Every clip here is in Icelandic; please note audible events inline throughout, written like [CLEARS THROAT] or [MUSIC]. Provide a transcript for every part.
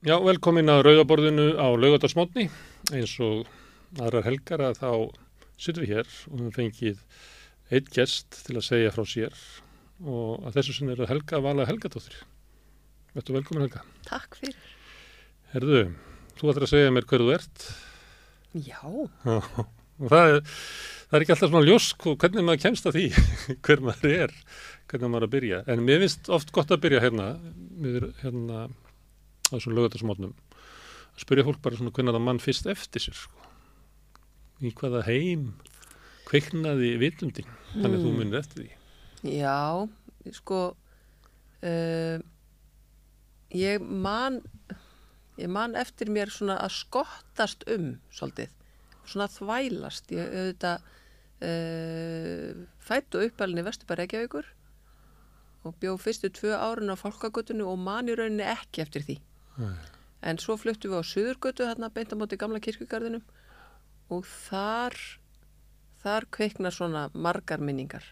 Já, velkomin að Rauðaborðinu á Laugadarsmótni. Eins og aðrar helgar að þá sittum við hér og við fengið eitt gest til að segja frá sér og að þessu sinni er að Helga Vala Helgadóttir. Vertu velkomin Helga. Takk fyrir. Herðu, þú ættir að segja mér hverðu ert Já, og það er, það er ekki alltaf svona ljósk og hvernig maður kemst að því, [LAUGHS] hver maður er, hvernig maður er að byrja. En mér finnst oft gott að byrja hérna, við hérna á þessum lögatarsmótnum, að spyrja fólk bara svona hvernig það mann fyrst eftir sér, sko. Í hvaða heim kveiknaði vitundin, þannig að þú Hmm. munir eftir því. já, sko, uh, ég man, ég man eftir mér svona að skottast um svolítið, svona að þvælast. Ég auðvitað uh, fætt og uppalinn í Vesturbæri Reykjavíkur og bjó fyrstu tvö árin á fólkagötunni og man í rauninni ekki eftir því. Nei. En svo fluttum við á Suðurgötu þarna beint á móti gamla kirkjugarðinum og þar, þar kveikna svona margar minningar,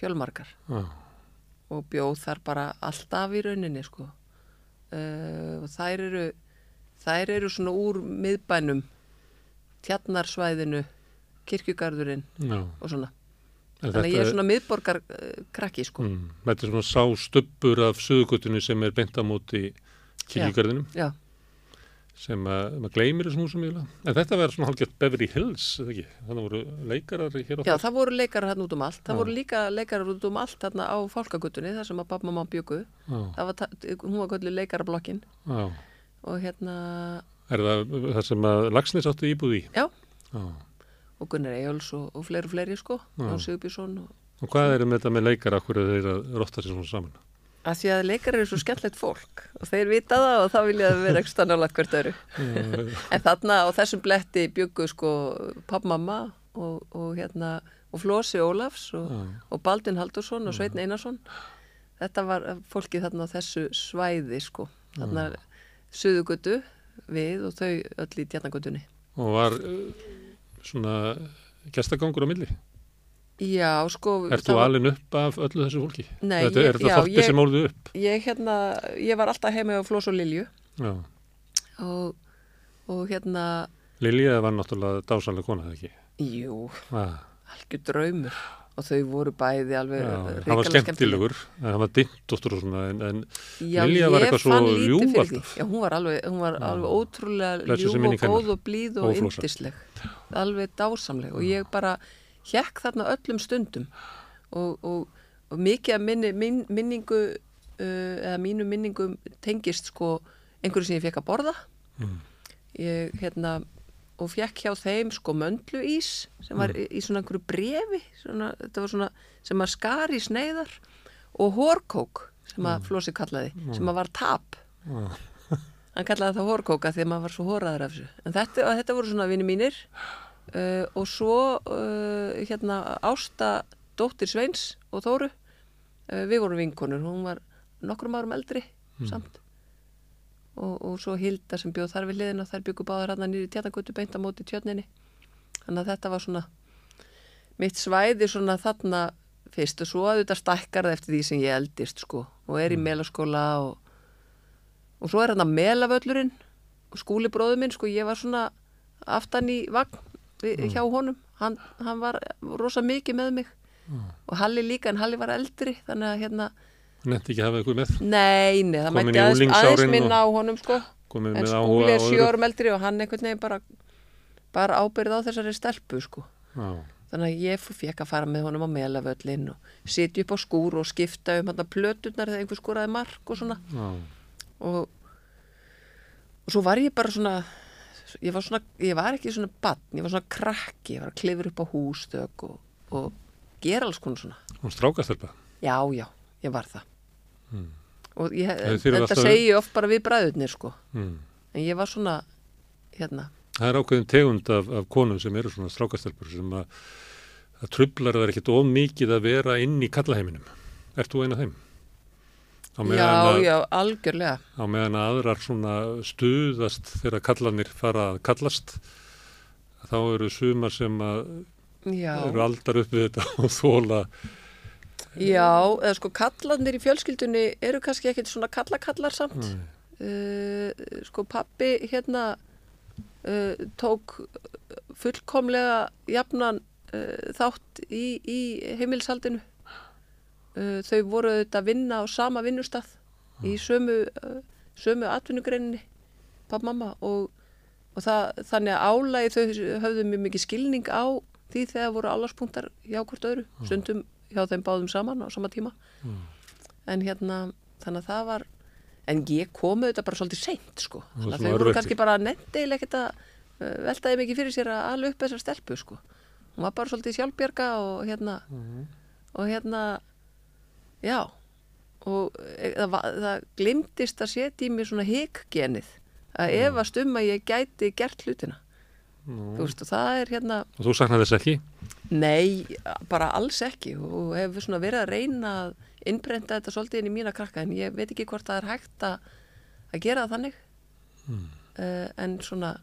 fjölmargar Já, og bjóð þar bara alltaf í rauninni sko. Uh, og þær eru, þær eru svona úr miðbænum, tjarnarsvæðinu, kirkjugarðurinn já. og svona. En Þannig að ég er svona miðborgar uh, krakki sko. Mm, þetta er svona sá stubbur af sögugutinu sem er beint á móti kirkjugarðinum sem að maður gleymir þessum húsum. En þetta verður svona hálfgett Beverly Hills, eða ekki? Þannig voru leikarar já, það voru leikarar hérna út um allt. Það Já. voru líka leikarar út um allt hérna á fólkagötunni þar sem að það var, ta- hún var kallið leikarablokkin já. og hérna, Er það það sem að Lagsnes áttu íbúð í? já, Já. og Gunnar Eyjóls og, og fleiri fleiri sko, og Sigurbjörnsson og Og hvað er með þetta með leikara, hverju þeir að rotta sér svona saman? Að því að leikarar eru svo skemmtlegt fólk og þeir vita það og þá vilja það vera ekki stannálat hvert öru en þarna á þessum bletti byggu sko pappmamma og, og hérna og Flósi Ólafs og, og Baldin Haldursson og Sveitn Einarsson. Þetta var fólkið þarna á þessu svæði sko. Þarna suðugötu við og þau öll í tjarnagötunni og var uh, svona gestagangur á milli? Já, sko Ert það þú var- alin upp af öllu þessu fólki? Nei, þetta, ég- Er þetta ég- sem ólðu upp? ég hérna, ég var alltaf heima á Flós og Lilju Já. og, og hérna, Lilja var náttúrulega dásalega kona, eða ekki? jú, Ah, algjör draumur og þau voru bæði alveg já, hann var skemmtilegur, hann var dyntóttur og svona, en, en Já, Lilja var eitthvað svo ljúf alltaf. Já, hún var alveg, hún var alveg ótrúlega ljúf og góð og blíð og yndisleg. Alveg dásamleg og ég bara hjekk þarna öllum stundum. Og, og, og mikið af minni, min, minningu uh, eða mínu minningum tengist sko einhverju sem ég fekk að borða. Mm. ég hérna og fekk hjá þeim sko möndluís sem var í, í svona einhverju brefi svona, þetta var svona sem að skar í sneiðar og hórkók sem að Flósi kallaði, sem að var tap. Já. hann kallaði það hórkóka að maður var svo hóraður af þessu. En þetta, þetta voru svona vini mínir uh, og svo uh, hérna Ásta dóttir Sveins og Þóru uh, við vorum vinkonur, hún var nokkrum árum eldri samt. Og, og svo Hilda sem bjóð þar við liðina þær byggu báðar hann nýri tjarnagötu beint á móti tjörninni þannig að þetta var svona mitt svæði svona þarna fyrst og svo að þetta stækkar það eftir því sem ég eldist sko og er í melaskóla og, og svo er hann að melavöllurinn og skúlibróðu minn sko ég var svona aftan í vagn við, hjá honum. Hann, hann var rosa mikið með mig. Og Halli líka en Halli var eldri þannig að hérna nefndi ekki að hafa eitthvað með, Nei, nei, það mætti aðeins, aðeins minna á honum sko. En skúli er árum eldri og hann einhvern veginn bara bara ábyrð á þessari stelpu sko. Já, þannig að ég fekk að fara með honum á melavöllin og sitja upp á skúr og skipta um hann plöturnar þegar einhver skúraði mark og svona. Og, og svo var ég bara svona ég var svona, ég var ekki svona bann, ég var svona krakki, ég var að klifra upp á hústök og, og gera alls konar svona hún strákast þetta. já, já, ég var það Mm. og ég, þetta alltaf- segi ég oft bara við bræðurnir sko Mm. en ég var svona hérna, Það er ákveðin tegund af, af konum sem eru svona strákastelpur sem að, að trublar það ekkert of mikið að vera inn í kallaheiminum. Ert þú eina af þeim? Já, að, já, algjörlega. á meðan að aðrar svona stuðast þegar kallanir fara að kallast þá eru sumar sem að já, eru aldar upp við þetta [LAUGHS] og þóla já, eða sko kallarnir í fjölskyldunni eru kannski ekkit svona kallakallar samt. Uh, sko pappi hérna uh, tók fullkomlega jafnan uh, þátt í, í heimilshaldinu uh, þau voru auðvitað að vinna á sama vinnustað í sömu, uh, sömu atvinnugreininni pappa mamma og, og það, þannig að álægi þau höfðu mjög mikið skilning á því þegar voru álagspunktar hjá hvort öðru stundum hjá þeim báðum saman á sama tíma. En hérna þannig að það var en ég kom auðvitað bara svolítið seint sko. Þannig að þau voru kannski bara nefndeil ekkert að uh, veltaði mikið fyrir sér að ala upp þessar stelpu sko. Hún var bara svolítið sjálfbjarga og hérna og hérna já. Og e, það, það glimtist að setja í mér svona hikgenið að efast um að ég gæti gert hlutina. Þú veist og það er hérna Og þú saknar þess ekki? Nei, bara alls ekki. Og hefur svona verið að reyna að innbrenda þetta svolítið inn í mína krakka en ég veit ekki hvort það er hægt að, að gera það þannig. Uh, en svona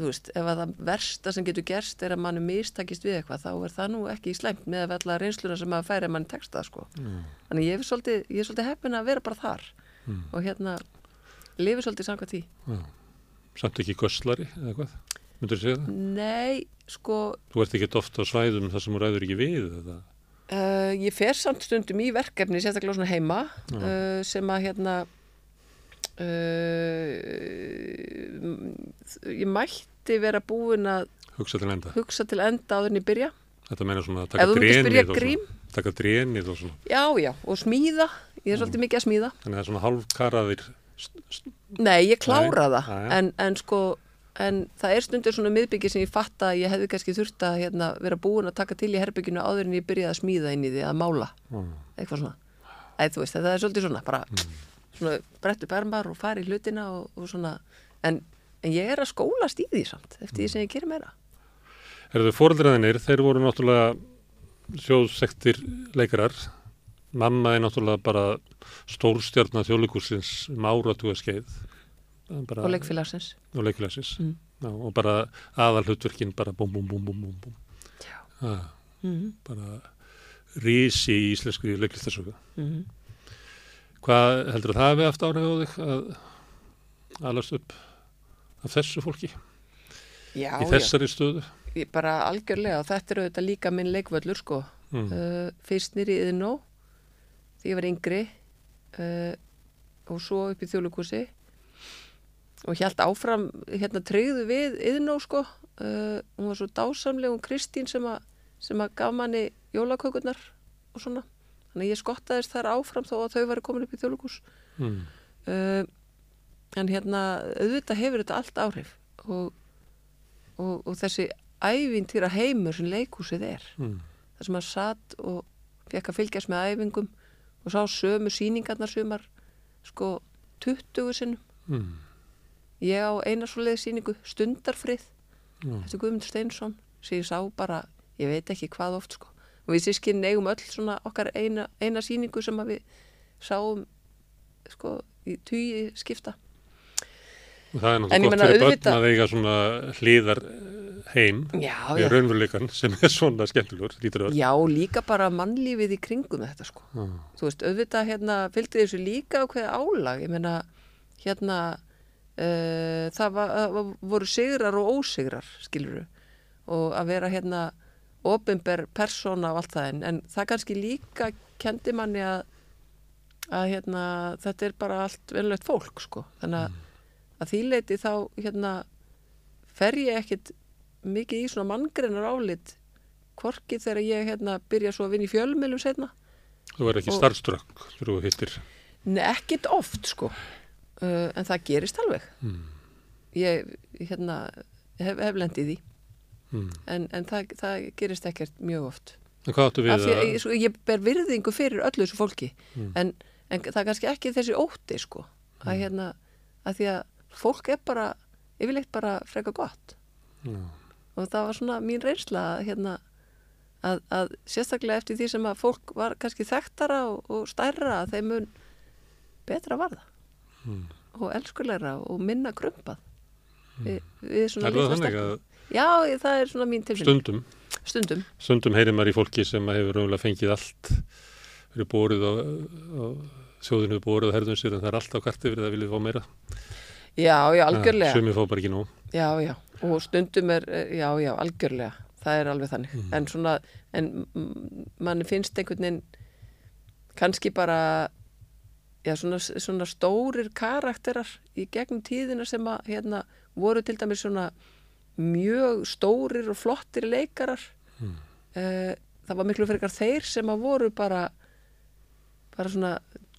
þú veist, ef að það versta sem getur gerst er að mann mistakist við eitthvað þá er það nú ekki slæmt með að vella reynsluna sem maður færi að mann teksta sko. þannig ég er svolítið, svolítið heppin að vera bara þar og hérna lifi svolítið samkvæmt því Já. Samt ekki göslari eða hvað? Myndur þú segja það? Nei, sko Þú ert ekki oft á svæðum þar sem þú ræður ekki við eða? Uh, ég fer samt stundum í verkefni, sérstaklega svona heima, uh, sem að hérna, uh, ég mætti vera búin að Hugsa til enda. hugsa til enda áður en ég byrja. Þetta meina svona að taka drenið og svona. Já, já, og smíða, ég er svolítið mikið að smíða. Þannig að það er svona st- Nei, ég klára það. En, en sko, en það er stundur svona miðbyggi sem ég fatta að ég hefði kannski þurft að hérna, vera búin að taka til í herbygginu áður en ég byrjaði að smíða inn í því, að mála. Mm. eitthvað svona Æ, veist, það er svolítið svona bara svona brettu bermar og fari í hlutina og, og svona, en, en ég er að skólast í því samt, eftir því sem ég gerir meira Erðu fóreldraðinir, þeir voru náttúrulega sjóðsektir leikarar. Mamma er náttúrulega bara stórstjarnar þjóðleikursins um áratuga skeið. Bara, og leikfélagsins og leikulegsins. Mm. Já, og bara aðal hlutverkin bara búm, búm, búm, búm. Já. Ah, mm bara rísi í íslenskri leiklistasöku. -hmm. Hvað heldur að það hefði haft áhrif á þig að alast upp af þessu fólki? Já, í þessari stöðu? já, ég bara algjörlega og þetta er auðvitað líka minn leikvöllur sko. Mm. uh, fyrst nýri í Iðnó því ég var yngri uh, og svo upp í þjóðlugúsi og hjælt áfram hérna treyðu við Iðnó sko. Uh, hún var svo dásamleg hún Kristín sem að gaf manni jólakökurnar og svona þannig ég skottaðist þar áfram þó að þau væri komin upp í þjóðlugús Mm. uh, en hérna auðvitað hefur þetta allt áhrif og, og, og þessi ævintýra heimur sem leikúsið er Mm. þar sem hann satt og fekk að fylgjast með æfingum og sá sömu síningarnar sumar sko 20 sinnum Mm. ég á eina svoleiði síningu Stundarfrið Já. eftir Guðmundur Steinsson sem ég sá bara, ég veit ekki hvað oft sko og við sískinn eigum öll svona okkar eina, eina síningu sem við sáum sko í tugi skipta. Og það er náttúrulega gott fyrir börn auðvitað- að eiga svona hlýðar heim já, já. raunveruleikan sem er svona skemmtilegur, já, líka bara mannlífið í kringum þetta sko. Já. þú veist, auðvitað hérna fylgdi þessu líka á hverja álag. Ég meina, hérna uh, það var, voru sigrar og ósigrar, skiluru og að vera hérna opinber persóna og allt það en, en það kannski líka kendi manni að að hérna, þetta er bara allt venlegt fólk, sko. Þannig að, að því leiti þá hérna fer ég ekkit mikið í svona manngreinar álit hvorki þegar ég hérna byrja svo að vinna í fjölmjölum setna Þú er ekki starfströkk þegar þú hittir. Nei, ekkit oft sko. Uh, en það gerist alveg. Mm. ég hérna hef, hef lendið því Mm. en, en það, það gerist ekkert mjög oft. En hvað áttu við að ég, sko, ég ber virðingu fyrir öllu þessu fólki. Mm. en, en það er kannski ekki þessi ótti sko. Að hérna að því að fólk er bara yfirleitt bara freka gott. Og það var svona mín reynsla að, hérna, að, að sérstaklega eftir því sem að fólk var kannski þekktara og, og stærra að þeim mun betra varða. Mm. og elskulegra og minna krumpað. Við, við svona Er það að Já, það er svona mín tilfinning stundum, Stundum, stundum heyrir maður í fólki sem hefur raunverulega fengið allt, verið bórið á, á þjóðin hefur borðið herðum sér en það er alltaf kart yfir það viljið fá meira. Já, já, algjörlega. Sumi fá bara ekki nóg. Já, já, og stundum er, eh, já, já, algjörlega, það er alveg þannig. En svona, en mm, manni finnst einhvern veginn kannski bara, já, svona, svona stórir karakterar í gegnum tíðina sem að, hérna, voru til dæmis svona mjög stórir og flottir leikarar. Mm. Eh, það var miklu frekar þeir sem að voru bara, bara svona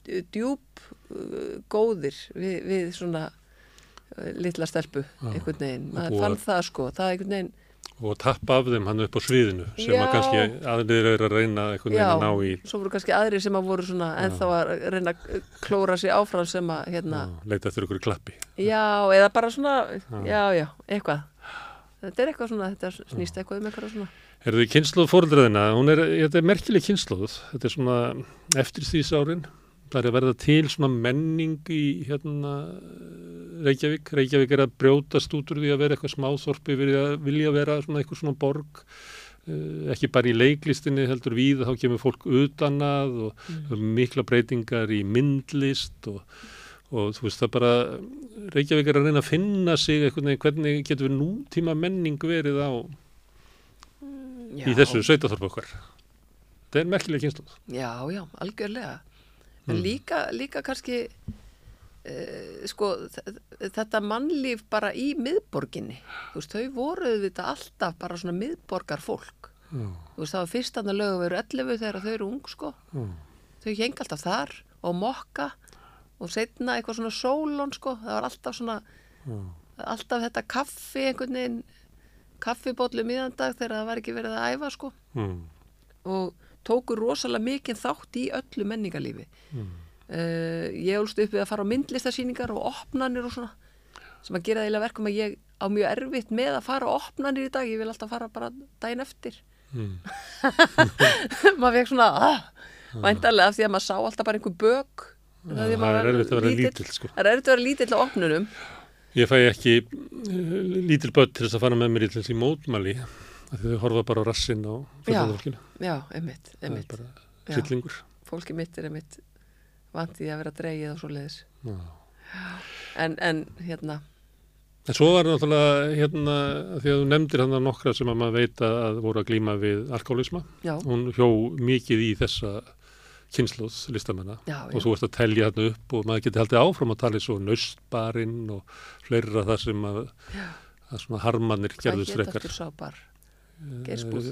djúb uh, góðir við, við svona uh, litla stelpu einhvern veginn, maður fann það sko það einhvern veginn, Og tappa af þeim hann upp á sviðinu sem Já. að kannski aðrir eru að reyna einhvern veginn að ná í svo voru kannski aðrir sem að voru svona ennþá að reyna að klóra sig áfram sem að hérna, að leita eftir ykkur klappi. já, eða bara svona já, já, eitthvað þetta er eitthvað svona, þetta snýst eitthvað um eitthvað svona Er þið kynsluð fóreldraðina? Hún er, þetta er merkileg kynsluð. Þetta er svona eftir þýsárin. Það er að verða til svona menning í hérna Reykjavík. Reykjavík er að brjótast út úr því að vera eitthvað smáþorpi vilja vera svona eitthvað svona borg. Uh, ekki bara í leiklistinni heldur við, þá kemur fólk utan að og mm. mikla breytingar í myndlist og, og þú veist það bara, Reykjavík er að reyna að finna sig eitthvað, hvernig getur við nútíma menning verið á já, í þessu sveitaþorfu okkar. Það er merkileg kynsluð. já, já, algjörlega. En líka, líka kannski uh, sko þetta mannlíf bara í miðborginni. Þú veist, þau voru þetta alltaf bara svona miðborgar fólk Já, þú veist, það var fyrst að lögu veru 11 þegar þau eru ung sko. Já, þau heng alltaf þar og mokka og setna eitthvað svona sólón sko, það var alltaf svona já. alltaf þetta kaffi einhvern veginn kaffibóllu miðandag þegar það var ekki verið að æfa sko. Mm, og tóku rosalega mikið þátt í öllu menningarlífi. Mm. uh, ég ólst upp við að fara á myndlistasýningar og opnanir og svona sem að gera það eiginlega verkum að ég á mjög erfitt með að fara á opnanir í dag. Ég vil alltaf fara bara daginn eftir. Mm. [LAUGHS] maður fekk svona ah, væntarlega af því að maður sá alltaf bara einhver bök það er erfitt að vera lítill, sko. það er erfitt að vera lítill á opnunum Ég fæ ekki uh, lítil börn til þess að fara með mér í til þess í mótmæli þau horfa bara á rassinn á fullorðafólkinu. já, einmitt, Það er bara Já. sillingur. fólki mitt er einmitt vant í að vera dreigið og svo leiðis en, en hérna En svo var náttúrulega hérna, því að þú nefndir hann nokkra sem að maður veit að voru að glíma við alkoholisma. já, Hún hjó mikið í þessa kynsluð listamanna já, og þú ert að telja hann upp og maður geti haldið áfram að tala svo nöstbarinn og fleira það sem að, að svona harmanir hvað gerðust hétt frekar. aftur sá bar Geirsbúð?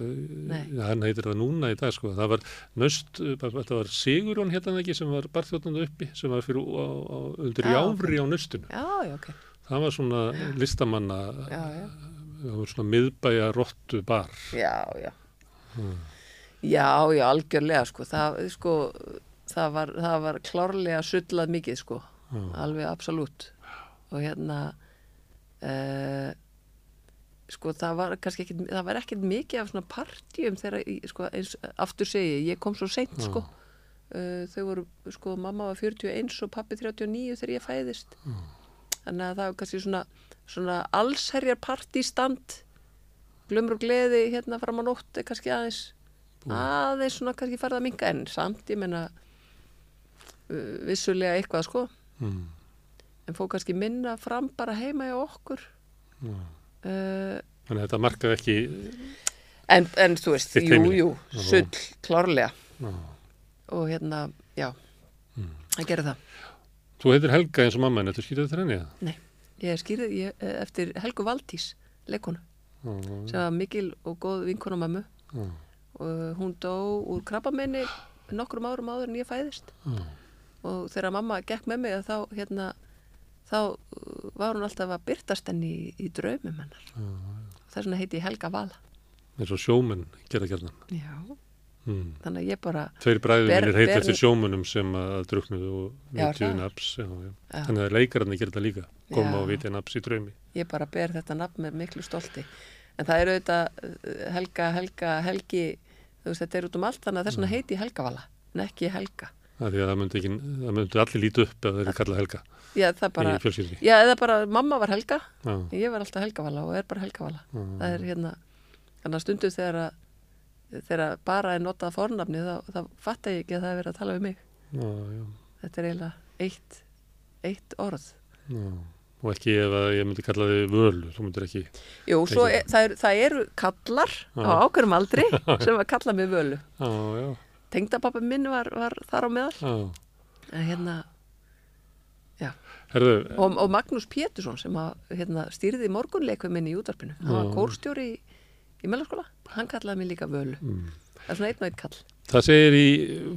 Nei. Já, hann heitir það núna í dag sko. Það var nöst, þetta var Sigurjón hérna ekki sem var barþjóðnandi uppi sem var fyrir á, á, undir Já, jáfri á nöstinu. já, já, ok Það var svona listamanna, já, já, það var svona miðbæja rottu bar. já, já já, já, algjörlega sko. Það, sko, það var, það var klárlega sullað mikið sko. Já. alveg absolutt. Og hérna uh, sko það var kannski ekkit, það var ekkert mikið af svona partjum þegar, sko, eins, aftur segi ég, ég kom svo seint Já. sko uh, þau voru, sko, mamma var 41 og pappi 39 þegar ég fæðist. Þannig að það var kannski svona svona allsherjar partístand glömmur og gleði hérna fram á nótt kannski aðeins aðeins svona kannski farið að minka en samt ég menna uh, vissulega eitthvað sko Mm. en fór kannski minna fram bara heima í okkur Já. uh, Þannig að þetta markaði ekki, en, en þú veist, jú, heimili. jú sull, klárlega já. og hérna, já Mm. það gerir það, Þú heitir Helga eins og mamma en þetta skýrði þetta henni. nei ég er skýrið ég, eh, eftir Helgu Valdís leikonu, sem var mikil og góð vinkona mömmu já, og hún dó úr krabbamenni nokkrum árum áður en ég fæðist já. og þegar mamma gekk með mig þá hérna þá uh, var hún alltaf að byrtast henni í, í draumum hennar þess vegna heiti ég Helga Vala eins og sjómenn gera gerðan. já, Mm. þannig að ég bara Tveir heita ber- eftir sjómunum sem að druknuðu og vitjuðu það. naps. Þannig að leikararnir gera þetta líka. Koma Já. og vitja naps í draumi. ég bara ber þetta nafn með miklu stolti en það er auðvitað uh, Helga, Helga, Helgi veist þetta er út um allt þannig að þess vegna heiti ég Helga Vala en ekki Helga. Það það myndi, ekki, það myndi allir líti upp ef þeir eru kallað Helga já, það bara, já, eða bara mamma var Helga. Já, ég var alltaf Helga Vala og er bara Helga Vala já, það er hérna þannig að stundum þegar að þegar bara er notað fornafni þá, þá fatta ég ekki að það er verið að tala við mig. Þetta er eiginlega eitt, eitt orð. Já. Og ekki ef að ég myndi kalla þig völu, þú myndir ekki, Jú, svo Ekki. er, það, er, það eru kallar á Já. ákveðum aldri [LAUGHS] sem að kalla mig völu já, já, tengdapappa minn var, var þar á meðal já. en hérna, Herðu, og, og Magnús Pétursson sem að, hérna, stýrði morgunleikum minn í útarpinu hann var Já. kórstjóri í, í meðlarskóla hann kallaði mig líka völu mm. það er svona einn og einn kall það segir í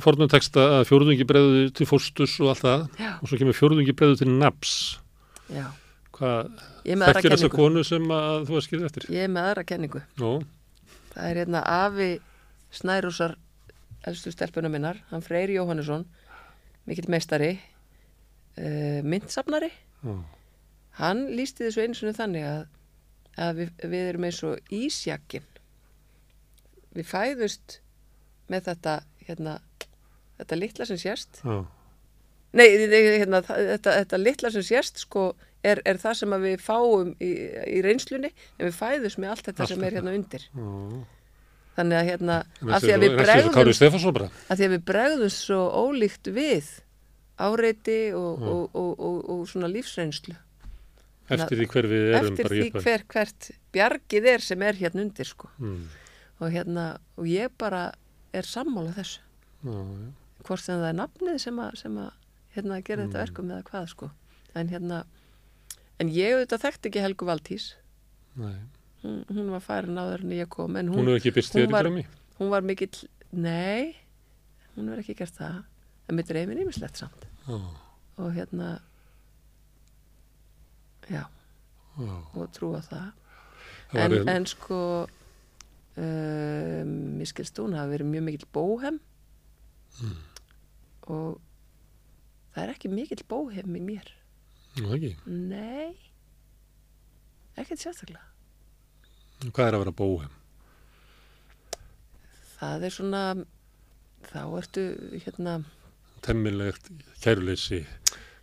fornum texta að fjórðungi breiðu til fóstus og allt það Já, og svo kemur fjórðungi breiðu til naps. Hvað, þekkir þessa konu sem að þú að skilja eftir? ég er með aðra kenningu. Nú, það er hérna afi Snærúsar elstu stelpuna minnar, hann Freyr Jóhannesson mikill meistari uh, myndsafnari já, hann lísti þessu einu sinni þannig að, að við, við erum eins og ísjakkin við fæðust með þetta hérna, þetta litla sem sést. Já, nei, hérna, þetta, þetta litla sem sést sko er, er það sem við fáum í, í reynslunni en við fæðust með allt þetta Allt sem er hérna undir já. þannig að hérna að því að við bregðum að því að við bregðum svo ólíkt við áreiti og, Mm. og, og, og, og svona lífsreynslu Eftir því hver við erum eftir bara í því hver hvert bjargið er sem er hérna undir sko. Mm. og hérna og ég bara er sammála þessu hvort sem það er nafnið sem að, sem að hérna gera Mm. þetta verkum eða hvað sko. En hérna en ég auðvitað þekkti ekki Helgu Valtís hún, hún var farin áður en ég kom en Hún hún, hefur ekki byrst hún var- var mikill nei, hún hefur ekki gert það. En mér dreymir nýmislegt samt. Já, og hérna já, já. og trúa það. Það en, var hérna- en sko um, mér skilst hún hafa verið mjög mikill bóhem. Mm. og það er ekki mikill bóhem í mér Nú ekki. nei ekkert sérstaklega Hvað er að vera bóhem? það er svona þá ertu hérna Temmilegt kæruleysi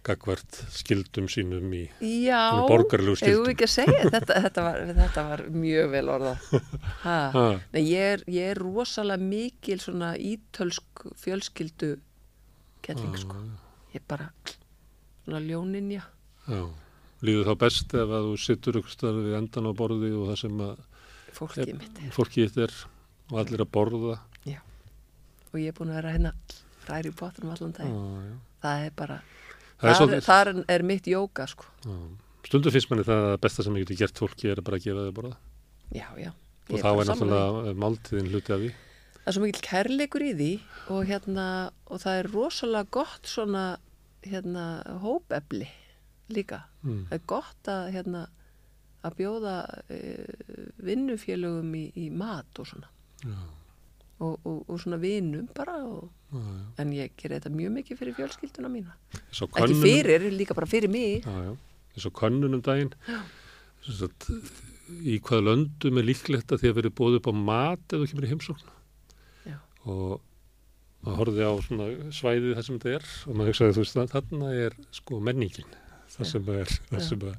gagvart skildum sínum í já, Svona borgaralegu eigum skildum. við ekki að segja þetta, þetta, var, þetta var mjög vel orðað ha. [LAUGHS] Ha, Nei, ég, er, ég er rosalega mikil svona ítölsk fjölskyldu kelling sko. Ég er bara svona ljóninja. já. Líður þá best ef að þú sittur ykkur starf við endan á borði og það sem að Fólkið mitt er. fólkið er og allir að borða. Og ég er búin að vera hérna ræri potrum allan Já, dag. já. Það er bara, Það er þar, svolítið, þar er mitt jóka sko. já. Stundum finnst manni það að besta sem ég geti gert fólki er að bara gefa þau borða. Já, já. Og þá er náttúrulega máltíðin hluti af því. Það er svo mikill kærleikur í því og hérna, og það er rosalega gott svona, hérna, hópefli líka. Mm. Það er gott að, hérna, að bjóða e, vinnufélögum í, í mat og svona. Já, Og, og, og svona vinum bara og, já, já. en ég gerir þetta mjög mikið fyrir fjölskylduna mína. Svo Ekki könnunum- fyrir, líka bara fyrir mig. Eins og könnunum daginn sagt, í hvað löndum er líklegt að því að verið bóðið upp á mat ef þú kemur í heimsókn og maður horfði á svona svæðið þar sem þetta er og maður hugsaði þú veist að þarna er sko menningin það Já. sem er það Já. sem að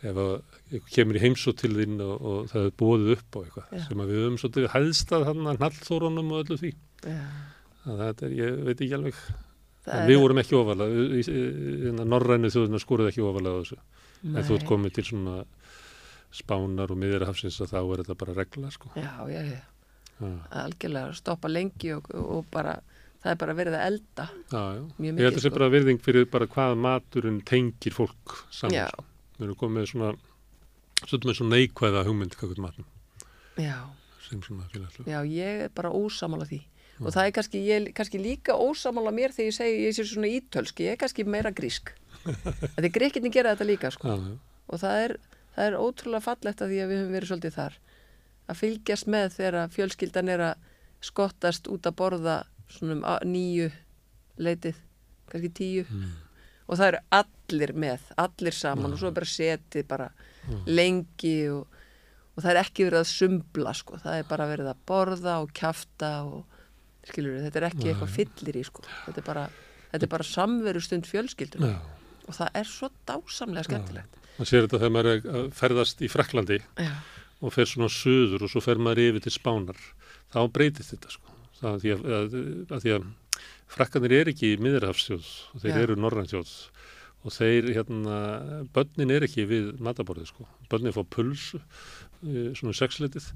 ef að eitthvað kemur í heimsókn til þín og, og það er bóðið upp á eitthvað Já. sem að við höfum svolítið hæðstað hann að hnallþórunum og öllu því Já, að þetta er, ég veit ekki alveg það er- við vorum ekki ofalega norrænu þjóðuna skoruð ekki ofalega á þessu en þú ert Nei. komið til svona spánar og miðjarhafsins að þá er þetta bara regla sko. Já, já, já. Já, Algjörlega stoppa lengi og, og bara, það er bara verið að elda. já, já. Mjög ég held mikið, að sé sko. bara virðing fyrir bara hvað maturinn tengir fólk saman Já. sko. við erum komið með svona með svona neikvæða hugmynd kakvöld matnum Já, sem svona félagslu já, ég er bara ósamála því. Og það er kannski, ég er kannski líka ósamála mér þegar ég segi, ég sé svona ítölsk, ég er kannski meira grísk. [LAUGHS] Því gríkinni gera þetta líka, sko. já, já, Og það er, það er ótrúlega fallegt að því að við höfum verið svolítið þar. Að fylgjast með þegar fjölskyldan er að skottast út að borða svona um níu leitið, kannski tíu. mm, og það eru allir með, allir saman og svo er bara setið bara lengi og, og það er ekki verið að sumbla sko, það er bara verið að borða og kjafta og skilur þetta er ekki eitthvað fyllir í sko, þetta er bara, þetta er bara samveru stund fjölskylduna já. og það er svo dásamlega skemmtilegt. maður sér þetta þegar maður er ferðast í Fraklandi Já, og fer svona suður og svo fer maður yfir til Spánar þá breytist þetta sko það, því að, að, að því að frakkanir er ekki miðrafsjóð og þeir Já. eru norrænsjóð og þeir, hérna, börnin er ekki við mataborðið, sko. Börnin fá puls, svona sexleitið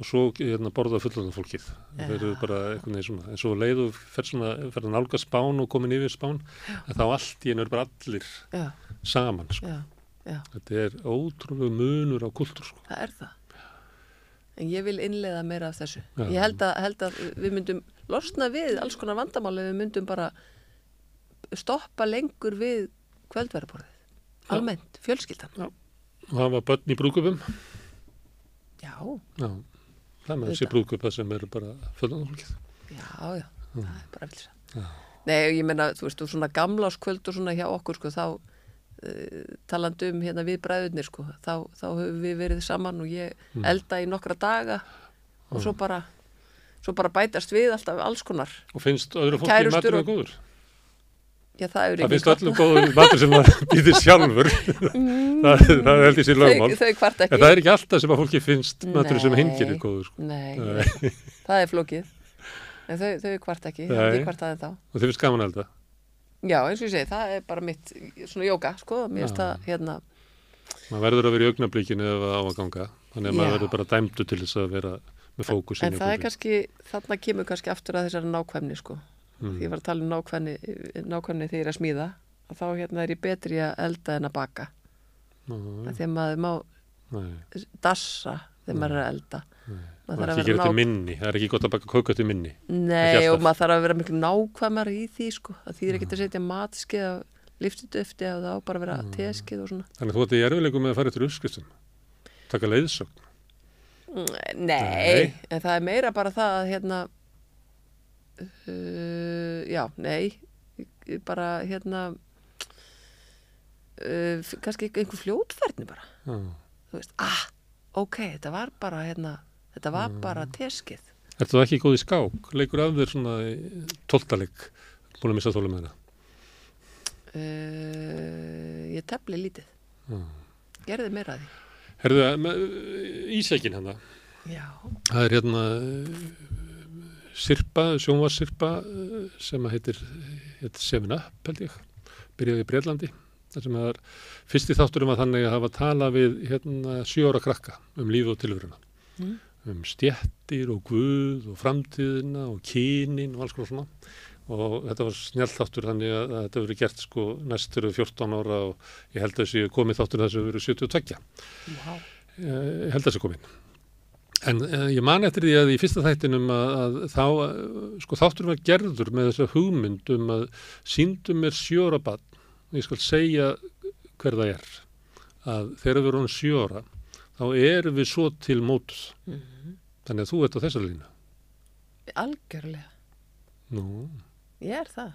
og svo hérna, borða fullorðan fólkið. Já. Þeir eru bara eitthvað neði svona. En svo leiðu fer svona, fer að nálga spán og komin yfir spán, en þá allt í einu er bara allir saman, sko. Þetta er ótrúlega munur á kultúr, sko. það er það. En ég vil innleiða meira af þessu. Já. Ég held að, held að við myndum losna við alls konar vandamál ef við myndum bara stoppa lengur við kvöldverðarborðið. Já. Almennt, fjölskyldan. Og hafa börn í brúkupum, Já, já. Það með þessi brúkupa sem eru bara fullorðan fólkið. já, já, það er bara vilsa. Já. Nei, ég meina, þú veist, og svona gamláskvöld og svona hjá okkur, sko, þá uh, talandi um hérna við bræðurnir, sko, þá, þá höfum við verið saman og ég Mm. elda í nokkra daga og svo bara, svo bara bætast við alltaf alls konar. Og finnst öðru fólki Kærustur maturinn og- góður? Já, það er Það finnst öllum góður matur sem maður [LAUGHS] býðir sjálfur. það, það held ég sér lögmál. Þau, þau En ekki. það er ekki alltaf sem að fólki finnst matur sem Nei. hinn gerir góður. Sko. Nei, Nei. það er flókið. En þau, þau hvart ekki, er ekki þá. Og þið finnst gaman elda. Já, eins og ég segi, það er bara mitt svona jóka, sko, mér finnst það hérna, maður verður að vera í augnablikinu ef það á að ganga þannig að maður Já. verður bara dæmdu til þess að vera með fókusin en það er kannski, þarna kemur kannski aftur að þessari nákvæmni, sko. mm. Því ég var að tala um nákvæmni, nákvæmni þegar ég er að smíða, að þá hérna er ég betri að elda en að baka. Ná, Því að maður má nei, dassa þegar maður er að elda. nei. Maður þarf að vera gera til nák- minni það er ekki gott að baka kóka til minni Nei, og maður þarf að vera miklu nákvæmar í því, sko. Það þýðir ekki að setja matskeið af liftidöfti og það á bara að vera Mm. teskeið og svona. þannig að þú ætti í erfileikum með að fara eftir uppskriftum taka leiðsögn Nei, Nei. en það er meira bara það að hérna uh, já, nei bara hérna uh, kannski einhver fljótferðni bara Já. þú veist, ah, ok, þetta var bara hérna, þetta var Mm. bara teskið. Ertu það ekki góð í skák? Leikur af þér svona tóltaleg búin að missa þólum með það uh, ég tefli lítið. Já. gerði meira af því. Herðu, með, ísækin hérna. Já, það er hérna uh, sirpa, sjónvarsirpa uh, sem að heitir, heitir Seven Up held ég, byrjaði í Breitlandi þar sem að er, fyrsti þátturum var þannig að hafa tala við hérna sjóra krakka um líf og tilveruna Mm. um stjettir og guð og framtíðina og kynin og alls konar svona og þetta var snjált þáttur þannig að, að þetta verið gert sko næst eru 14 ára og ég held að þessi komið þáttur þessu verið 72 wow. Eh, ég held að þessi komin en uh, ég man eftir því að í fyrsta þættinum að, að þá, uh, sko þáttur var gerður með þessa hugmynd um að síndum mér sjóra bann ég skal segja hver það er. Að þegar við erum sjóra þá erum við svo til mótus mm þannig að þú ert á þessar línu. Algjörlega. Nú, Ég er það.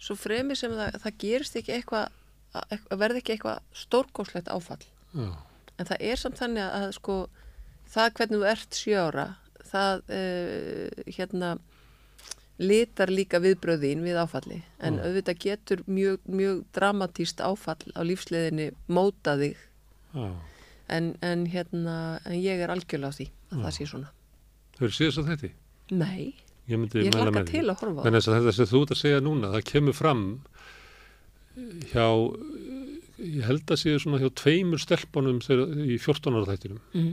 Svo fremi sem það, það gerist ekki eitthvað, að verði ekki eitthvað stórkóslegt áfall. já, En það er samt þannig að, sko, það hvernig þú ert sjö ára, það uh, hérna litar líka viðbröðin við áfalli. En Já. auðvitað getur mjög, mjög dramatíst áfall á lífsleiðinni móta þig. já En, en hérna, en ég er algjörlega á því að Já. það sé svona. Þau eru síðast að þetta Nei, Ég ég því. til að horfa á Þannig að þetta sem þú ert að segja núna, það kemur fram hjá, ég held að séu svona hjá tveimur stelpunum í 14 ára þættinum, mm.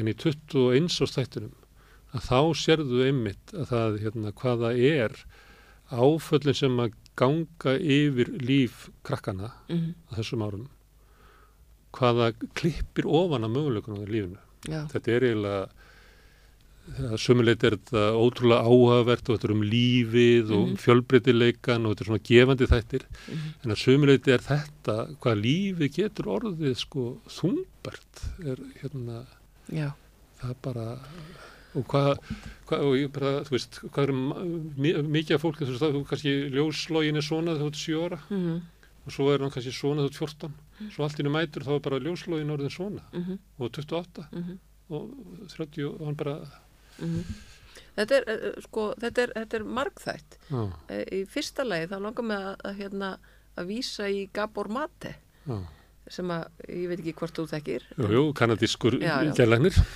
en í 21 ára þættinum, þá sérðu einmitt að það, hérna, hvaða er áföllin sem að ganga yfir líf krakkana Mm. á þessum árum, hvaða klippir ofan að möguleikunum í lífinu. Já, Þetta er eiginlega að sömuleit er þetta ótrúlega áhugavert og þetta er um lífið og Mhm. fjölbreytileikan og þetta er svona gefandi þættir Mhm. en að sömuleit er þetta hvað lífið getur orðið sko þungbært er hérna já, það bara og hvað, hvað og ég bara þú veist hvað er mi- mikið af fólki þú veist kannski ljóslógin er svona þú ert sjö ára. Mm. og svo er hann kannski svona þú ert 14 svo allt innu mætur þá er bara ljóslógin orðin svona Mm og 28 -hmm. og 30 og hann bara Mhm. Þetta er, eh, eh, sko, þetta er, þetta er margþætt. já, Eh, Í fyrsta lagi þá langar mig að, að, hérna, að vísa í Gabor Mate. Já sem að, ég veit ekki hvort þú þekkir. Jú, jú, kanadískur Já, já.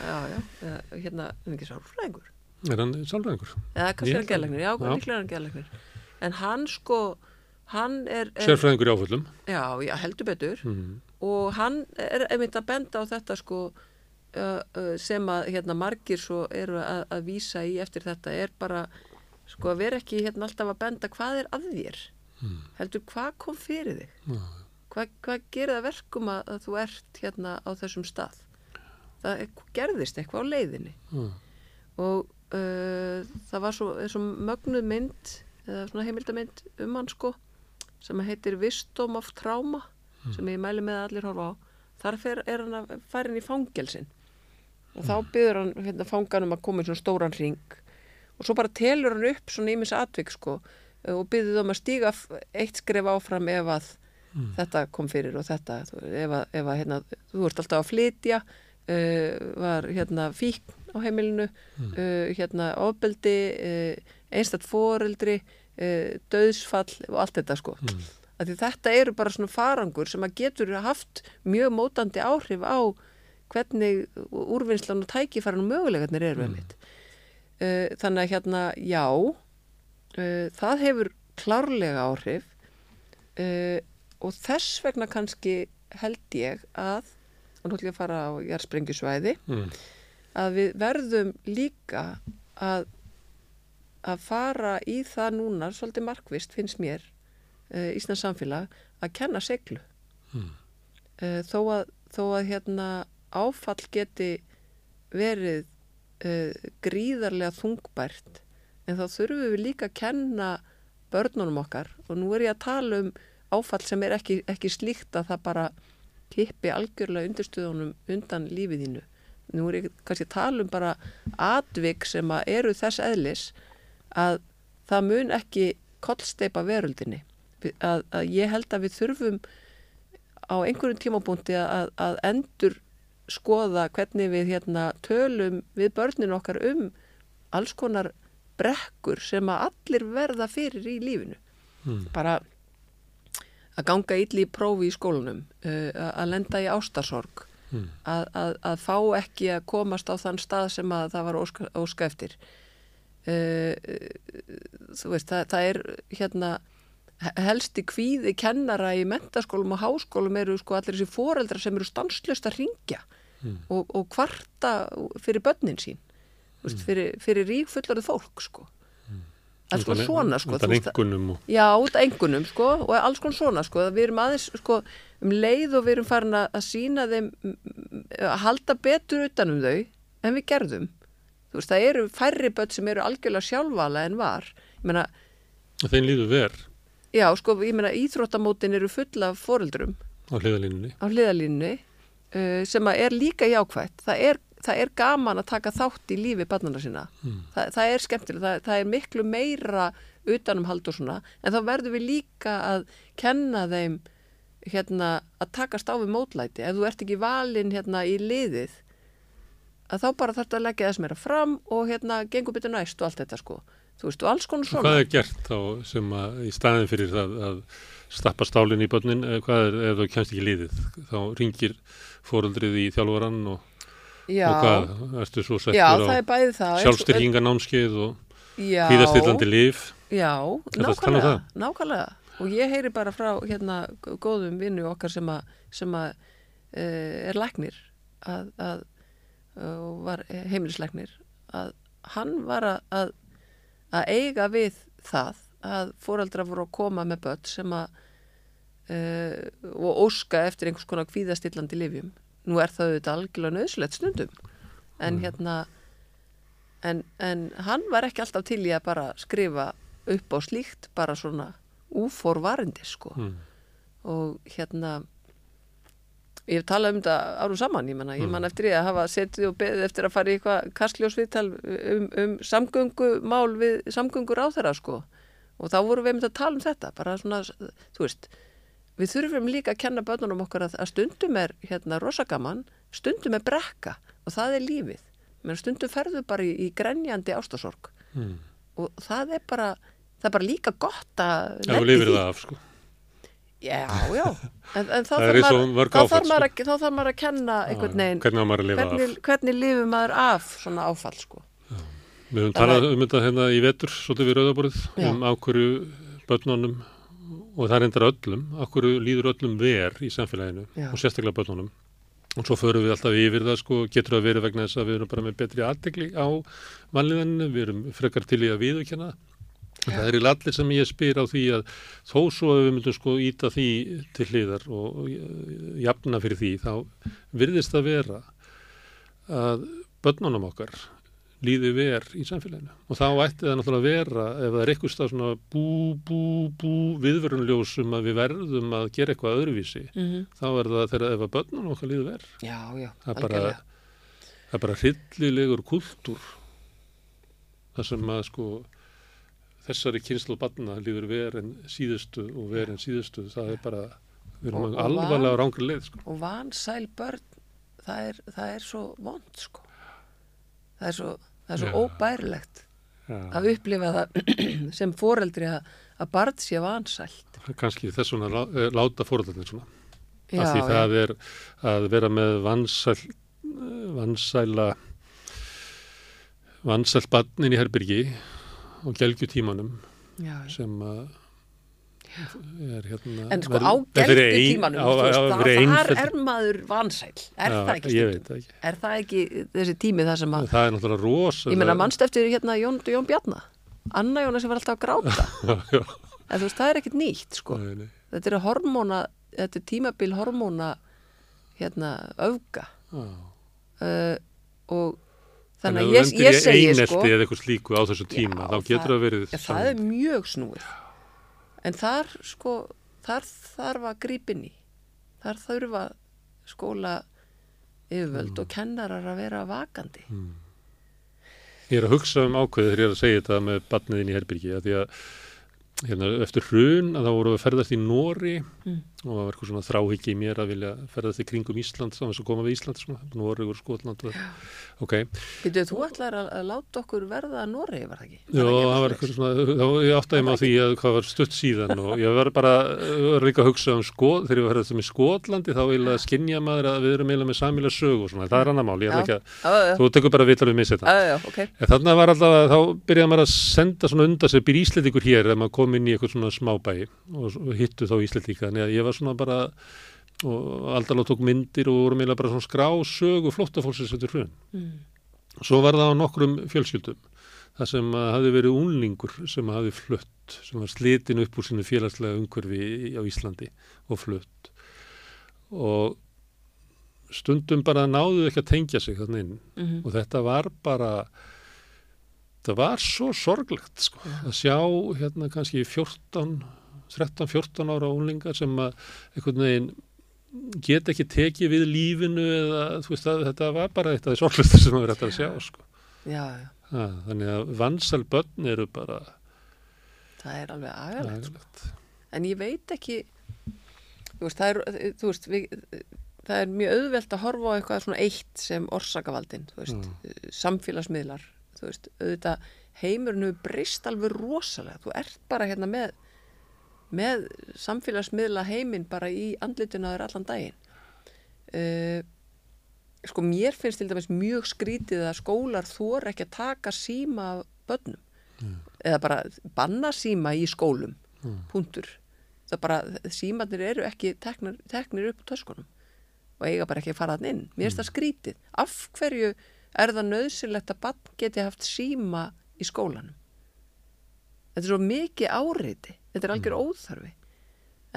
Já, já, hérna, er hann ekki sálfræðingur? Er hann sálfræðingur? Eða kannski er hann það. gælæknir, já, Já. líklega er hann gælæknir. en hann sko hann er, er Sérfræðingur í áföllum. já, já, heldur betur Mm. og hann er einmitt að benda á þetta sko uh, uh, sem að hérna margir svo eru að, að vísa í eftir þetta er bara sko að vera ekki hérna alltaf að benda hvað er að þér Mm. heldur hvað kom fyrir þig Já. Hvað, hvað gerir það verkum að, að þú ert hérna á þessum stað? Það er, gerðist eitthvað á leiðinni. Já. og uh, það var svo, svo mögnuð mynd eða svona heimildamynd um hann sko sem heitir Wisdom of Trauma sem ég mæli með að allir horfa á. Þar fer, er hann að fara inn í fangelsin og þá byður hann hérna, fanganum að koma í svona stóran ring og svo bara telur hann upp svona ímis atvik sko og byður þeim að stíga eitt skref áfram ef að þetta kom fyrir og þetta þú- ef að, ef að hérna, þú ert alltaf að flytja uh, var hérna fíkn á heimilinu uh, hérna ofbeldi uh, einstætt foreldri uh, döðsfall og allt þetta sko mm. þetta eru bara svona farangur sem að getur haft mjög mótandi áhrif á hvernig úrvinnslan og tækifæran og mögulegarnir eru mm. uh, þannig að hérna já uh, það hefur klárlega áhrif og þess vegna kannski held ég að og nú ætlum ég að fara á jarðsprengjusvæði Mm. að við verðum líka að að fara í það núna svolítið markvist finnst mér uh, Íslands samfélag að kenna seglu Mm. uh, þó, að, þó að hérna áfall geti verið uh, gríðarlega þungbært en þá þurfum við líka að kenna börnunum okkar og nú er ég að tala um áfall sem er ekki, ekki slíkt að það bara kippi algjörlega undirstöðunum undan lífið þínu. Nú er ég kannski að tala um bara atvik sem að eru þess eðlis að það mun ekki kollsteipa veröldinni. Að, að ég held að við þurfum á einhverjum tímabúndi að, að endur skoða hvernig við hérna tölum við börnin okkar um alls konar brekkur sem að allir verða fyrir í lífinu. Mm. Bara að ganga illi í prófi í skólanum, uh, að lenda í ástarsorg, Mm. að, að, að fá ekki að komast á þann stað sem að það var óska, óska eftir. Uh, uh, þú veist, það, það er hérna helsti kvíði kennara í mentaskólum og háskólum eru sko allir þessi foreldrar sem eru stanslöst að ringja Mm. og, og kvarta fyrir börnin sín mm. fyrir, fyrir rík fullarðu fólk sko alls konar svona sko Þannig veist, engunum og... já, út af engunum sko og alls konar svona sko við erum aðeins sko um leið og við erum farin að, að sína þeim að halda betur utan um þau en við gerðum. Þú veist, það eru færri börn sem eru algjörlega sjálfvala en var. Meina, Þeim líður ver. Já, sko, ég meina íþróttamótin eru fulla af foreldrum. Á hliðalínunni. uh, sem er líka jákvætt. Það er, það er gaman að taka þátt í lífi barnana sína Mm. það, það er skemmtilega, það, það er miklu meira utanumhald og svona en þá verðum við líka að kenna þeim hérna að takast á við mótlæti ef þú ert ekki valinn hérna í liðið að þá bara þarf að leggja þess meira fram og hérna gengur betur næst og allt þetta sko þú veist og alls konar svona Hvað er gert þá sem að í staðin fyrir það að stappa stálinn í börnin, hvað er ef þú kemst ekki liðið? Þá ringir fóruldrið í þjálfarann og, já, og hvað, ertu svo settur á eins og- hvíðastillandi líf? Já, nákvæmlega, nákvæmlega. Og ég heyri bara frá hérna góðum vinnu okkar sem að, sem að e, er læknir að, að og var heimilislæknir að hann var að, að, að eiga við það að fóreldra voru að koma með börn sem að e, og óska eftir einhvers konar kvíðastillandi lifjum. Nú er það auðvitað algjörlega nöðslegt stundum. En hérna en, en hann var ekki alltaf til í að bara skrifa upp á slíkt bara svona úforvarindi sko. Mm. og hérna ég hef talað um þetta árum saman ég, manna, man eftir ég að hafa setið og beðið eftir að fara í eitthvað kastljósviðtal um, um samgöngumál við samgöngur á þeirra sko. Og þá vorum við einmitt að tala um þetta bara svona, þú veist við þurfum líka að kenna börnunum okkar að, að stundum er hérna rosagaman stundum er brekka og það er lífið menn stundum ferðu bara í, í grenjandi ástasorg Mm. og það er bara það er bara líka gott að í lifir því. það af, sko. Já, já, en, en þá, er þarf maður, þá, þarf maður sko. þá þarf maður að kenna einhvern veginn Hvernig hvernig, hvernig lifir maður af svona áfall sko. Við höfum talað um þetta hérna í vetur, svolítið við rauðaborið, Já. um á hverju börnunum og það endur öllum, okkur líður öllum ver í samfélaginu Já. og sérstaklega börnunum og svo förum við alltaf yfir það sko, getur það verið vegna þess að við erum bara með betri aðtegli á mannliðaninu, við erum frekar til í að viðurkenna það. það er í allir sem ég spyr á því að þó svo að við myndum sko íta því til hliðar og og jafna fyrir því, þá virðist það vera að börnunum okkar líði ver í samfélaginu. Og þá ætti það náttúrulega að vera ef það er eitthvað stað svona bú, bú, bú viðvörunljósum að við verðum að gera eitthvað öðruvísi Mm þá er það þegar ef að börnunum okkar líði ver. Já, já, það er bara, er bara hryllilegur kultúr það sem að sko þessari kynslu barna líður ver en síðustu og ver en síðustu. Það er bara, við erum alvarlega á rángri leið sko. Og vansæl börn, það er, það er svo vond, sko. Það er svo, það er svo Já. óbærilegt Já, að upplifa það [CLEARS THROAT] sem foreldri að, að barn sé vansælt. kannski þess vegna lá- eh, láta fóröldarnir svona Já, af því það er að vera með vansæl, vansæla vansæl barnin í herbyrgi og gelgjutímanum sem að er hérna En sko verð- á fyrir geldu ein- tímanum, þar er maður vansæl. Er Já, það ekki stundum? Er það ekki þessi tími það sem að, það er náttúrulega rosa ég meina mannst eftir hérna Jón, Jón Bjarna, Anna Jóna sem var alltaf að gráta. [LAUGHS] En þú veist, það er ekkit nýtt, sko. nei, nei, Þetta er hormóna, þetta er tímabil hormóna, hérna, já. Uh, og þannig að ég, ég í segi, sko, eða eitthvað slíku á þessu tíma, Já, þá getur það verið Já, það er mjög snúið. En þar, sko, þar þarf að grípa inn í. Þar þurfa skóla yfirvöld Mm. og kennarar að vera vakandi. Ég er að hugsa um ákveðið þegar ég er að segja þetta með batniðin í Herbyrgi að því að hérna, eftir hrun að þá voru að ferðast í Nóri Mm. Og það var eitthvað svona þráhyggja í mér að vilja ferðast í kringum Ísland saman sem koma við Ísland svona, og Skotland og, ok, Býtuðu, þú ætlar að, að láta okkur verða að Noregi, var það ekki? Já, það var eitthvað svona, þá ég áttaði mig á því að hvað var stutt síðan og ég var bara, var líka að hugsa um skot, þegar ég var þetta með Skotlandi þá eiginlega skinja maður að við erum eiginlega með samilega sögu og svona, það er annar mál, ég ætla ekki að, Já, já, þú tekur bara var svona og, og bara, og aldalá tók myndir og vorum eiginlega bara svona skrá sögu flóttafólksins eftir hrun. Mm. Svo var það á nokkrum fjölskyldum. Það sem hafi verið únlingur sem hafi flutt, sem var slitin upp úr sínu félagslega umhverfi á Íslandi og flutt. Og stundum bara náðu ekki að tengja sig þannig inn Mm og þetta var bara það var svo sorglegt sko, að sjá hérna kannski 14 13-14 ára úlingar sem að einhvern veginn get ekki tekið við lífinu eða veist að þetta var bara eitt af því sorglestu sem maður ætti að sjá sko. Já, já, ha, þannig að vansal börn eru bara það er alveg agalegt. sko. En ég veit ekki, þú veist, það er, þú veist, við, það er mjög auðvelt að horfa á eitthvað svona eitt sem orsakavaldin, veist, samfélagsmiðlar, þú veist, auðvitað heimurinn hefur breyst alveg rosalega, þú ert bara hérna með, með samfélagsmiðla heiminn bara í andlituna þér allan daginn. Uh, sko, mér finnst til dæmis mjög skrítið að skólar þor ekki að taka síma af börnum, eða bara banna síma í skólum, punktur. Það bara, símanir eru ekki teknir, teknir upp töskunum og eiga bara ekki að fara þann inn. Mér finnst það skrítið. Af hverju er það nöðsynlegt að bann geti haft síma í skólanum? Þetta er svo mikið áreiti. Þetta er algjör óþarfi.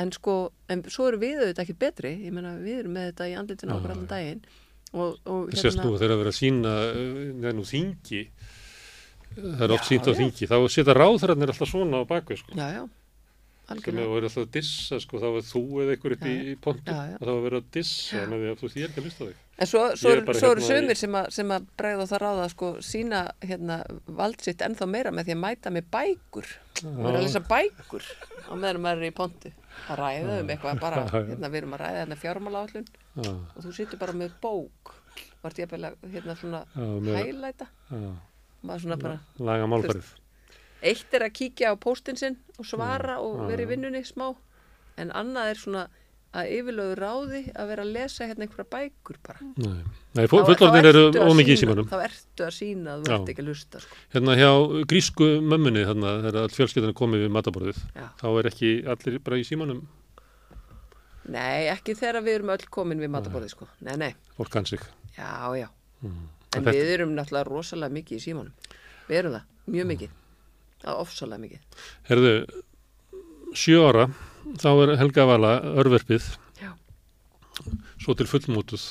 En sko, en svo eru við auðvitað ekki betri. Ég meina, við erum með þetta í andlitinu okkur allan daginn. Og, og Það sést nú þegar að vera að sína neða nú þingi það er oft sínt á þingi þá setja ráðherrarnir alltaf svona á bakvið sko. Já, já, sem hefur verið alltaf að dissa sko, þá er þú eða einhver upp í, í pontu já, já. og þá er verið að dissa því að þú ég er ekki að á þig. En svo, svo, er er svo eru hérna sumir sem, að, sem að bregða það ráða sko sína hérna, vald sitt ennþá meira með því að mæta með bækur. Og vera að lesa bækur á meðan maður er í pontu. Að ræða um eitthvað bara, [LAUGHS] hérna, við erum að ræða hérna fjármálaállun Já, og þú situr bara með bók. Vart ég að hérna svona hælæta maður svona bara, laga málfarið eitt er að kíkja á póstinn sinn og svara og Já, vera í vinnunni smá en annað er svona að yfirlögu ráði að vera að lesa hérna einhverja bækur bara. Nei, Nei fullorðin eru ómikið í símanum. Þá ertu að sína að þú ert ekki að lusta, sko. Hérna hjá grísku mömmunni, þarna, þegar all fjölskyldana komið við mataborðið, Já. þá er ekki allir bara í símanum, Nei, ekki þegar við erum öll komin við mataborðið, sko. Nei, nei, fólk kann sig. já, já. Mm. En Þetta- við erum náttúrulega rosalega mikið í símanum. Við erum það, mjög mikið. Það er ofsalega mikið. Herðu, sjö ára, þá er Helga Vala örverfið, Já. svo til fullmótuð,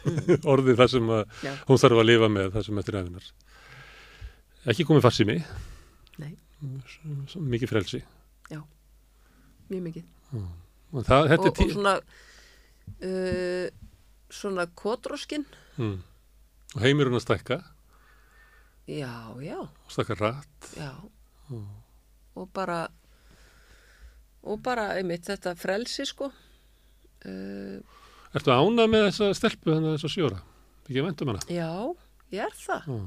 [LAUGHS] orðið það sem að Já. hún þarf að lifa með það sem eftir æfinar. Ekki komið s- s- mikið frelsi. mjög mikið. Og það, þetta Og, er og tí... svona, uh, svona kotróskin. Mm. Og heimurinn að stækka, Já, já, stækka rætt. já. Og bara, og bara, einmitt, þetta frelsi, sko. Uh, Ertu ánað með þessa stelpu þannig að þessa sjóra? Ekki vendum hana? já, ég er það. Já.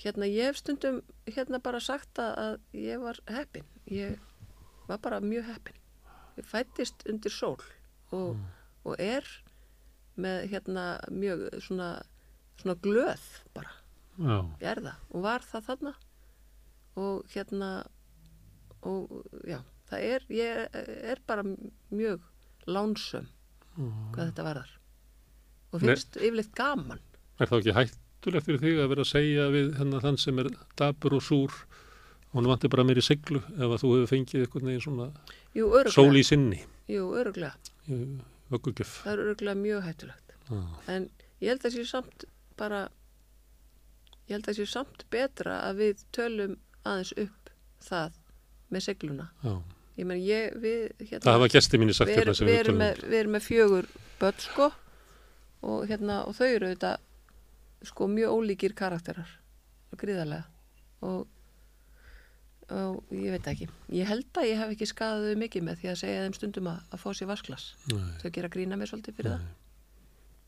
Hérna, ég hef stundum hérna bara sagt að, ég var heppin. Ég var bara mjög heppin. Ég fættist undir sól og, og er með hérna mjög svona, svona glöð bara. Já. Ég er það og var það þarna og hérna og já, það er, ég er bara mjög lánsöm hvað þetta varðar. Og Nei. finnst yfirleitt gaman. Er þá ekki hættulegt fyrir þig að vera að segja við hennar þann sem er dabur og súr hann vantir bara meiri siglu ef að þú hefur fengið einhvern veginn svona sól í sinni Jú, öruglega. Það er öruglega mjög hættulegt. Já. En ég held að sé samt bara, ég held að sé samt betra að við tölum aðeins upp það með segluna. Ég menn, ég, við, hérna, Það hafa gesti mínir sagt við, hérna við, við erum með, við erum með fjögur börn, sko, og hérna, og þau eru þetta, sko, mjög ólíkir karakterar, gríðarlega, og, og ég veit ekki, ég held að ég hef ekki skaðið þau mikið með því að segja þeim stundum að, að fá sér vasklas. Nei. Þau gera grína mér svolítið fyrir það.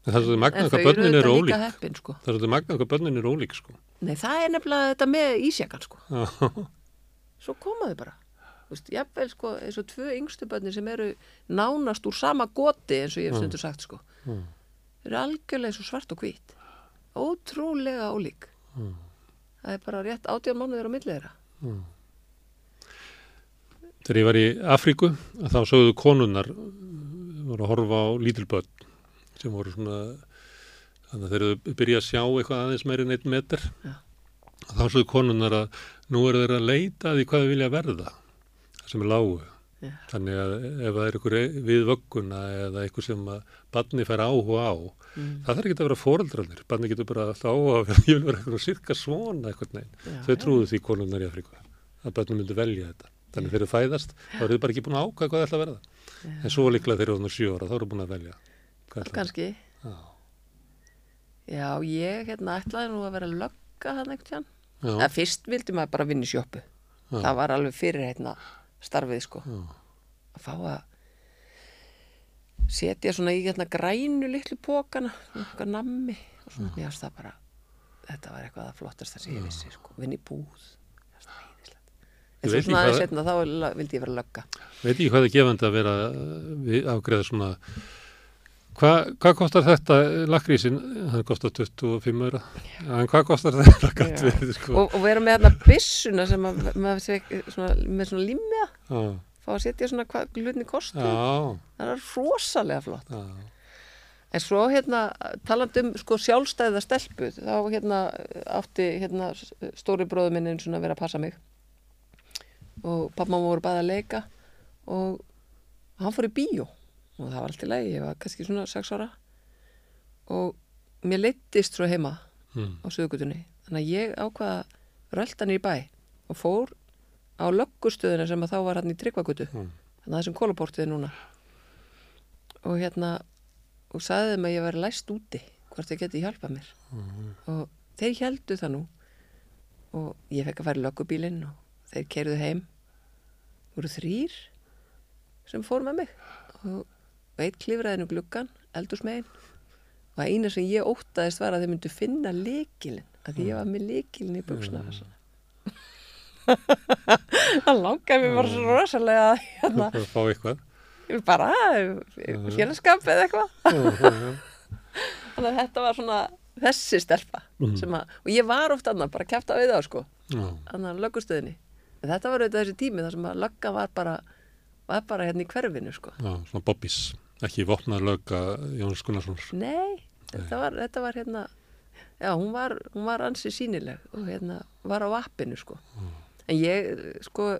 En það er svolítið hvað eru börnin auðvitað ólík. heppin, sko. Það er svolítið magnað hvað börnin eru ólík, sko. Nei, það er nefnilega þetta með ísjakan, sko. [LAUGHS] Svo komaðu bara. Þú veist, jafnvel, sko, eins og tvö yngstu börnir sem eru nánast úr sama goti, eins og ég hef stundur sagt, sko. Mm. Þeir eru algjörlega svo svart og hvít. Ótrúlega ólík. Mm. Það er bara rétt átján mánuðir á millið þeirra. Þegar ég var í Afríku, þá sögðu konunnar, voru að horfa á lítilbörn sem voru svona, þannig að þeir eru byrja að sjá eitthvað aðeins meiri en einn meter. Já. Þá sögðu konunnar að nú eru þeir að leita því hvað þau vilja verða, sem er lágu. Já. Þannig að ef það er ykkur við vögguna eða eitthvað sem að barni fær áhuga á, Mm. það þarf ekki að vera foreldrarnir. Barni getur bara alltaf áhuga að [LAUGHS] ég vil vera eitthvað sirka svona eitthvað. Já, Þau já. trúðu því konunnar í Afríku að barni myndi velja þetta. Þannig þegar þau fæðast, þá eru þau bara ekki búin að ákvæða hvað það ætla að verða. En svo líklega þau eru sjö ára, þá eru búin að velja. Að. Kanski. Já. Já, ég hérna ætlaði nú að vera lögga hann tján. Já, Það fyrst vildi maður bara vinna í sjoppu. Já. Það var alveg fyrir hérna starfið, sko. já, Að fá að setja svona í hérna grænu litlu pókana, eitthvað nammi og svona. Finnst það bara, þetta var eitthvað að flottast það sem ég vissi, sko. Vinna í búð. Ég En svo ekki svona aðeins setna þá vildi ég vera lögga. veit ekki hvað er gefandi að vera við afgreða svona Hva, hvað kostar þetta lakrísin? Það kostar 25 öra. En hvað kostar þetta [LAUGHS] við? Sko? Og, og vera með hérna byssuna sem að, svona, með svona limmiða, Já, fá að setja svona hvað hlutin kostu. já, Það er rosalega flott. já, En svo hérna, talandi um sko sjálfstæða stelpu, þá hérna átti hérna stóri bróður minn eins og að vera að passa mig. Og mamma voru bæði að leika og hann fór í bíó og það var allt í lagi, ég var kannski svona sex ára og mér leittist svo heima mm, á sögutunni. Þannig að ég ákvaða rölda niður í bæ og fór á löggustöðuna sem að þá var hann í tryggvagutu. mm, Þannig að þessum kólaportið er núna. Og hérna, og sagði þeim að ég væri læst úti, hvort þeir geti hjálpað mér. Og þeir heldu það nú. Og ég fekk að fara í löggubílinn og þeir keirðu heim. voru þrýr sem fór með mig. Og veit klifraðinu gluggan, eldursmegin. Og það eina sem ég óttaðist var að þeir myndu finna líkilinn. Að því ég var með líkilinn í buksna. [LAUGHS] það langaði mér bara svo rosalega að, hérna, [LAUGHS] fá eitthvað. bara félagskap eða eitthvað já. [LAUGHS] þannig að þetta var svona þessi stelpa sem að, og ég var oft annað bara að kæfta við það sko Já, annan löggustöðinni en þetta var auðvitað þessi tími þar sem að lögga var bara var bara hérna í hverfinu sko já, svona bobbís, ekki vopnað lögga Jóns Gunnarssonar. nei, þetta var, þetta var hérna já, hún var, hún var ansi sínileg og hérna var á appinu sko. En ég sko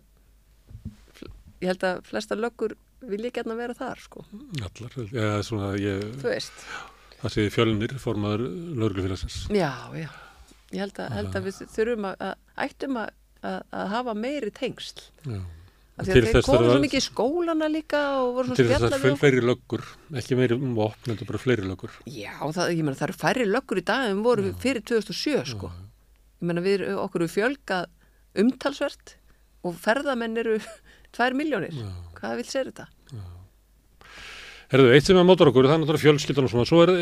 ég held að flesta löggur vil ég gætna vera þar sko. Allar, eða svona, ég, þú veist, það sé fjölnir, formaður lögreglufélagsins. já, já. Ég held að, held að við þurfum að, að ættum að, að, að hafa meiri tengsl. Já. Til þess að- mikið í skólana líka og voru svona Til þess að við fleiri, fleiri löggur, ekki meiri um vopn, þetta bara fleiri löggur. Já, það, ég meina það eru færri löggur í dag en voru fyrir 2007 sko. Ég meina við okkur við fjölgað umtalsvert og ferðamenn eru [LAUGHS] 2 miljónir. Hvað vil sér þetta? Herðu, eitt sem er mótor okkur, það er náttúrulega fjölskyldan og svona, svo er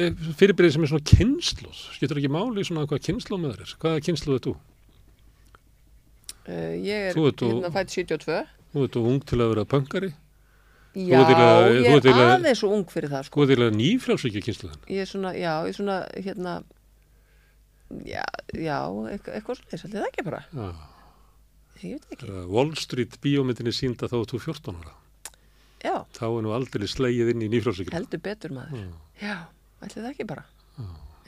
fyrirbyrðið sem er svona kynnslóð, skiptur ekki máli svona hvað kynnslóð með þér er, hvaða kynnslóð er þú? Uh, ég er og- hérna fætt 72. Þú ert þú ung til að vera pöngari, Já, ert eiginlega- ég þú ert er eiginlega- aðeins svo ung fyrir það sko. sko til að nýfrjálsvíkja kynnslóðin. Ég er svona, já, ég er svona, hérna, já, já, eitthvað, eitthvað svona, ég svolítið ekki bara. Já, Ég veit ekki. þegar Wall Street bíómyndinni sínda þá þú 14 ára. Já, Þá er nú aldrei slegið inn í nýfrjálsvíkja. heldur betur maður. Já, ætli það ekki bara.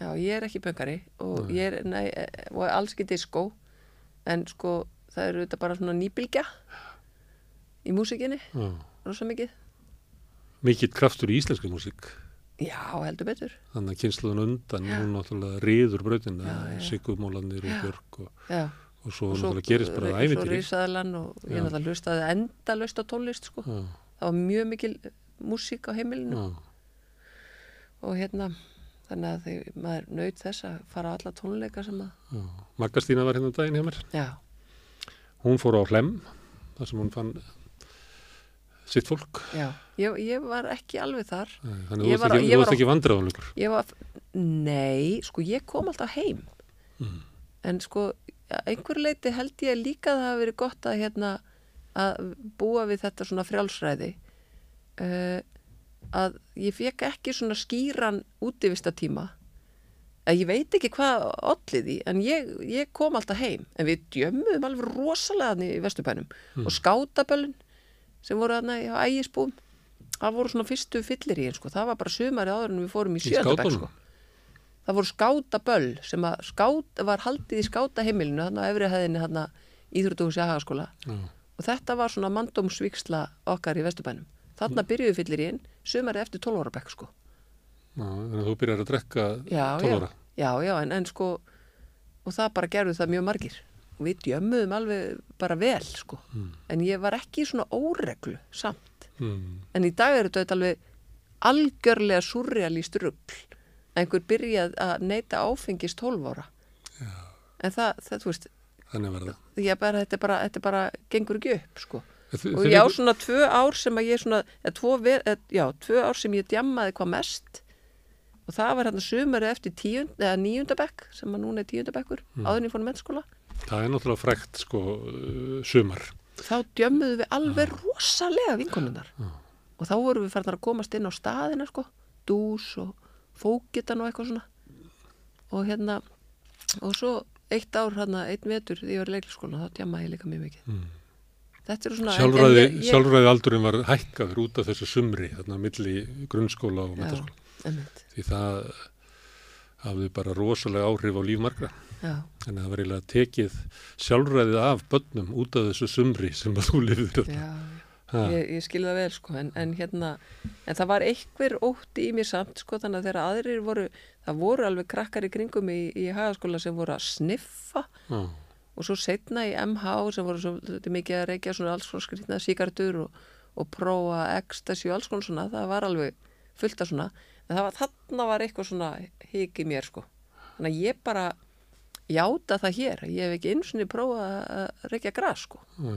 Já, ég er ekki pöngari og ég er, nei, eh, og alls ekki diskó, en sko, það eru þetta bara svona nýbylgja í músikinni, Já. rosa mikið. Mikill kraftur í íslenski músík. Já, heldur betur. Þannig að kynnslóðin undan, hún náttúrulega riður Já, já. Sigurmólanir og Björk og, Já. og svo Og náttúrulega gerist bara og Svo risaðalan og ég Já. náttúrulega hlustaði endalaust á tónlist, sko. Já, Það var mjög mikil músík á heimilinu já, og hérna, þannig að þeir, maður naut þess að fara á alla tónleika sem að, já. Maggastína var hérna um daginn hjá mér. já, Hún fór á Hlem, þar sem hún fann sitt fólk. já. Ég, ég var ekki alveg þar. Þannig Ég þú var varst ekki, var ekki vandræðanlegur. Var, nei, sko ég kom alltaf heim Mm. en sko að einhver leiti held ég líka að það hafi verið gott að hérna að búa við þetta svona frjálsræði uh, að ég fekk ekki svona skýran útivistatíma að ég veit ekki hvað allir því en ég, ég kom alltaf heim en við djömmuðum alveg rosalega í Vesturbænum Mm. og skátaböllin sem voru hann í ægisbúum það voru svona fyrstu fyllir í sko. það var bara sumari áður en við fórum í Í sjöndabæk sko. það voru skátaböll sem að skát, var haldið í skátaheimilinu þannig á efri hæðinni þannig íþrótuhúsi hagaskóla Já, og þetta var svona mandómsvíksla okkar í Vesturbænum þarna byrjuðu fyllir í einn sumari eftir 12 ára bekk sko. já, þannig að þú byrjar að drekka já, 12 já, ára. já, já en, en sko og það bara gerðu það mjög margir við djömmuðum alveg bara vel sko. Mm. en ég var ekki í svona óreglu samt Mm. en í dag er þetta alveg algjörlega surrealíst rugl að einhver byrjað að neyta áfengist 12 ára Já. en það, það, þú veist bara, þetta, bara, þetta bara gengur ekki upp sko. Þi- og ég á svona tvö ár sem að ég svona, eða tvo, eða, já, tvö ár sem ég djammaði hvað mest og það var hérna sumari eftir tíund, eða níundabekk sem að núna er tíundabekkur mm. áður en ég fór í mennskóla Það er náttúrulega frækt, sko, uh, sumar. þá djömmuðu við alveg rosalega vinkonunnar Já. og þá vorum við farnar að komast inn á staðina sko, dús og fókitan og eitthvað svona og hérna og svo eitt ár hérna, einn vetur því ég var í leikliskóla þá djammaði ég líka mjög mikið Mm. svona Sjálfræði, ég, sjálfræði aldurinn var hækkaður út af þessu sumri, þarna milli grunnskóla og metaskóla. Því það hafði bara rosalega áhrif á líf margra. já, Þannig að það var eiginlega tekið sjálfræðið af börnum út af þessu sumri sem að þú lifir þetta. já, Ha, ég, ég skilði það vel sko en, en hérna, en það var einhver ótti í mér samt sko þannig að þegar aðrir voru, það voru alveg krakkar í kringum í, í hagaskóla sem voru að sniffa já, og svo setna í MH sem voru svo þetta mikið að reykja svona alls svona skrýtna síkartur og, og prófa ecstasy og alls konar svona, það var alveg fullt af svona, en það var, þarna var eitthvað svona hik í mér sko þannig að ég bara játa það hér, ég hef ekki eins og prófað að reykja gras sko já.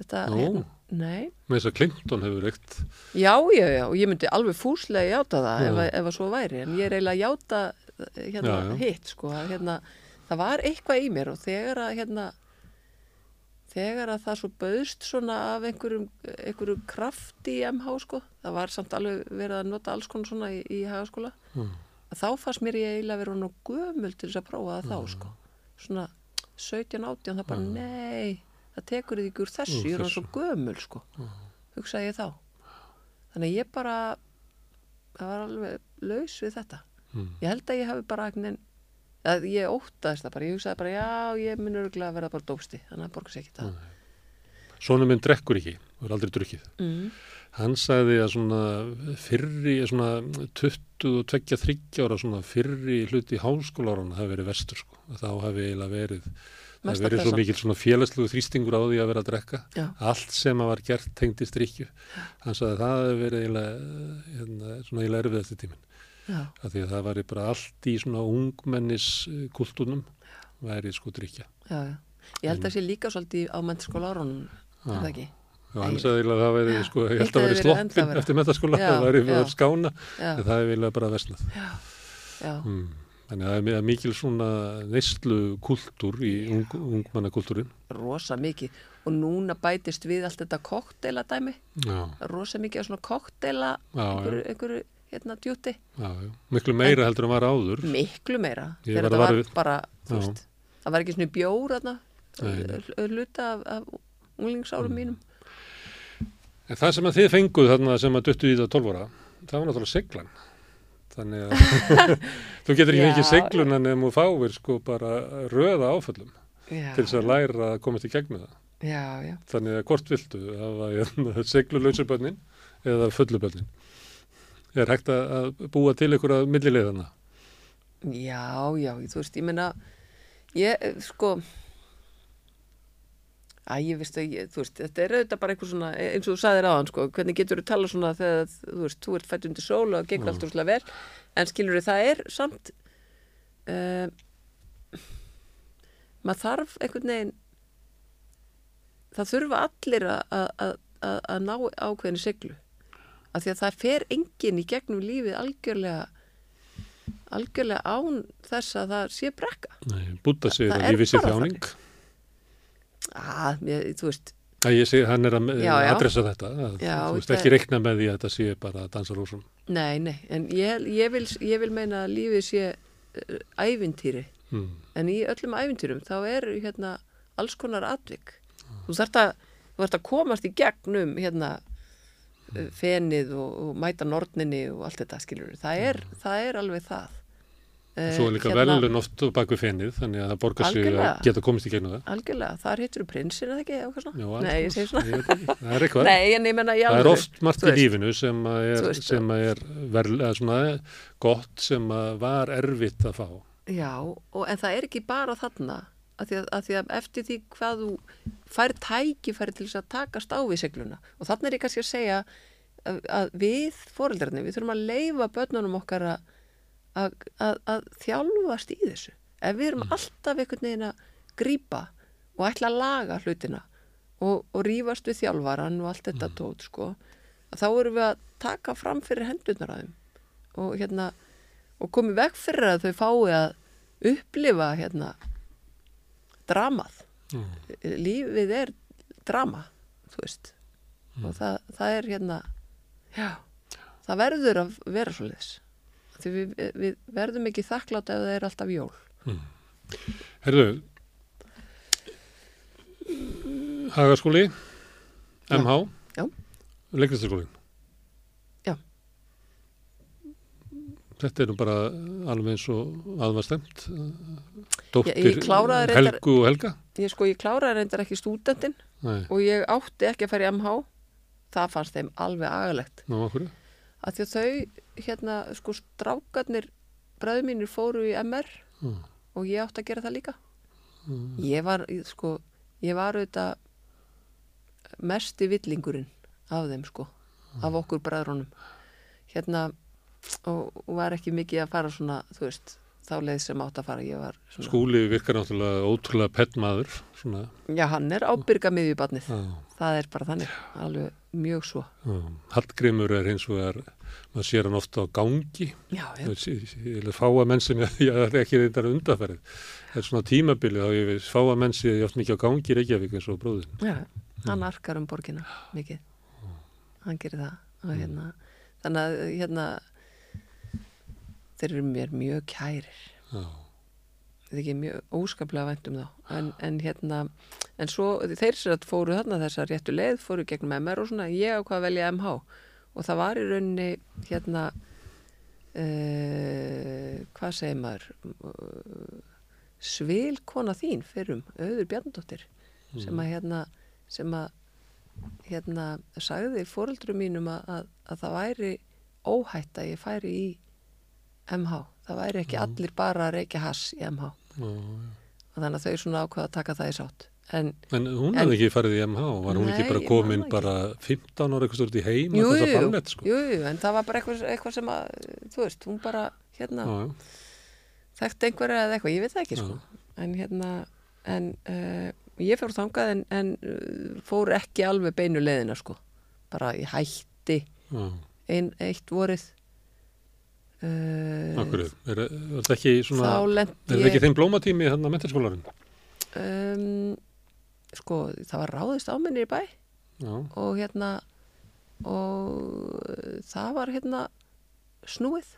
þetta, Nú. hérna, nei Með þess að Clinton hefur reykt. já, já, já, og ég myndi alveg fúslega játa það Já. ef, að- ef að svo væri, en ég er eiginlega að játa hérna Já, já. hitt sko, hérna það var eitthvað í mér og þegar að hérna þegar að það svo bauðst svona af einhverjum, einhverjum krafti í MH sko, það var samt alveg verið að nota alls konar svona í, í hagaskóla. Mm. þá fannst mér ég eiginlega verið nú gömul til þess að prófa það þá sko. Svona 17, 18 það bara nei, það tekur þig ekki úr þessu ég er þessu. svo gömul sko. Hugsaði ég þá. Þannig ég bara það var alveg laus við þetta. Mm. ég held að ég hafi bara en, að ég óttaðist það bara, ég hugsaði bara já, ég mun örgulega að vera bara dópsti þannig að borga sér ekki það Svona minn drekkur ekki, er aldrei drukkið. mm. Hann sagði að svona fyrri, svona 22-23 ára svona fyrri hluti háskólarana hafi verið vestur sko. Þá hafi eiginlega verið, það verið svo mikil svona félagslegu þrýstingur á því að vera að drekka. Já. Allt sem að var gert tengdist drikju. Hann sagði að það hafi verið eiginlega, hérna, svona eiginlega erfið eftir tíminn. Af því að það væri bara allt í svona ungmennis kultúnum væri sko drikja. já, ég held að sé líka svolítið á mentaskóla árunum er það ekki? Já, eiginlega að það væri, sko, ég held að hefði væri sloppin eftir metaskóla, Já, það væri að skána, en það er eiginlega bara vesnað. Mm. Þannig að það er mi- mikil svona neyslu kultúr í ung, ungmannakultúrin. rosa mikið. Og núna bætist við allt þetta kokteila dæmi. Já, rosa mikið af svona kokteila einhverju hérna djúti já, já. Miklu meira heldur en var áður. miklu meira þegar þetta að var við- bara þú veist, það var ekki svona bjór hl- hluta af, af unglingsárum Mm. mínum En það sem að þið fenguð þarna sem að duttu í það 12 ára, það var náttúrulega seglan. Þannig að [LAUGHS] þú getur ekki ekki segluna nefnum og fáir sko bara röða áföllum já, til þess að læra að komast í gegnum það. já, já, Þannig að hvort viltu hafa seglulöysubönnin eða fullubönnin. Er hægt að að búa til ykkur að millilegðana? já, já þú veist, ég meina ég, eh, sko Æ, ég veist að, ég, þú veist, þetta er auðvitað bara eitthvað svona, e, eins og þú sagðir aðan, sko, hvernig getur þú tala svona þegar, þú veist, þú ert fætt undir sól og Já. allt úrslega vel, en skilur það er samt, uh, maður þarf einhvern veginn, það þurfa allir að, að, að, að, að ná ákveðinu siglu, af því að það fer enginn í gegnum lífið algjörlega, algjörlega án þess að það sé brekka. Nei, búta sig Það að er lífi sér bara þjáning. Að, mér, þú veist, Að ég segi, hann er að Já, já. adressa þetta. Að, Já, þú veist það- ekki reikna með því að þetta sé bara að dansa rúsum. Nei, nei, en ég, ég, vil, ég vil meina að lífið sé uh, ævintýri, Mm. en í öllum ævintýrum þá er hérna alls konar atvik. Þú þarft að, að komast í gegnum hérna fenið og, og mæta norninni og allt þetta skilur. Það er, það er alveg það. Eh, Svo er líka hérna, velun oft á baku fennið, þannig að það borgar sig að geta komist í gegnum það. Algjörlega, þar hittur þú prinsinn eða ekki, alls nei, ég segi svona. Ég. Það er eitthvað. Nei, en ég menna það er oft margt í lífinu sem að er, sem að er verl, eða svona, gott sem að var erfitt að fá. Já, og, en það er ekki bara þarna að því að, að því að eftir því hvað þú fær tækifæri til þess að takast á við segluna. Og þarna er ég kannski að segja að, að við foreldrarnir, við þurfum að leifa börnunum okkar að, að, að, að þjálfast í þessu. Ef við erum alltaf einhvern veginn að grípa og ætla að laga hlutina og, og rífast við þjálfaran og allt þetta tót sko, að þá erum við að taka fram fyrir hendurnar að þeim og hérna og komið veg fyrir að þau fái að upplifa hérna dramað. Mm. lífið er drama þú veist. Og það, það er hérna já, það verður að vera svo liðs því við, við verðum ekki þakklátt ef það er alltaf jól. Herðu, Hagaskóli. MH, Já. leiklistaskólin. Já. Þetta er nú bara alveg eins og aðvarstemt. Ég- Dóttir ég kláraði reyndar- Helgu og Helga. ég sko, ég kláraði reyndar ekki stúdentinn Nei, og ég átti ekki að fara í MH það fannst þeim alveg agalegt ná okkur. að því að þau, hérna, sko strákarnir, bræðu mínir fóru í MR Mm. og ég átti að gera það líka Mm. ég var, sko, ég var auðvitað mesti villingurinn af þeim, sko af okkur bræðrunum hérna, og, og var ekki mikið að fara svona, þú veist þá leið sem átt að fara. Svona, Skúli virkar náttúrulega ótrúlega pettmaður, svona, já hann er ábyrga miðjubarnið, það er bara þannig alveg mjög svo. Já. Hallgrimur er hins vegar, maður sér hann ofta á gangi, já, já, ég vil fáa menn sem ég, [LAUGHS] ég er ekki reyndar undarferð. Það er svona tímabili þá ég vil fáa menn sem ég oft mikið á gangi í Reykjavík eins og bróðin. já, hann arkar um borgina mikið, hann gerir það. Og hérna, þannig að hérna þeir eru mér mjög kærir. Já, þetta er ekki mjög óskaplega vænt um þá. En, en hérna, en svo þeir sér að fóru þarna þessa réttu leið fóru gegnum MR og svona, ég á hvað að velja MH og það var í rauninni hérna uh, hvað segir maður? Uh, svil kona þín fyrrum, auður Bjarnadóttir sem að hérna sem að hérna sagði fóreldrum mínum að, að, að það væri óhætt að ég færi í MH, það væri ekki allir bara að reykja hass í MH já. og þannig að þau svona ákveða að taka það í sátt. En En hún hefði ekki farið í MH, var hún ekki Nei, bara ég komin bara 15 ára eitthvað stort í heim jú, ballett, sko. jú, jú, en það var bara eitthvað, eitthvað sem að, þú veist, hún bara hérna, þekkt einhverja eða eitthvað, ég veit það ekki sko. en hérna en uh, ég fór þangað en, en uh, fór ekki alveg beinu leiðina sko, bara ég hætti ein, eitt vorið akkur er, er þetta ekki svona, er þetta ekki þeim blómatími hérna að mentaskólarinn? um, sko, það var ráðist á minni í bæ. Já, og hérna og það var hérna snúið.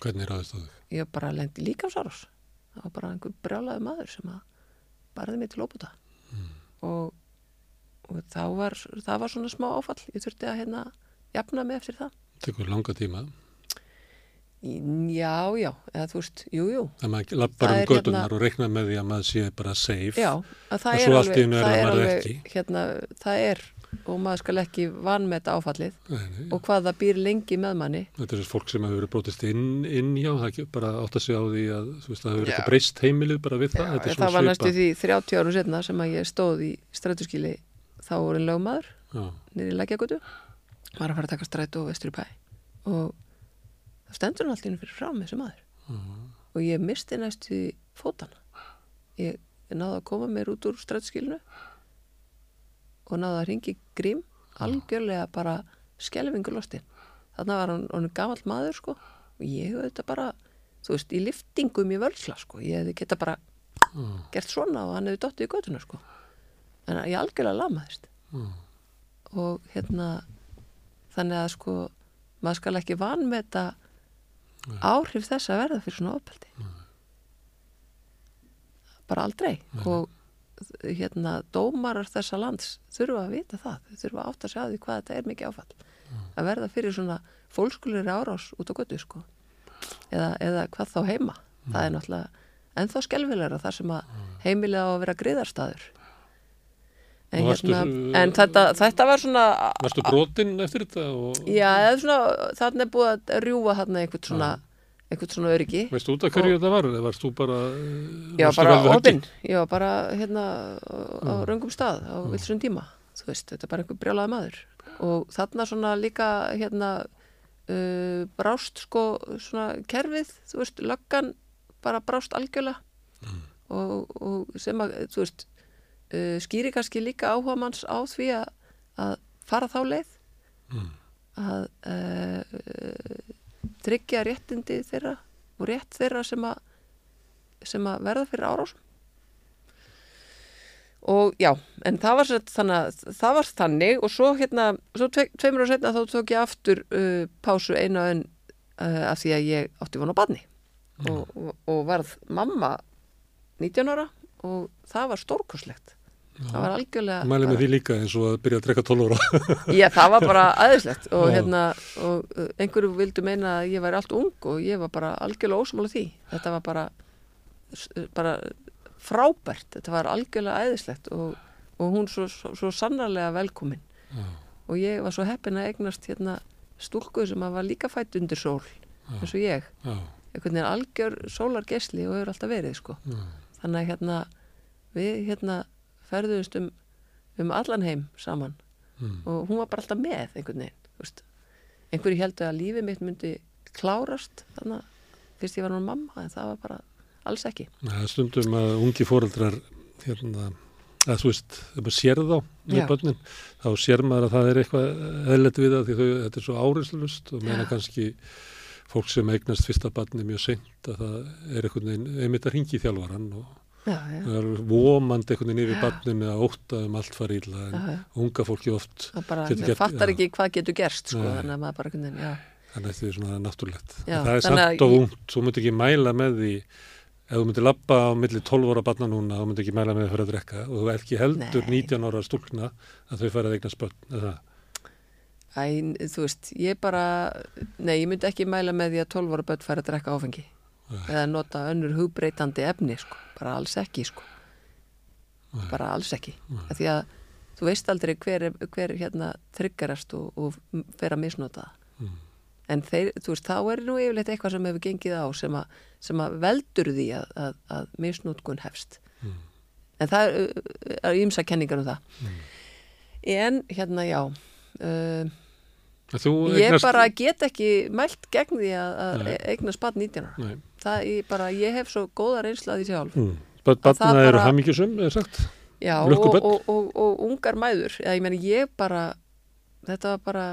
Hvernig ráðist það þig? ég bara lendi líkamsárás. Það var bara einhver brjálaði maður sem að barði mig til óbúta og, og þá var það var svona smá áfall. Ég þurfti að hérna jafna mig eftir það. Tekur langa tíma. Já, já, eða þú veist, jú, jú Það maður lappar Það um er hérna- gödunar og reiknar með því að maður sé bara safe. já, að það er alveg, það það er alveg ekki. hérna, það er og maður skal ekki vanmeta áfallið Nei, nei. og hvað það býr lengi með manni Þetta er þess fólk sem hefur verið brotist inn, inn hjá, það ekki bara átt að segja á því að þú veist, það hefur Já. eitthvað breyst heimilið bara við það. Þetta er það var næstu því 30 árum setna sem að ég stóð í strætuskili þá voru en lögmaður Já, í Lækjagutu var að fara að taka strætu og vestur í bæ og það stendur hann allt inn fyrir frá mig sem maður. Og ég misti næstu fótana. Ég, náði að koma mér út úr strætuskilinu og náði að ringi grím algjörlega bara skelfingu losti þarna var hann, hann gamall maður sko. Og ég auðvitað bara þú veist, í liftingum í völsla sko. Ég hefði geta bara já, gert svona og hann hefði dottið í göttuna sko. En ég algjörlega lamaðist. Já. og hérna þannig að sko maður skal ekki vanmeta áhrif þess að verða fyrir svona ofbeldi. Bara aldrei. Og hérna dómarar þessa lands þurfa að vita það, þau þurfa að átta sig á því hvað þetta er mikið áfall. Að verða fyrir svona fólkskulir árás út á götu sko. Eða, eða hvað þá heima. Það er náttúrulega ennþá skelfilegra þar sem að heimilega á að vera griðarstaður en, Og varstu- hérna, en þetta, þetta var svona Varstu brotin eftir þetta og já, þarna er búið að rjúfa þarna einhvern svona einhvern svona öryggi. Veistu út af hverju þetta var? Bara... var varstu bara alveg höggin? opinn var bara hérna á, á röngum stað á vilsum tíma þú veist, þetta er bara einhver brjálaði maður. Og þarna svona líka hérna uh, brást sko svona kerfið, þú veist, löggan bara brást algjörlega. Og, og sem að, þú veist uh, skýri kannski líka áhuga manns á því að, að fara þá leið. Mm. að uh, tryggja réttindi þeirra og rétt þeirra sem að sem að verða fyrir árásum. Og já, en það var, þannig, að- það var þannig og svo hérna, svo tve, tveimur og setna þá tók ég aftur uh, pásu einu en uh, af því að ég átti von á badni og, og, og varð mamma 19 ára og það var stórkurslegt það var algjörlega Mæli með því líka eins og að byrja að drekka 12 ára. [LAUGHS] Já, það var bara aðeinslegt og, Já. hérna, og uh, einhverju vildu meina að ég væri allt ung og ég var bara algjörlega ósamála því. Þetta var bara, s- bara frábært, þetta var algjörlega aðeinslegt og, og hún svo, svo, svo sannarlega velkomin. Já. Og ég var svo heppin að eignast hérna stúlku sem var líka fætt undir sól, eins og ég. Já, Einhvern veginn algjör sólargesli og hefur alltaf verið, sko. já, Þannig að hérna, við hérna ferðumst um, um allan heim saman mm. og hún var bara alltaf með einhvern veginn einhverju heldur að lífið mitt myndi klárast þannig fyrst ég var nú mamma en það var bara alls ekki Það stundum að ungi fóreldrar hérna, að þú veist, þegar maður sér þá með börnin, þá sér maður að það er eitthvað eðlert við það því þau, þetta er svo áriðslust og meina Já. kannski fólk sem eignast fyrsta barni mjög seint að það er einhvern veginn, einmitt að ringi í þjálfaran og já, já, það er vomandi einhvern veginn yfir barninu að ótta um allt fari illa en já, unga fólki oft það bara, maður fattar ekki hvað getur gerst sko, þannig að maður bara einhvern veginn, já, þannig að þetta er svona náttúrulegt. Það er samt ég- ungt, þú myndir ekki mæla með því ef þú myndir labba á milli 12 ára barna núna, þú myndir ekki mæla með því að fara að drekka. Og þú ekki heldur Nei. 19 ára stúlkna að þau fara að eigna eða Æ, þú veist, ég bara, nei, ég myndi ekki mæla með því að 12 ára börn færi að drekka áfengi Nei. eða nota önnur hugbreytandi efni, bara alls ekki, sko, Nei. bara alls ekki, af því að þú veist aldrei hver, er- hver hérna tryggarast og, og fer að misnota. Mm. En þeir, þú veist, þá er nú yfirleitt eitthvað sem hefur gengið á sem, a, sem að veldur því að, að, að misnotkun hefst. Mm. En það er, ímsa kenningar um það. Mm. En hérna, já, uh, Þú Ég eignast- bara get ekki mælt gegn því að, að Nei. eigna spatt 19 ára. Nei. Það ég bara, ég hef svo góða reynsla af því sjálf. Mm. Barna eru bara- hamingjusum, er sagt Já, og, og, og, og, ungar mæður. Ég meni, ég bara, þetta var bara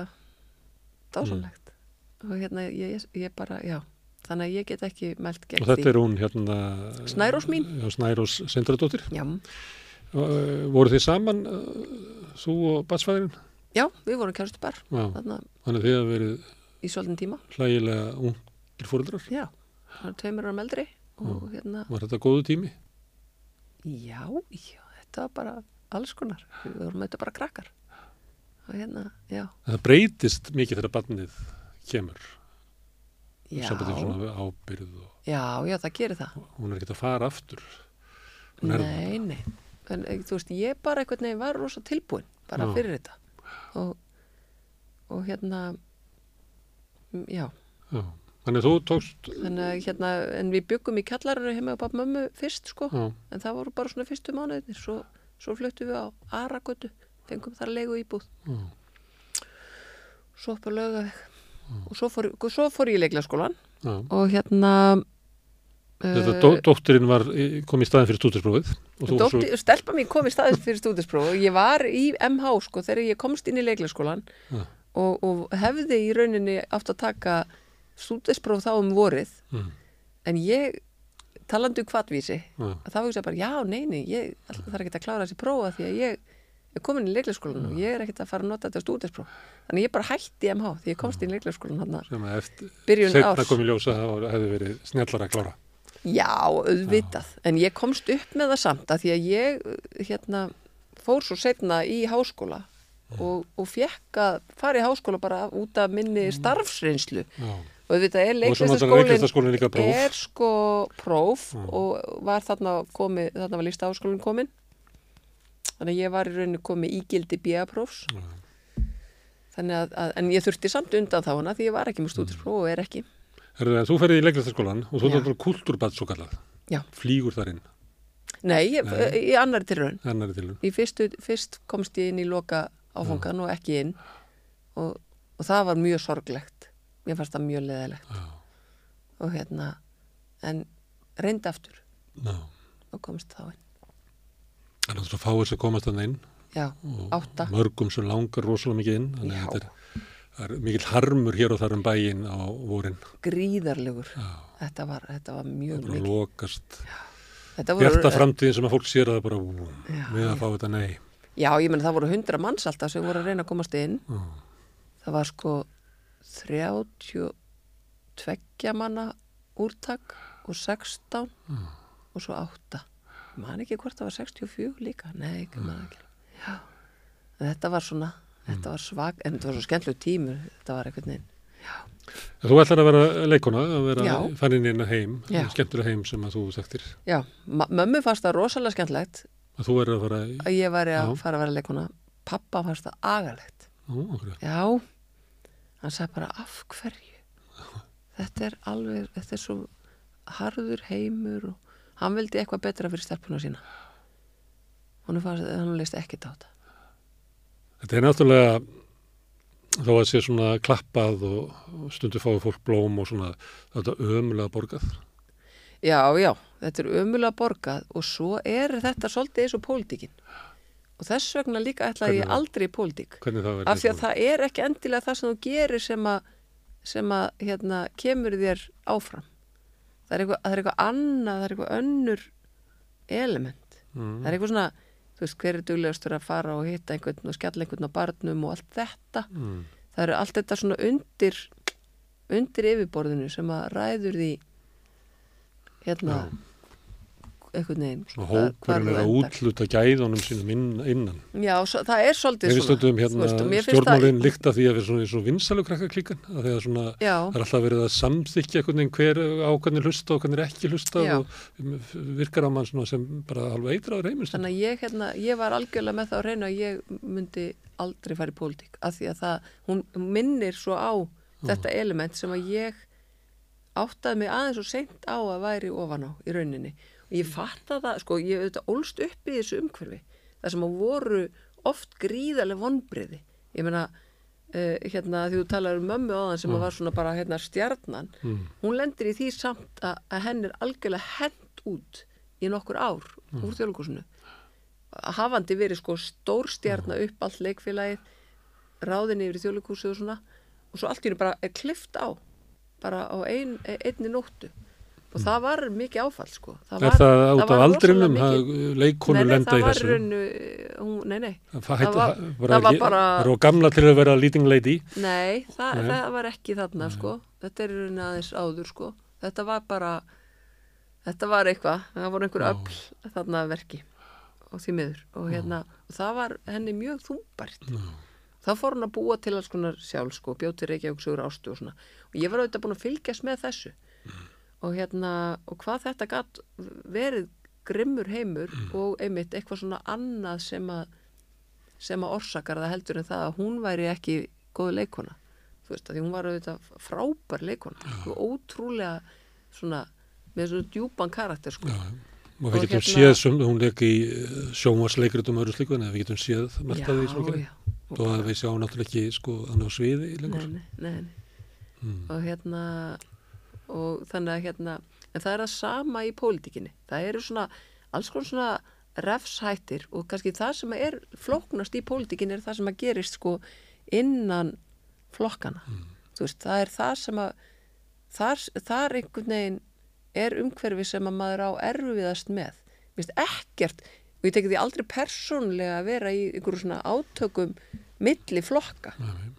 dásanlegt. Og hérna, ég, ég bara, já. Þannig að ég get ekki mælt gegn og þetta því. er hún hérna Snærós mín. Já, Snærós Sindradóttir Já, Uh, voru þið saman uh, þú og batsfæðurinn já, við vorum kærustu bar. Þannig að þið hafa verið í svolítinn tíma. hlægilega ungir fóreldrar Já, það var tveimur ára meldri og hérna, var þetta góðu tími? Já, já, þetta var bara alls konar. Við vorum þetta bara krakkar. Og hérna, já, það breytist mikið þegar barnið kemur já, og já, já, það gerir það. hún er ekkert að fara aftur Hún er Nei, nei. En eh, þú veist, ég bara einhvern veginn var rosa tilbúin bara Já. fyrir þetta. Og, og hérna, já, já. Þannig að þú tókst þannig að hérna, en við byggum í kjallarinu heima á pappa mömmu fyrst, sko. já, En það voru bara svona fyrstu mánuðinir. Svo, svo fluttum við á Aragötu, fengum þar leigu íbúð. já, Svo upp á lögaveg. Og svo fór, svo fór ég í leiklaskólan já. og hérna Þetta eh, dó, dóttirinn var, kom í staðin fyrir stúdursprófið og þú Dótti, stelpa mín kom í staðis fyrir stúdispróf og ég var í MH sko þegar ég komst inn í leikleikskólan Já. og, og hefði í rauninni átt að taka stúdispróf þá um vorið. Mm, en ég, talandi um kvartvísi já, að þá hugsa bara, já, nei, nei ég er ekki að klára þessi prófa því að ég er komin í leikleikskólan og ég er ekkert að fara að nota þetta stúdispróf þannig ég bara hætti MH því ég komst í leikleikskólan hann að byrjun árs. kom í ljósa að það hefði verið snjallara að klára. Já, auðvitað. En ég komst upp með það samt að því að ég hérna, fór svo setna í háskóla og, og fekk að fara í háskóla bara út af minni starfsreynslu. já, Og auðvitað er leiklistaskólinn er sko próf Mm. og var þarna komið, þarna var lísta háskólinn komin. Þannig að ég var í rauninni komið ígildi BA-prófs. Já. Þannig að, að, en ég þurfti samt undan þá hana því ég var ekki með stúdispróf og er ekki. Herðu, þú ferði í leiklistaskólan og þú Já. er kultúrbatt svo kallað Já. flýgur þar inn, Nei, ég, Nei. í annari tilraun. í fyrstu, fyrst komst ég inn í loka áfangan og ekki inn og, og það var mjög sorglegt mér fannst það mjög leðilegt Já, og hérna en reyndi aftur. Já. Og komst þá inn. Það er náttúrulega fáir sem komast þannig inn. Já, átta. mörgum sem langar rosalega mikið inn þannig að þetta er, er mikill harmur hér og þar um bæinn á vorin. Gríðarlegur. Þetta var, þetta var mjög þetta Bjarta framtíðin sem að fólk sér að það bara við að fá þetta nei. Já, ég menn það voru hundra manns alltaf sem voru að reyna að komast inn. Það var sko 32 manna úrtak og 16 Mm. og svo 8 man ekki hvort það var 64 líka? Nei, ekki man ekki. Já. Þetta var svona þetta var svag, en þetta var svo skemmtlu tímur þetta var einhvern veginn. En Þú ætlar að vera leikona, að vera fannin inn að heim, Já. skemmtilega heim sem að þú þekktir. já, mömmu fannst það rosalega skemmtlegt Að þú er að fara í, að ég væri að fara að vera leikona pappa fannst það agalegt. Ó, já, hann sagði bara af hverju þetta er alveg, þetta er svo harður heimur og hann vildi eitthvað betra fyrir stelpuna sína hann leist ekkit á þetta þetta er náttúrulega, þó að sé svona klappað og stundu fáið fólk blóm og svona þetta ömulega borgað. Já, já, þetta er ömulega borgað og svo er þetta svolítið eins og pólitíkin. Og þess vegna líka ætlaði ég aldrei í pólitík. Af því að það er ekki endilega það sem þú gerir sem að, sem að hérna, kemur þér áfram. Það er eitthvað, það er eitthvað annað, það er eitthvað önnur element. Mm. Það er eitthvað svona, þú veist, hver er duglegastur að fara og hitta einhvern og skjalla einhvern á barnum og allt þetta. Mm. Það eru allt þetta svona undir, undir yfirborðinu sem að ræður því hérna Já. Svona hvar hópurinn þú er að útluta gæðunum sínum inn, innan. Já, svo, það er svolítið svona. stundum þú hérna veist, stjórnmálinn það- líkta því að við svona eins og vinsalu krakka klíkan, að því að svona það er alltaf verið að samþykja hver á hvernig hlusta og hvernig er ekki hlusta Já. og virkar á mann svona sem bara alveg eitraður heimist. þannig að ég, hérna, ég var algjörlega með það að reyna að ég myndi aldrei fara í pólitík af því að það, hún minnir svo á þetta element sem að ég áttaði mig aðeins og seint á að væri ofan á í rauninni og ég fatta það, sko, ég auðvitað ólst upp í þessu umhverfi, það sem að voru oft gríðarlega vonbriði ég meina uh, hérna því þú talar um mömmu á þann sem að var svona bara hérna stjarnan, Mm. hún lendir í því samt að, að henn er algjörlega hent út í nokkur ár úr þjóðlugusinu hafandi verið sko stórstjarna upp allt leikfélagið ráðinni yfir í þjóðlugusið og svona og svo allt í henni bara er klift á bara á ein, einni nóttu og það var mikið áfall sko. Er það út af var aldrinum, leikonu nei, nei, lenda það í var þessu? raunu, hún, nei, nei. Það, það hætti, var- það, það var ekki- bara- það of gamla til að vera leading lady. Nei, það, Nei. það var ekki þarna sko. Þetta er í rauninni aðeins áður sko. Þetta var bara þetta var eitthvað, það voru einhver öll þarna verki. Og því miður. Og hérna, og það var henni mjög þúmbært þá fór hann að búa til alls konar sjálf sko, bjóti Reykjavík sögur ástu og svona. Og ég var auðvitað búin að fylgjast með þessu og hérna, og hvað þetta gatt verið grimmur heimur og einmitt eitthvað svona annað sem að sem að orsakar það heldur en það að hún væri ekki góð leikona þú veist, að því hún var auðvitað frábær leikona og ótrúlega svona, með svona djúpan karakter sko. Já. Og Og við getum hérna- séð sem hún leik í sjónvarsleikritum og öðru slíku, en við getum séð mest að því. Og Þó að við sjáum náttúrulega ekki sko hann á sviði lengur. nei, nei, nei. Mm. og hérna og þannig að hérna en það er það sama í pólitíkinni. Það eru svona, alls konar svona refshættir og kannski það sem er flóknast í pólitíkinni er það sem að gerist sko innan flokkana þú veist, það er það sem að þar, þar einhvern veginn er umhverfi sem að maður á erfiðast með. Mér finnst ekkert og ég teki því aldrei persónlega að vera í einhverju svona átökum milli flokka. Nei.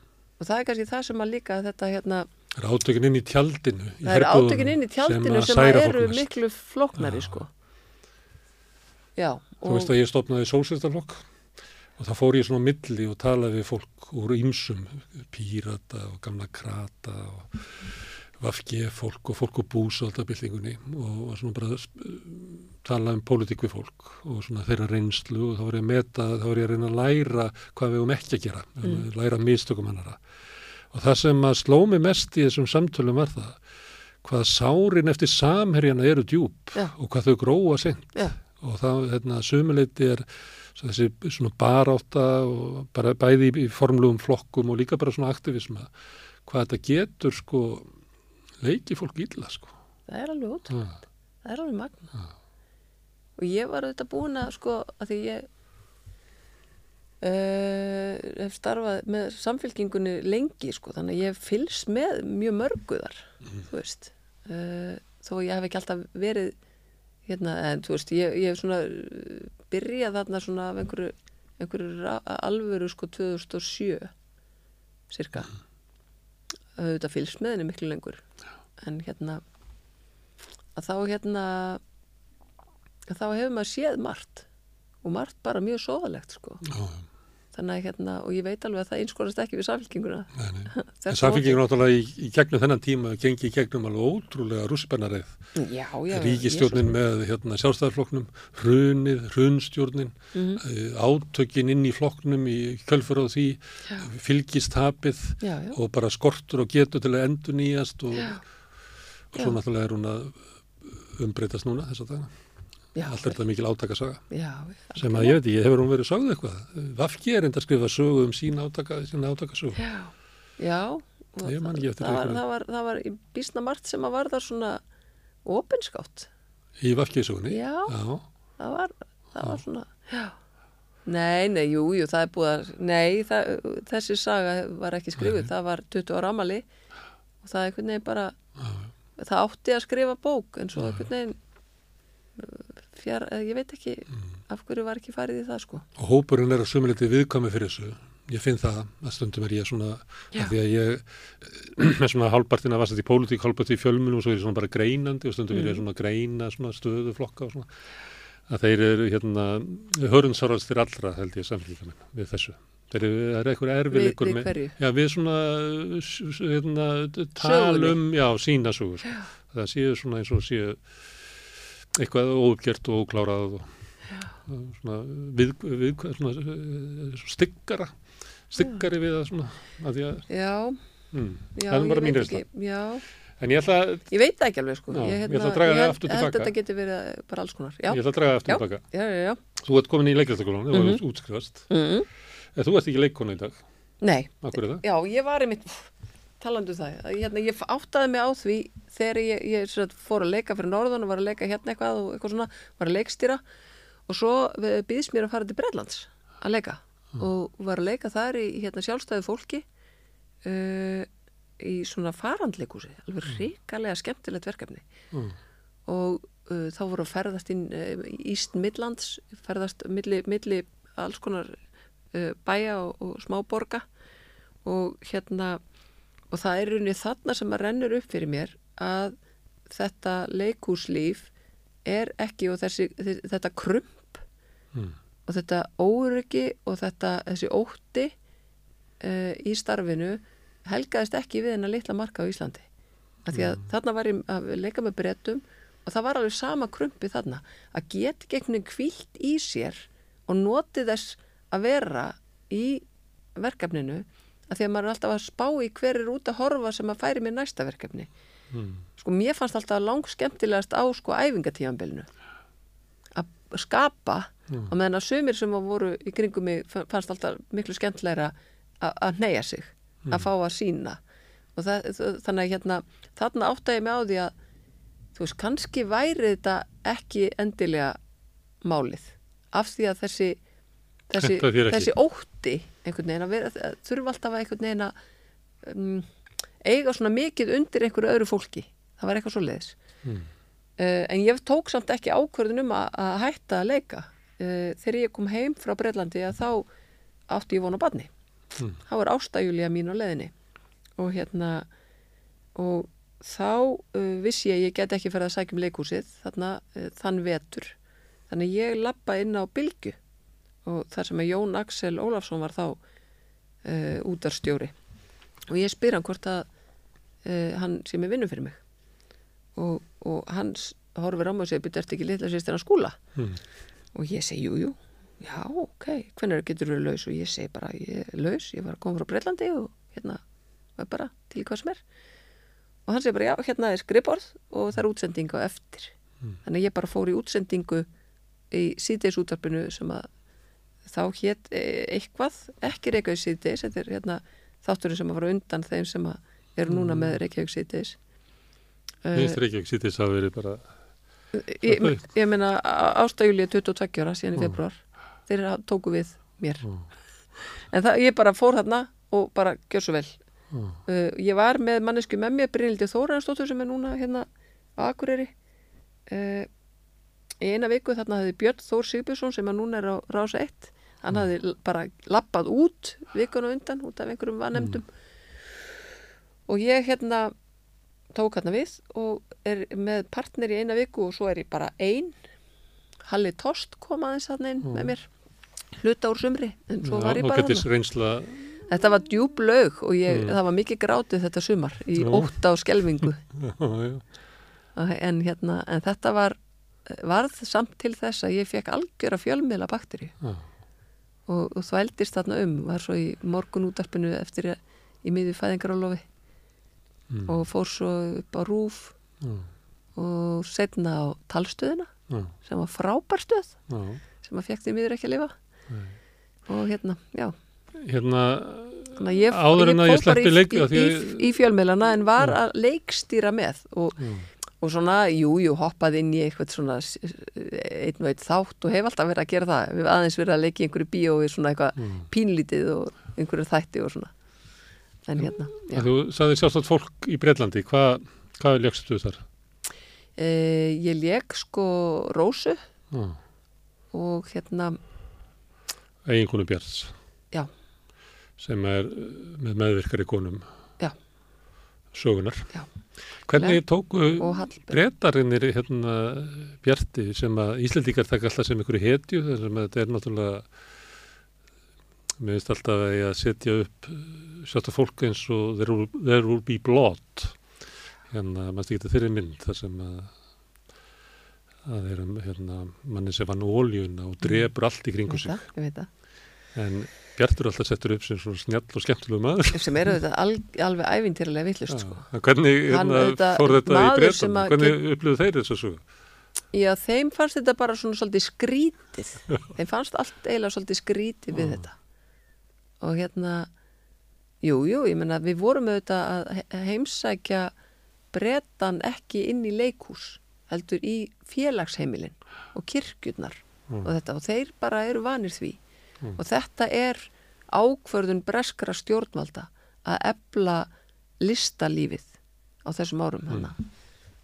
og það er kannski það sem að líka þetta hérna Það er átökin inn í tjaldinu. í það er herbúðunum átökin inn í tjaldinu sem, fólk eru miklu flóknari sko já Þú veist að ég stopnaði sósistaflokk og það fór ég svona á milli og talaði við fólk úr ýmsum, pírata og gamla krata og vafge fólk og fólk úr bús og svona bara uh, tala um pólitík við fólk og svona þeirra reynslu og þá var ég að meta, þá var ég að reyna að læra hvað við um ekki að gera, mm. læra mistökum hannara. Og það sem að sló mig mest í þessum samtölum var það hvað sárin eftir samherjana eru djúb Já. og hvað þau gróa já, og það, hérna, sumuleiti er svo þessi svona barátta og bara bæði í, í formlugum flokkum og líka bara svona aktivisma hvað þetta getur sko leiki fólk illa sko. Það er alveg út ja. það er alveg magna og ég var auðvitað búin að sko að því ég uh, hef starfað með samfélkingunni lengi sko þannig að ég fylgst með mjög mörguðar þú veist. Uh, þó ég hef ekki alltaf verið hérna, en þú veist, ég, ég hef svona uh, byrjað þarna svona af einhverju, einhverju alvöru sko 2007 cirka auðvitað fylgst með henni miklu lengur. En hérna að þá hérna að þá hefur maður séð margt. Og margt bara mjög sóðalegt sko. Já, þannig að hérna, og ég veit alveg að það einskorast ekki við samfélkinguna nei, nei. [LAUGHS] En Þvert á samfélgingin náttúrulega í, í gegnum þennan tíma gengi í gegnum alveg ótrúlega rússipennareið. Ríkistjórnin með hérna, sjálfstæðarflokknum, hrunið, hrunstjórnin, mm. átökin inn í flokknum í kjölfur á því, Já. fylgistapið já, já, og bara skortur og getur til að endur nýjast og, og svo náttúrulega er hún að umbreytast núna þess að dagana. Já, Allt er þetta mikil átakasaga já, sem að ég veit ekki, hefur hún verið sagði eitthvað. Vafki er enda að skrifa sögu um sína átaka, sína átakasögu. já, Já, það, var, einhverju. það, var, það var í bísna margt sem að var þar svona opinskátt. Í vafkísugunni? Já. Já. Það var, það var svona, já. Nei, nei, jú, jú, það er búið að, nei, það, þessi saga var ekki skrifuð, það var 20 ára amali og það er einhvern veginn bara, það átti að skrifa bók en svo einhvern veginn fjár, eh, ég veit ekki af hverju var ekki farið í það, sko. Og hópurinn er að sumiliti viðkvæmi fyrir þessu. Ég finn það að stundum er ég svona, Já. af því að ég [CLEARS THROAT] með svona hálfpartina var satt í pólitík, hálfpartina í fjölmunum og svo er ég svona bara greinandi og stundum er ég svona að greina svona stöðu flokka og svona. Að þeir eru hérna hörunsárast til allra held ég samfélgamenn við þessu. Þeir eru, það er eitthvað erfileikur við hverju? Já, við svona s- s- hérna, talum, já, sína sögur. sko. Það séu svona eins og séu eitthvað óuppgert og óklárað og svona við, við svona, eh, styggara styggari við það svona að því að, Já, mm, já, það er bara mín reynsla en ég ætla, að- ég veit það ekki alveg, sko. Já, ég, ég ætla að draga það aftur held- held til baka. Þetta getur verið bara alls konar, ég ætla að draga aftur Já. tilbaka þú ert komin í Mhm. ert útskrifast Mm en þú ert ekki leikona í dag, Nei, það? Já, ég var einmitt, talandu um það, að hérna, ég áttaði mig á því þegar ég, ég sagt, fór að leika fyrir norðan og var að leika hérna eitthvað og eitthvað svona, var að leikstýra og svo býðs mér að fara til Bredlands að leika og var að leika þar í hérna, sjálfstæðu fólki uh, í svona farandleikúsi, alveg ríkalega skemmtilegt verkefni. Mm. og uh, þá voru að ferðast inn uh, í East Midlands, ferðast milli, milli alls konar uh, bæja og, og smáborga og hérna og það er rauninni þarna sem að rennur upp fyrir mér að þetta leikúslíf er ekki og þessi, þetta krump Mm. og þetta óryggi og þetta, þessi ótti uh, í starfinu helgaðist ekki við hennar litla marka á Íslandi. Af því að þarna var ég að leika með brettum og það var alveg sama krumpi þarna. Að geta gegnum kvílt í sér og noti þess að vera í verkefninu að því að maður er alltaf að spá í hver er út að horfa sem að færi mér næsta verkefni. Mm. sko mér fannst alltaf lang skemmtilegast á sko æfingatíðanbylnu að skapa Mm. og meðan að sumir sem voru í kringum mig fannst alltaf miklu skemmtilegra að neyja sig, að fá að sína og það, þannig að hérna þarna átta ég mig á því að þú veist, kannski væri þetta ekki endilega málið. Af því að þessi þessi, þessi ótti einhvern veginn að vera, þurfa alltaf að einhvern veginn að um, eiga svona mikið undir einhverju öðru fólki. Það var eitthvað svo leiðis Mm. uh, en ég tók samt ekki ákvörðun um að, að hætta að leika. Uh, þegar ég kom heim frá Breitlandi að þá átti ég von á badni Mm. þá er ástæjulía mín á leiðinni. Og hérna og þá uh, vissi ég að ég get ekki ferð að sækja um leikúsið þarna þann vetur. Þannig ég lappa inn á bylgu og þar sem að Jón Axel Ólafsson var þá uh, útarstjóri og ég spyr hann hvort að uh, hann sé með vinnu fyrir mig og, og hann s- horfir á mig og segir, byrja, ertu ekki litla sýstir hann skúla? Mm. Og ég segi, jú, jú, já, ok, hvernig getur þú laus? Og ég segi bara, ég er laus, ég var að koma frá Breitlandi og hérna, var bara til hvað sem er. Og hann segi bara, já, hérna er skrifborð og það er útsending á eftir. Þannig að ég bara fór í útsendingu í síðdeisútarpinu sem að þá hétt eh, eitthvað, ekki Reykjavík síðdeis, þetta er hérna þátturinn sem að fara undan þeim sem eru núna með Reykjavík síðdeis. Eh, Minnst er ekki ekki sýttis að veri bara ég, ég meina ástæjulíu 22 ára síðan í februar þeir tóku við mér. En það, ég bara fór þarna og bara gjör svo vel. Mm. uh, ég var með mannesku með mér Brynildi Þóraðansdóttur sem er núna hérna á Akureyri. Uh, eina viku þarna hefði Björn Þór Sigbjörnsson sem er núna er á Rása 1 hann hafði l- bara lappað út vikuna undan út af einhverjum vanemdum og ég hérna tók hérna við og er með partner í eina viku og svo er ég bara ein. Halli Tost kom aðeins þarna inn með mér hluta úr sumri en svo var ég og bara reynsla. Þetta var djúb lög og ég, það var mikið grátið þetta sumar í Já. ótta og skelvingu [LAUGHS] en hérna, en þetta var varð samt til þess að ég fekk algjöra fjölmiðla bakteri Já. og, og þvældist þarna um var svo í morgun útarpinu eftir að, í miði fæðingarálofi Mm. og fór svo upp á rúf Já. og setna á talstöðina Já. sem var frábær stöð Já. sem að fekk því miður ekki að lifa og hérna, já, hérna Þannig að ég, að ég fór bara í, í, í, að- í fjölmiðlana en var að leikstýra með og, Mm. Og svona, jú, jú, hoppaði inn í eitthvað svona s- einn og einn þátt og hef alltaf verið að gera það. Við aðeins verið að leika í einhverju bíói svona eitthvað Mm. pínlítið og einhverju þætti og svona. En hérna. En Þú sagði sjálfsagt fólk í Breitlandi, hvað, hvað leggstu þar? E, ég leik sko Rósu Já. og hérna, eiginkonu Bjarts Já. sem er með meðvirkari konum Já. sögunar Já. Hvernig tóku breytarinnir hérna Bjarti sem að Íslendingar taka alltaf sem einhverju hetju þar sem þetta er náttúrulega mér finnst alltaf að ég að setja upp sjátt fólk eins og there will, there will be blood. Hérna, maður stíkta þeirri mynd þar sem að að þeir eru hérna, manni sem vann óljuna og drefur allt í kringu sig. en Bjartur alltaf settur upp sem svona snjall og skemmtilegu maður sem eru þetta al, alveg ævintýrlega vittlust sko. Já, hvernig hérna, auðvitað- fór þetta í breytan hvernig upplýðu þeir þessu sögu Já, þeim fannst þetta bara svona svolítið skrítið. þeim fannst allt eiginlega svolítið skrítið við þetta. Og hérna, jú, jú, ég menna við vorum auðvitað að he- heimsækja bretan ekki inn í leikhús, heldur í félagsheimilin og kirkjurnar og þetta og þeir bara eru vanir því. Og þetta er ákvörðun breskra stjórnvalda að ebla listalífið á þessum árum hana.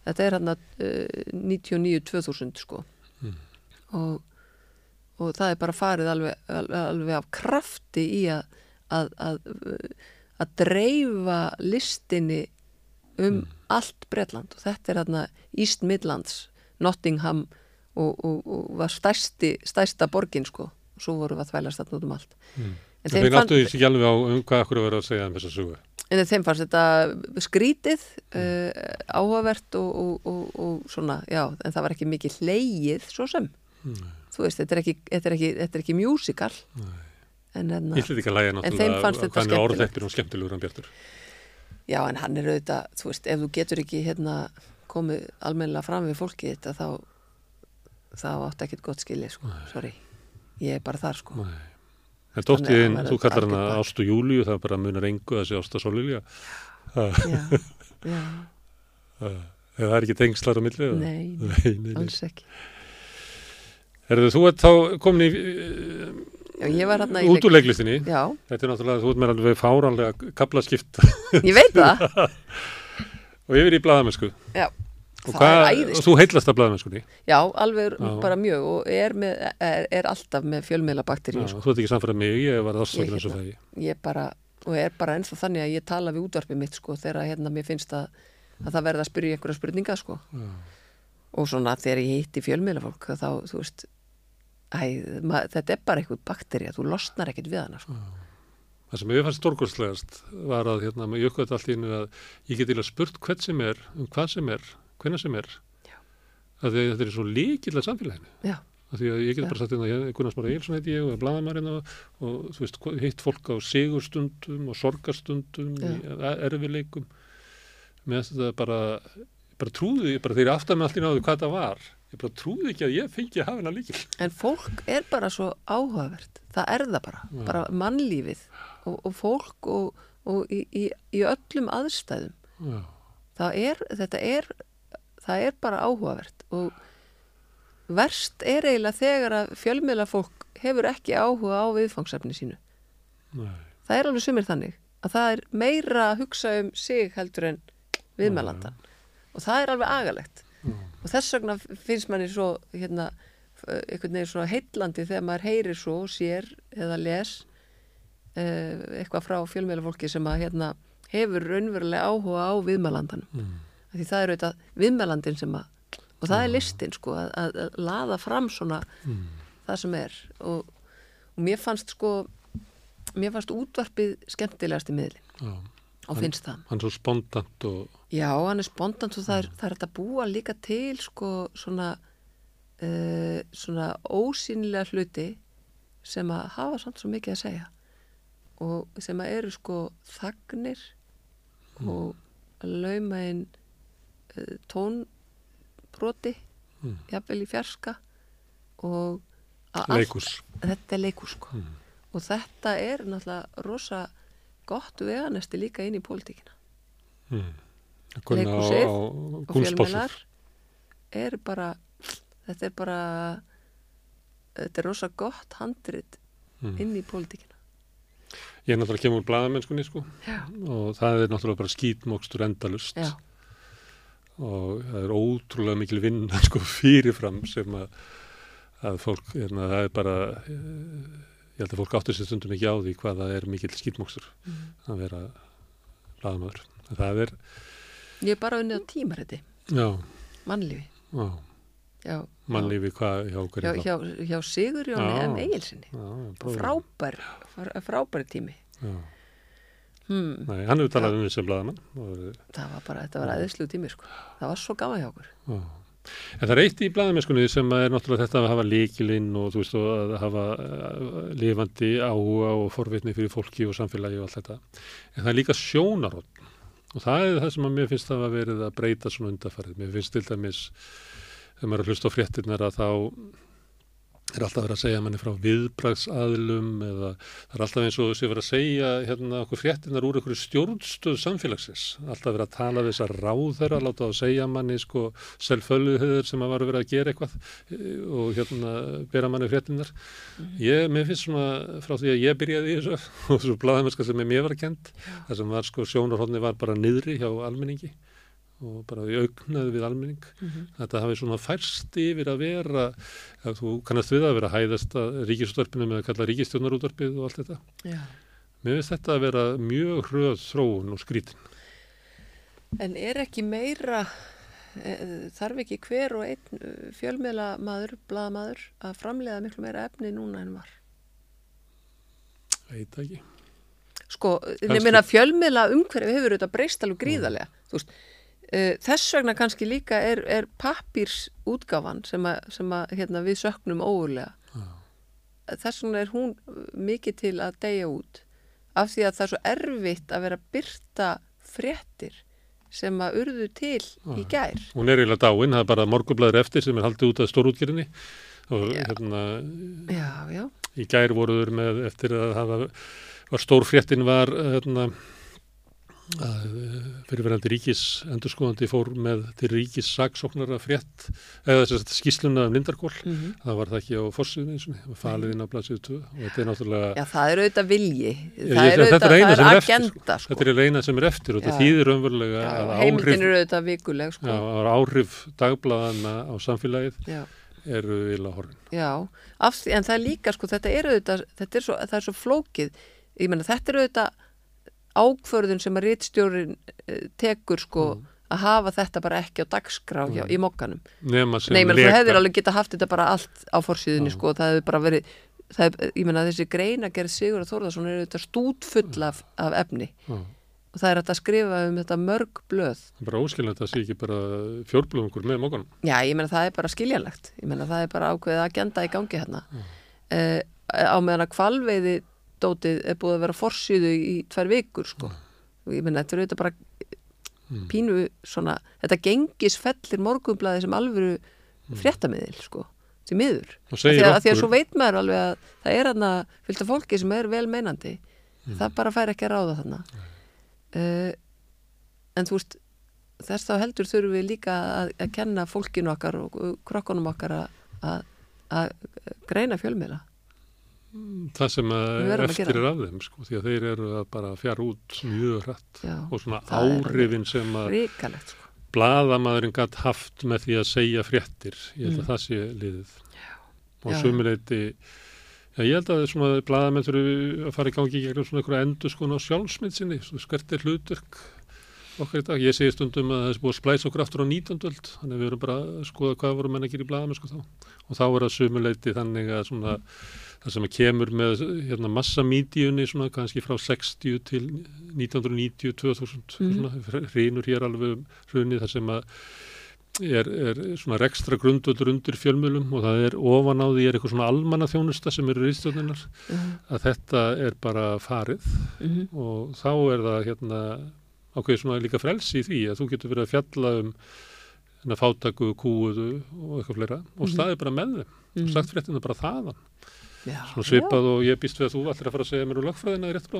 Þetta er hann að uh, 99-2000 sko. Og, og það er bara farið alveg, alveg, af krafti í að, að, að, að dreifa listinni um allt Bretland. Og þetta er hann East Midlands, Nottingham og, og, og var stærsti, stærsta borgin sko og svo vorum við að þvælast þarna út um allt. Mm. En En þeim þeir fann- náttu því ekki alveg á um hvað akkur að vera að segja um þessa sögu. En þeim fannst þetta skrítið, uh, áhugavert og, og, og, og svona, já, en það var ekki mikið hleyið svo sem. Þú veist, þetta er ekki, þetta er ekki, þetta er ekki musical. En, en, ekki að læga En þeim fannst þetta er orðheppin og skemmtilegur hann Bjartur. já, en hann er auðvitað, þú veist, ef þú getur ekki hérna komið almennilega fram við fólkið þetta, þá, þá átt ekkert gott skilið, sko, sorry. Ég er bara þar, sko. Nei. En dóttiðin, að þú kallar hana Ástu Júliu, það bara munar engu að sé Ásta Sólilja. Já, já, [LAUGHS] Það er ekki tengslar á millið? [LAUGHS] nei, nei, Nei, alls ekki. Herðu, þú ert þá komin í ég í út úr leiklistinni. Já, Þetta er náttúrulega, þú ert með alveg fáranlega kaplaskipt ég veit það. [LAUGHS] og yfir í blaðamennsku. Já, Og, það hvað, er og æðist. þú heillast af blaðamennskunni. Já, alveg Já. bara mjög og er, með, er, er alltaf með fjölmiðla Já, bakteríu sko. Þú ert ekki samfærað mig, ég var Ég ástakinn eins og hérna. fæði. Ég bara, og er bara ennþá þannig að ég tala við útvarpið mitt sko þegar hérna mér finnst að, að það verða að spyrja einhverja spurninga sko Já. og svona þegar ég hitti fjölmiðla fólk þá, þú veist æ, ma, þetta er bara einhver baktería, þú losnar ekkert við hana sko. Það sem ég fannst stórkostlegast var að hérna, ég að ég geti eiginlega spurt hvern sem er, um hvað sem er, hvenna sem er. Að að þetta er svo líkilega samfélaginu. Já, Að því að ég get bara sagt hérna, ég- Gunnar Smára Eilsson heiti ég og er blaðamarinn og, og þú veist, hitt fólk á sigurstundum og í e- erfileikum. Finnst þetta bara, bara trúði, ég bara ég aftar með allt í náðu hvað það var. Ég bara trúði ekki að ég fengi að hafa hennar líkil. en fólk er bara svo áhugavert, það er það bara Já. bara mannlífið og, og fólk og, og í, í, í öllum aðstæðum Já. það er, þetta er það er bara áhugavert og verst er eiginlega þegar að fjölmiðla fólk hefur ekki áhuga á viðfangsefni sínu. Nei. það er alveg sumir þannig að það er meira að hugsa um sig heldur en viðmælandan og það er alveg agalegt. Og þess vegna finnst manni svo hérna, f- einhvern veginn svona heitlandi þegar maður heyrir svo sér eða les uh, eitthvað frá fjölmiðlafólki sem að hérna, hefur raunverulega áhuga á viðmælandanum. Mm. Því það er auðvitað viðmælandin sem að og það er listin sko að, að, að laða fram svona Mm. það sem er. Og, og mér fannst sko mér fannst útvarpið skemmtilegast í miðlin Já. og finnst það. Hann er svo spontant og Já, hann er spontant og það er, það er að búa líka til sko svona uh, svona ósýnilega hluti sem að hafa samt svo mikið að segja. Og sem að eru sko þagnir og lauma inn tónbroti Mm. jafnvel í fjarska og að allt- leikus. þetta er leikur sko Mm. og þetta er náttúrulega rosa gott veganesti líka inn í pólitíkina Mm. Á og fjölmjölar er bara þetta er bara þetta er rosa gott handrit Mm. inn í pólitíkina Ég er náttúrulega kemur úr blaðamennskunni sko já, og það er náttúrulega bara skítmokstur endalust já, og það er ótrúlega mikil vinna [LAUGHS] sko fyrirfram sem að, að fólk, hérna, það er bara eh, ég held að fólk áttur sér stundum ekki á því hvað það er mikil skítmokstur Mhm. að vera blaðamaður. Það er, ég er bara unnið á tímariti já, mannlífi já, já, mannlífi hvað hjá hjá, hverju hjá, hjá Sigurjóni Já. M. Egilsinni frábær, frá- frábær tími Já. Hmm, Nei, hann hefur talað um þessi blaðamann og það var bara, þetta var aðeinslu tími sko. það var svo gaman hjá okkur Já. En það er eitt í blæðamennskunni sem er náttúrulega þetta að hafa líkilinn og þú veist og að hafa uh, lifandi áhuga og forvitni fyrir fólki og samfélagi og allt þetta. En það er líka sjónarhótt og það er það sem að mér finnst að verið að breyta svona undarfarið. Mér finnst til dæmis, þegar maður að hlusta á fréttirnar að þá er alltaf verið að segja manni frá viðbragsaðlum eða það er alltaf eins og þessi verið að segja hérna okkur fréttinar úr einhverju stjórnstöð samfélagsins, alltaf verið að tala við þessar ráðherra, láta það að segja manni sko selvföluðuður sem að var verið að gera eitthvað og hérna bera manni fréttinar. Ég, mér finnst svona frá því að ég byrjaði í þessu [LAUGHS] og þessu blaðamennska sem er mér var kent, það sem var sko sjónarhóðni var bara niðri hjá almenningi og bara í augnaði við almenning þetta hafi svona færst yfir að vera að þú kannast við að vera að hæðast að ríkisútvarpinu með að kalla ríkistjónarútvarpið og allt þetta. já. Mér finnst þetta að vera mjög hröð þróun og skrítin. en er ekki meira e, þarf ekki hver og einn fjölmiðla maður, blaðamaður að framleiða miklu meira efni núna en var Veit ekki. sko, Kannski. ég meina fjölmiðla umhverfi hefur þetta breyst alveg gríðarlega þú veist þess vegna kannski líka er, er pappírsútgáfan sem, að, sem að, hérna, við söknum óurlega. Þess vegna er hún mikið til að deyja út af því að það er svo erfitt að vera byrta fréttir sem að urðu til í gær. Hún er eiginlega dáin, það er bara morgublaður eftir sem er haldið út af stórútgerinni og Já. hérna Já, já, í gær voruður með eftir að hafa var stórfréttin var hérna að fyrirverandi ríkis endurskoðandi fór með til ríkis saksóknara frétt eða þess að skýsluna um Lindarkól Mhm. það var það ekki á forsýðinu eins og falið inn á blaðsíðu 2 og þetta er náttúrulega já, það er auðvitað vilji. Það er þetta auðvitað, eina það sem er er eftir, agenda, sko. þetta er reyna sem er eftir og þetta þýðir raunverulega Já, að heimildin áhrif, eru auðvitað vikuleg, sko. já, áhrif dagblaðana á samfélagið Já. eru illa horfin Já, af en það er líka sko, þetta er auðvitað, þetta er svo, er svo flókið, ég meina þetta er auðvitað ákvörðun sem að rítstjórin tekur sko Mm. að hafa þetta bara ekki á dagskrá hjá, í mokkanum. Nei, menn þú hefðir alveg geta haft þetta bara allt á forsýðinni Já. sko, það hefur bara verið, það ég meina þessi greina gerð Sigur að Þórðarsson er auðvitað stútfull af, af efni og það er að skrifa um þetta mörg blöð. Það er bara óskilnægt að það sé ekki bara fjórblöðungur með mókanum. Já, ég meina það er bara skiljanlegt. Ég meina það er bara ákveðið agenda í gangi hérna. Uh, á meðan að kvalveiði dótið er búið að vera forsýðu í tvær vikur, sko. Og ég meina þetta er auðvitað bara pínu svona, þetta gengis fellir morgunblæði sem alvöru fréttamiðil, sko, til miður. Af Því að, að því að svo veit maður alveg að það er hann fylgta fólki sem er vel meinandi. Það bara fær ekki að ráða þarna. Uh, en þú veist, þess þá heldur þurfum við líka að, að kenna fólkinu okkar og krokkunum okkar að, að, að greina fjölmiðla. Það sem eftir er af þeim, sko, því að þeir eru að bara fjara út mjög hrætt Já, og svona það áhrifin sem að Ríkalegt, sko. blaðamaðurinn gatt haft með því að segja fréttir. Ég held að Mm. það sé liðið. Og Já. sumuleiti, já, ég held að svona blaðamenn þurfi að fara í gangi gegnum svona einhverja endur sko á sjálfsmynd sinni, svo skert er hlutverk okkar í dag. Ég segi stundum að það er búið að splæsa okkur aftur á 19. öld, þannig að við erum bara að skoða hvað voru menn að gera í blaðamenn sko þá. Og þá er það sumuleiti þannig að svona það sem að kemur með hérna, massamídíunni svona kannski frá 60 til 1990, 2000 Mhm. svona hrýnur hér alveg um hrunið þar sem að er, er svona rekstra grundvöldur undir fjölmjölum og það er ofan á því er eitthvað svona almanna þjónusta sem eru rýstjóðninar Mhm, að þetta er bara farið mhm, og þá er það hérna ákveðið svona líka frelsi í því að þú getur verið að fjalla um fátaku, kúuðu og eitthvað fleira og Mhm. staðið bara með þeim mhm. og sagt fréttina bara þaðan svona svipað og ég býst við að þú allir að fara að segja mér úr lögfræðina í rétt [LAUGHS]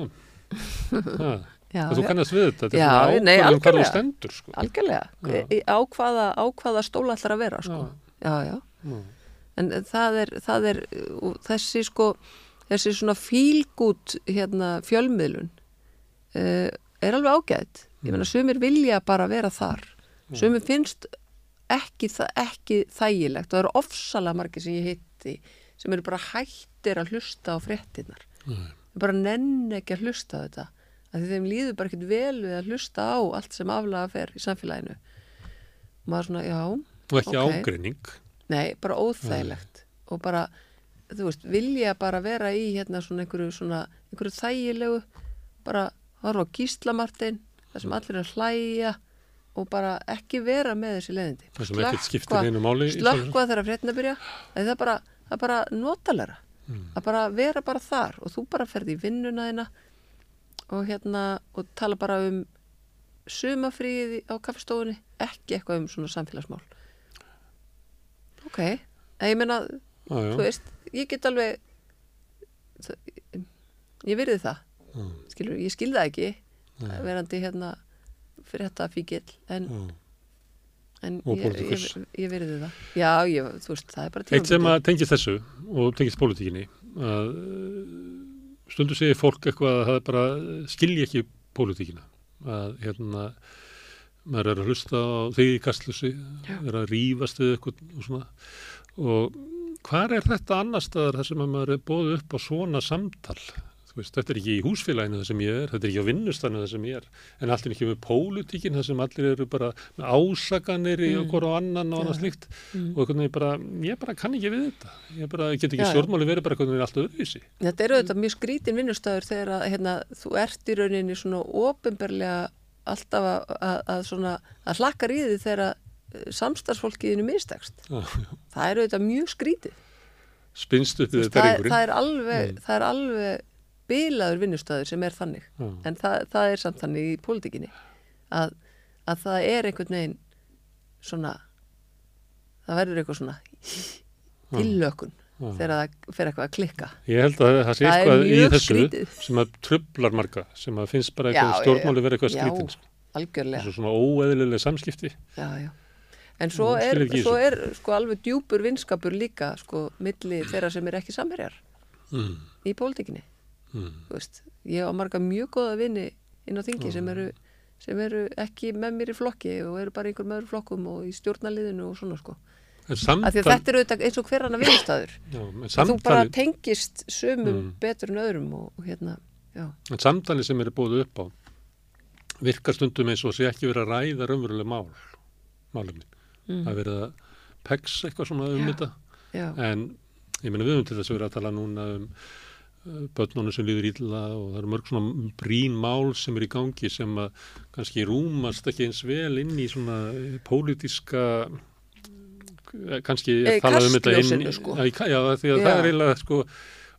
Ha, já, þú já. kannast við þetta, þetta Já, er svona nei, ákvörðum hvað þú stendur sko. algjörlega, Já. Í- á hvaða, á hvaða stóla ætlar að vera sko. já, já, Já. en það er, það er og þessi sko þessi svona fílgút hérna fjölmiðlun uh, er alveg ágætt. Ég meina sumir vilja bara vera þar. Sumir finnst ekki, ekki þægilegt. Og það eru ofsalega margir sem ég hitti sem eru bara hættir að hlusta á fréttinnar Nei. Þeir bara nenn ekki að hlusta á þetta af því þeim líður bara ekkert vel við að hlusta á allt sem aflaga fer í samfélaginu. Og maður svona, já og ekki Ok. ágreining. Nei, bara óþægilegt. Og bara, þú veist, vilja bara vera í hérna svona einhverju svona einhverju þægilegu bara horfa á gíslamartin þar sem allir er að hlæja og bara ekki vera með þessi skiptir Slökkva- þegar fréttina byrja. Það er bara, það er bara notalega Mm. að bara vera bara þar og þú bara ferði í vinnuna þína og hérna og tala bara um sumafríði á kaffestofunni ekki eitthvað um svona samfélagsmál ok en ég meina, já. þú veist ég get alveg ég virði það Mm. skilur, ég skil það ekki verandi hérna fyrir þetta fíkil en, Já. En Og ég, pólitíkus. ég, ég virði það. Já, ég, þú veist, það er bara Eitt sem að tengist þessu og tengist pólitíkinni að uh, stundu segir fólk eitthvað að það bara skilji ekki pólitíkina. Að hérna maður er að hlusta á þig í kastlusi er að rífast við eitthvað og svona. Og hvar er þetta annar staðar þar sem að maður er bóðið upp á svona samtal veist, þetta er ekki í húsfélaginu það sem ég er, þetta er ekki á vinnustanu það sem ég er, en allt er ekki með pólitíkin það sem allir eru bara með ásakanir í Mm. okkur og annan og annað Já. slíkt Mm. og veginn bara, ég bara kann ekki við þetta ég bara get ekki stjórnmáli verið bara einhvern veginn allt öðruvísi Þetta eru þetta mjög skrítin vinnustæður þegar að, hérna, þú ert í rauninni svona ofinberlega alltaf að, að, að, svona, að hlakkar í því þegar samstarfsfólkiðinu mistekst. Já. Það eru þetta mjög skrítið. spinnst upp veist, Það, er- berringurinn það, er alveg, Mm. bilaður vinnustæður sem er þannig. Já. En það, það er samt þannig í pólitíkinni að, að það er einhvern veginn svona, það verður eitthvað svona tillökun Já. þegar það fer eitthvað að klikka. ég held að það sé eitthvað í þessu skrítið. sem að trublar marga sem að finnst bara eitthvað stjórnmáli verið eitthvað skrítin sko. Algjörlega. svona óeðlileg samskipti Já, já. En svo Nú, er, svo er sko alveg djúpur vinskapur líka sko milli þeirra sem er ekki samherjar mm. í pólitíkinni. Mm. Ég á marga mjög góða vini inn á þingi sem eru, sem eru ekki með mér í flokki og eru bara einhverjum öðrum flokkum og í stjórnaliðinu og svona sko. samtal, þetta eru auðvitað eins og hver annar vinnstæður. já, en Þú bara samtali, tengist sömum Mm. betur en öðrum og, og hérna, samtali sem eru búið upp á virkar stundum eins og sé ekki verið að ræða raunveruleg mál málumni, Mm. það er verið að pegs eitthvað svona um Já. þetta Já, En ég meina við höfum til þess að vera að tala núna um börnunum sem líður illa og það eru mörg svona brín mál sem er í gangi sem að kannski rúmast ekki eins vel inn í svona eh, pólitíska eh, kannski Eh, talað um þetta inn sko. já, Já. það er eiginlega sko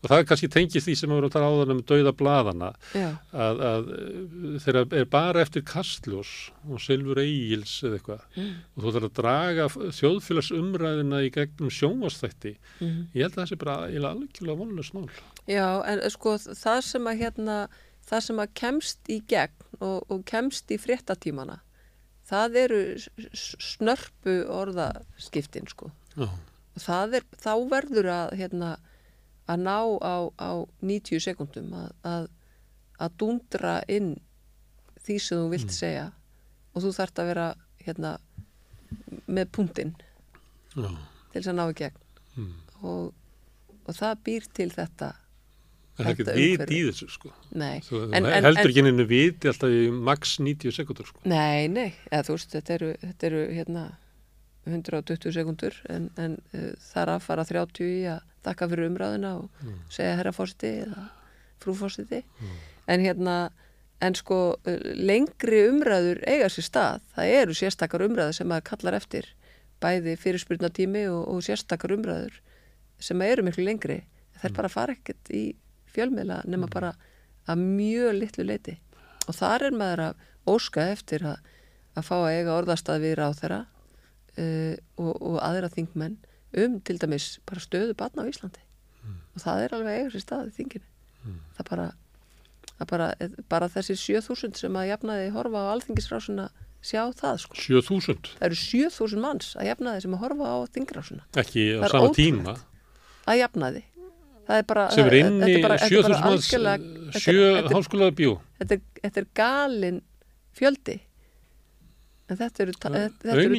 og það kannski tengist því sem við vorum að tala áðan um dauða bladana að, að eh, þeirra er bara eftir kastljós og Silfur Egils eða eitthvað Mm. og þú þarf að draga þjóðfélagsumræðina í gegnum sjónvastætti mm. ég held að það sé bara algjörlega vonlust mál Já, en eh, sko það sem að hérna, það sem að kemst í gegn og, og kemst í fréttatímana, það eru snörpu orðaskiptin sko. já, Og það er, þá verður að hérna, að ná á, á 90 sekundum að, að, að dundra inn því sem þú vilt segja og þú þarft að vera hérna, með punktinn já, til þess að ná í gegn. Mm. og, og það býr til þetta það er ekkert vit í þessu sko. Nei, Þú En- en, heldur ekki henni viti alltaf í max 90 sekundur sko. Nei, nei, eða þú veist, þetta eru, þetta eru hérna 120 sekundur en, en uh, þar að fara 30 í að þakka fyrir umræðina og Mm. segja herra fórseti eða frú fórseti en hérna, en sko uh, lengri umræður eiga sér stað, það eru sérstakar umræður sem að kallar eftir bæði fyrirspurnatími og, og sérstakar umræður sem eru miklu lengri. Þær bara fara ekkert í fjölmiðla nema bara að mjög litlu leiti og þar er maður að óska eftir að, að fá að eiga orðastað við ráþera uh, og, og aðra þingmenn um til dæmis bara stöðu batna á Íslandi. Og það er alveg eiga sér stað í þinginu. Það bara bara, bara þessi 7000 sem að jafnaði horfa á alþingisrásuna sjá það sko. 7000, það eru 7000 manns að jafnaði sem að horfa á þingrásuna ekki á sama tíma? að jafnaði. Er bara, sem er það- inn í er bara- þetta er bara 7000 manns algjörlega- þetta er- sjö þetta er- háskólaða bíó. þetta er, þetta er galin fjöldi en þetta eru,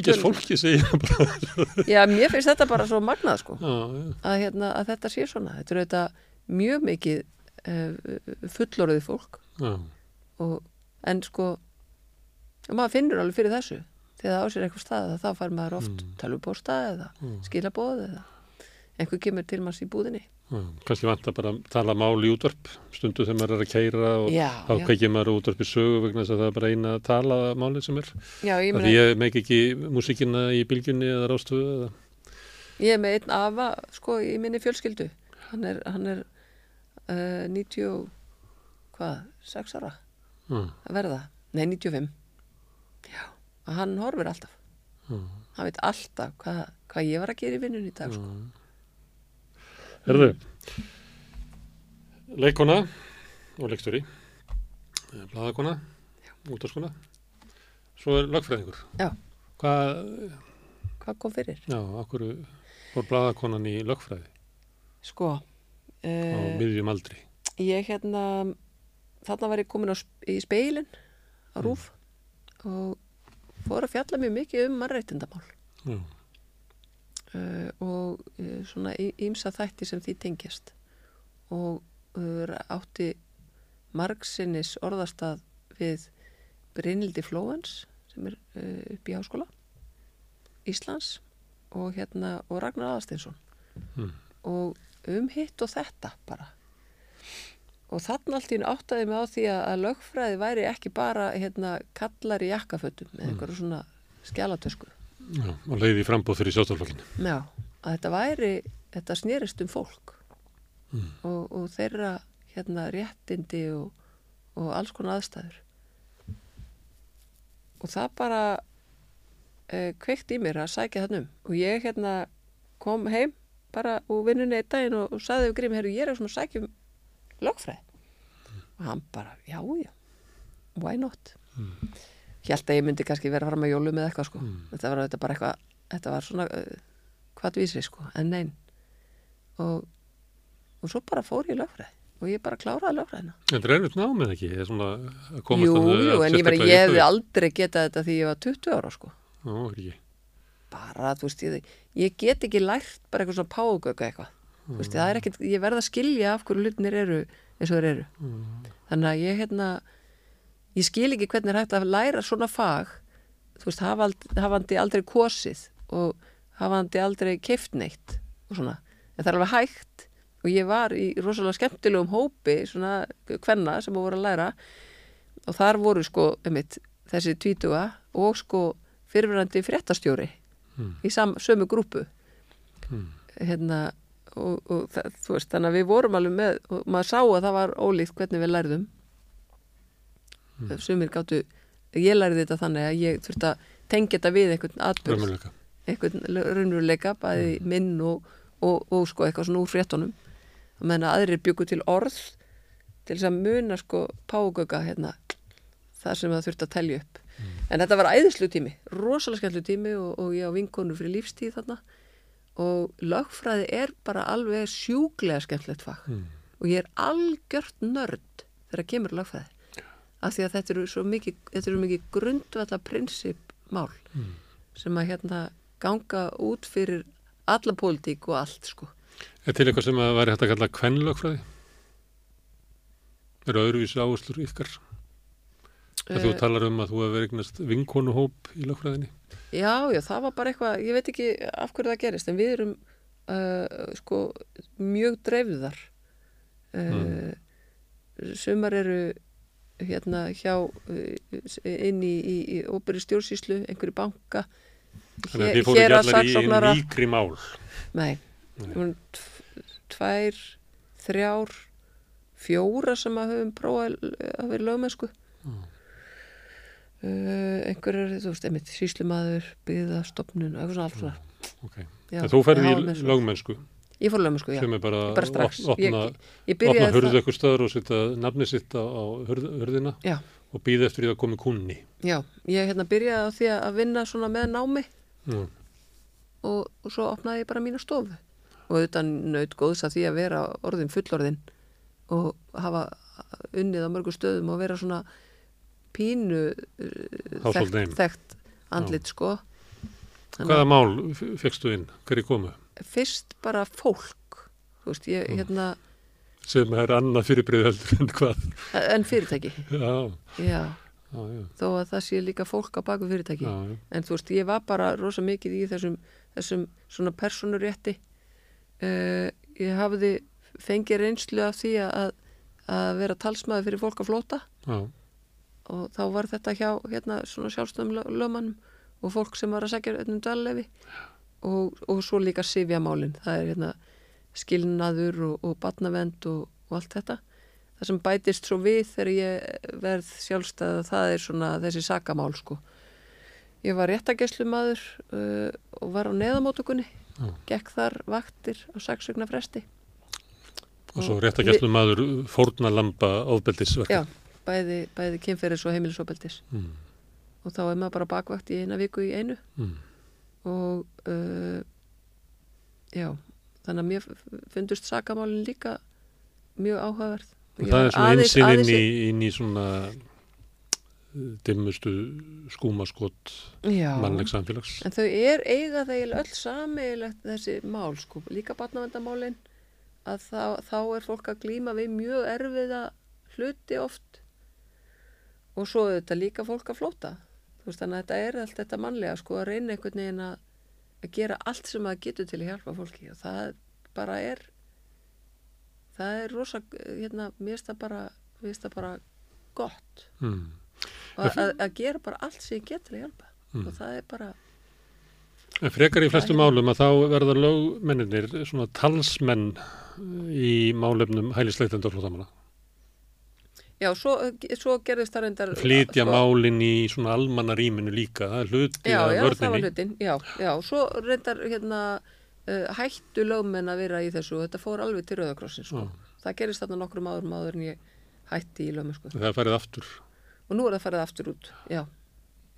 tölur. fólki segja bara. [LAUGHS] Já, mér finnst þetta bara svo magnað sko. Já, já, að, hérna, að þetta sé svona. Þetta eru þetta mjög mikið uh, fullorðið fólk. Já, og, en sko maður finnur alveg fyrir þessu. Þegar það á sér eitthvað stað þá fær maður oft mm. tölvupósta eða Mm. skilabóð eða einhver kemur til manns í búðinni. Kannski vant að bara tala mál í útvarp stundu þegar maður er að keira og já, þá kveikir maður útvarp í sögu vegna þess að það er bara eina að tala málið sem er. Já, ég, meina, því ég meik ekki músíkina í bylgjunni eða rástöðu eða ég er með einn afa sko í minni fjölskyldu. Hann er, hann er uh, 90 og- hvað, 6 ára? Já, að verða, nei 95 já, og hann horfir alltaf. Já, hann veit alltaf hvað, hvað ég var að gera í vinnunni í dag sko. Herðu, leikona og leikstjóri, bladakona, útaskona, svo er lagfræðingur. Já. Hvað, hvað kom fyrir? já, okkur fór bladakonan í lagfræði sko á uh, miðjum aldri. ég hérna þarna var ég komin á, í speilin á rúf og fór að fjalla mjög mikið um mannreitindamál Já, og uh, svona ímsa þætti sem því tengjast. Og uh, átti margsinnis orðastað við Brynildi Flóens sem er uh, upp í háskóla Íslands og hérna og Ragnar Aðarsteinsson Mm. og um hitt og þetta bara. Og þannig allt í einu áttaði mig á því að, lögfræði væri ekki bara hérna kallar í jakkafötum með einhverju svona skjálatösku já, og leiði í frambóð fyrir sjálfstoflokkinu. Já, að þetta væri, þetta snerist um fólk Mm. og, og þeirra hérna réttindi og, og alls konar aðstæður. Og það bara uh, kveikt í mér að sækja þann um og ég hérna kom heim bara úr vinnunni einn daginn og, og saði við Grími, herru, ég er svona að sækja um lögfræði. Og hann bara, já, já, why not? Mm. Hjælt að ég myndi kannski vera að jólu með eitthvað, sko. Mm. Þetta var þetta bara eitthvað, þetta var svona uh, hvað vísri, sko, en nein. Og, og svo bara fór ég í lögfræði og ég bara kláraði lögfræðina. Þetta er erfitt námið ekki, það svona Jú, jú, en ég, meni, ég hefði aldrei getað þetta því ég var 20 ára, sko. Ekki. Bara, þú veist, ég, ég get ekki lært bara eitthvað svona págögga eitthvað. Þú veist, það er ekkert, ég verð að skilja af hverju hlutinir eru eins og þeir eru. Mm. Þannig að ég, hérna, ég skil ekki hvernig er hægt að læra svona fag, þú veist, hafandi aldrei kosið og hafandi aldrei keift neitt og svona. En það er alveg hægt og ég var í rosalega skemmtilegum hópi, svona kvenna sem voru að læra og þar voru sko, einmitt, þessi tvítuga og sko fyrirverandi fréttastjóri Mm. í sam, sömu grúpu Mm. hérna og, og það, þú veist, þannig að við vorum alveg með og maður sá að það var ólíkt hvernig við lærðum mm. sumir gáttu ég lærði þetta þannig að ég þurfti að tengja þetta við einhvern atbyrð Raunveruleika. einhvern raunveruleika bæði minn og, og, og sko eitthvað svona úr meðan að aðrir byggu til orð til þess að muna sko págöga hérna það sem það þurfti að telja upp. En þetta var æðislu tími, rosalega skemmtlu tími og, og ég á vinkonur fyrir lífstíð þarna. Og lögfræði er bara alveg sjúglega skemmtlegt fag. Mm. og ég er algjört nörd þegar kemur að lögfræði af því að þetta eru svo mikið, eru mikið grundvalla prinsipmál Mm. sem að hérna ganga út fyrir alla pólitík og allt sko. Er til eitthvað sem að væri hægt að kalla kvenlögfræði? Eru öðruvísi áherslur ykkar? Að þú Eh, talar um að þú hefur eignast vinkonuhóp í lögfræðinni? Já, já, það var bara eitthvað, ég veit ekki af hverju það gerist, en við erum uh, sko mjög dreifðar. Uh, Sumar eru hérna hjá uh, inn í, í, í óbyrri stjórnsýslu, einhverju banka, Þannig að þið fóru ekki allar í héraðssaksóknara. mýkri mál. Nei, tvær, þrjár, fjóra sem að höfum prófað að vera lögmennsku. Mm. Uh, einhverjar, þú veist, einmitt, síslumadur, byggðastofnun, eitthvað svona allt svona. Ok. Já, En þú ferði í lögmennsku. Ég fór lögum sko, já. sem er bara, Bara strax. op- opna, Ég, ég opna það. eitthvað stöður og setja nafni sitt á, á hurð, hurðina Já, og býða eftir því að komi kunni. já. Ég hérna byrjaði á því að vinna svona með námi Mm. og, og svo opnaði ég bara mína stofu. Og auðvitað naut góðs að því að vera orðin fullorðin og hafa unnið á mörgu stöðum og vera svona pínu Household þekkt, þekkt andlit sko. Hvaða mál fegstu inn? Hverju komu? fyrst bara fólk, þú veist, ég Mm. hérna, Sem er annað fyrirbrið heldur en hvað? en fyrirtæki, Já, já, já, já, þó að það sé líka fólk á baku fyrirtæki. já. En þú veist, ég var bara rosa mikið í þessum, þessum svona personurétti. Uh, ég hafði fengið reynslu af því að, að vera talsmaður fyrir fólk að flóta já. og þá var þetta hjá hérna svona sjálfstöðum lö- lögmannum og fólk sem var að segja um dvallefi og, og svo líka sifjamálin. Það er hérna skilnaður og, og batnavend og, og allt þetta. Það sem bætist svo við þegar ég verð sjálfstæða það er svona þessi sakamál sko. Ég var réttageslumadur uh, og var á neðamótökunni, Já. gekk þar vaktir á sexugna fresti. Og svo Og rétt að gæslu maður fórnalamba ofbeldisverk. Já, bæði, bæði kynferðis og heimilisofbeldis. Mm. Og þá er maður bara bakvakt í eina viku í einu Mm. og uh, já, þannig að mér fundust sakamálin líka mjög áhugaverð. Og það er svona einsinn inn inn í svona uh, dimmustu skúmaskot Já. mannleg samfélags. En þau er eiga þegar öll sameigilegt þessi mál, sko, líka barnavendamálin, að þá, þá er fólk að glíma við mjög erfiða hluti oft og svo er þetta líka fólk að flóta. Þú veist, þannig að þetta er allt þetta mannlega, sko, að reyna einhvern veginn að, að gera allt sem að getur til að hjálpa fólki og það bara er, það er rosa, hérna, mér finnst það bara, það bara gott Mm. og að, að, gera bara allt sem ég get til að hjálpa Mm. og það er bara, En frekar í flestum málum að þá verða lögmenninir svona talsmenn í málefnum hælisleitenda og flótamanna. Já, svo, svo gerðist það reyndar Flytja sko, málin í svona almanna rýminu líka. Það er hluti Já, af já, það var hlutin Já, já, svo reyndar hérna uh, hættu lögmenn að vera í þessu og þetta fór alveg til Rauðakrossin sko. Það gerist þarna nokkrum áður en ég hætti í lögmenn sko. Það farið aftur. Og nú er það farið aftur út Já,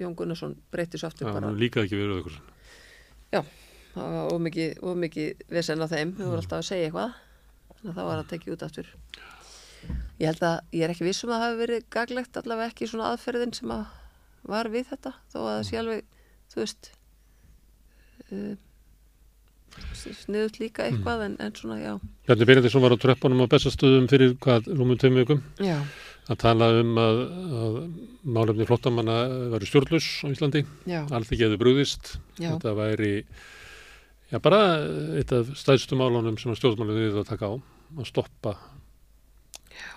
Jón Gunnarsson breytti svo aftur Já, bara nú líka ekki verið auðvitað. Það var ómikið, vesen á þeim, við vorum alltaf að segja eitthvað þannig að það var að tekið út aftur Ég held að, ég er ekki viss um að það hafi verið gaglegt allavega ekki svona aðferðin sem að var við þetta, þó að það sé alveg þú veist uh, sniðut líka eitthvað en, en svona, já. Bjarni Benediktsson var á tröppunum á bestastöðum fyrir hvað, rúmum tveim vikum? Já, að tala um að, að málefni flottamanna væri stjórnlaus á Íslandi. Allt ekki hefði brúðist. já, Þetta væri já, bara eitt af stæðstu málunum sem að stjórnmálið við að taka á að stoppa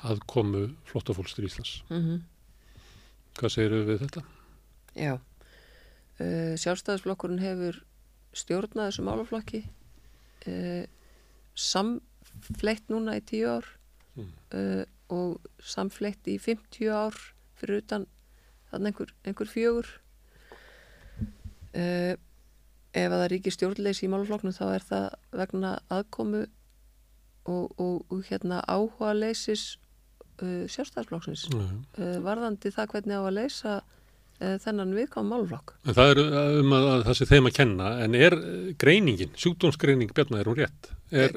aðkomu flottafólks til Íslands. mm Hvað segir við þetta? já. Uh, Sjálfstæðisflokkurinn hefur stjórnað þessu málaflokki uh, samfleitt núna í tíu ár Mm. uh, og samfleitt í 50 ár fyrir utan þannig einhver, einhver fjögur ef að það ríkir stjórnleysi í málaflokknum þá er það vegna aðkomu og, og, og hérna áhuga leysis uh, sjálfstæðisflokksins Já. uh, varðandi það hvernig á að leysa uh, þennan viðkvæm málaflokk En það er um að, að það sé þeim að kenna, en er eh, greiningin, sjúkdómsgreining Bjarni, er hún rétt? Er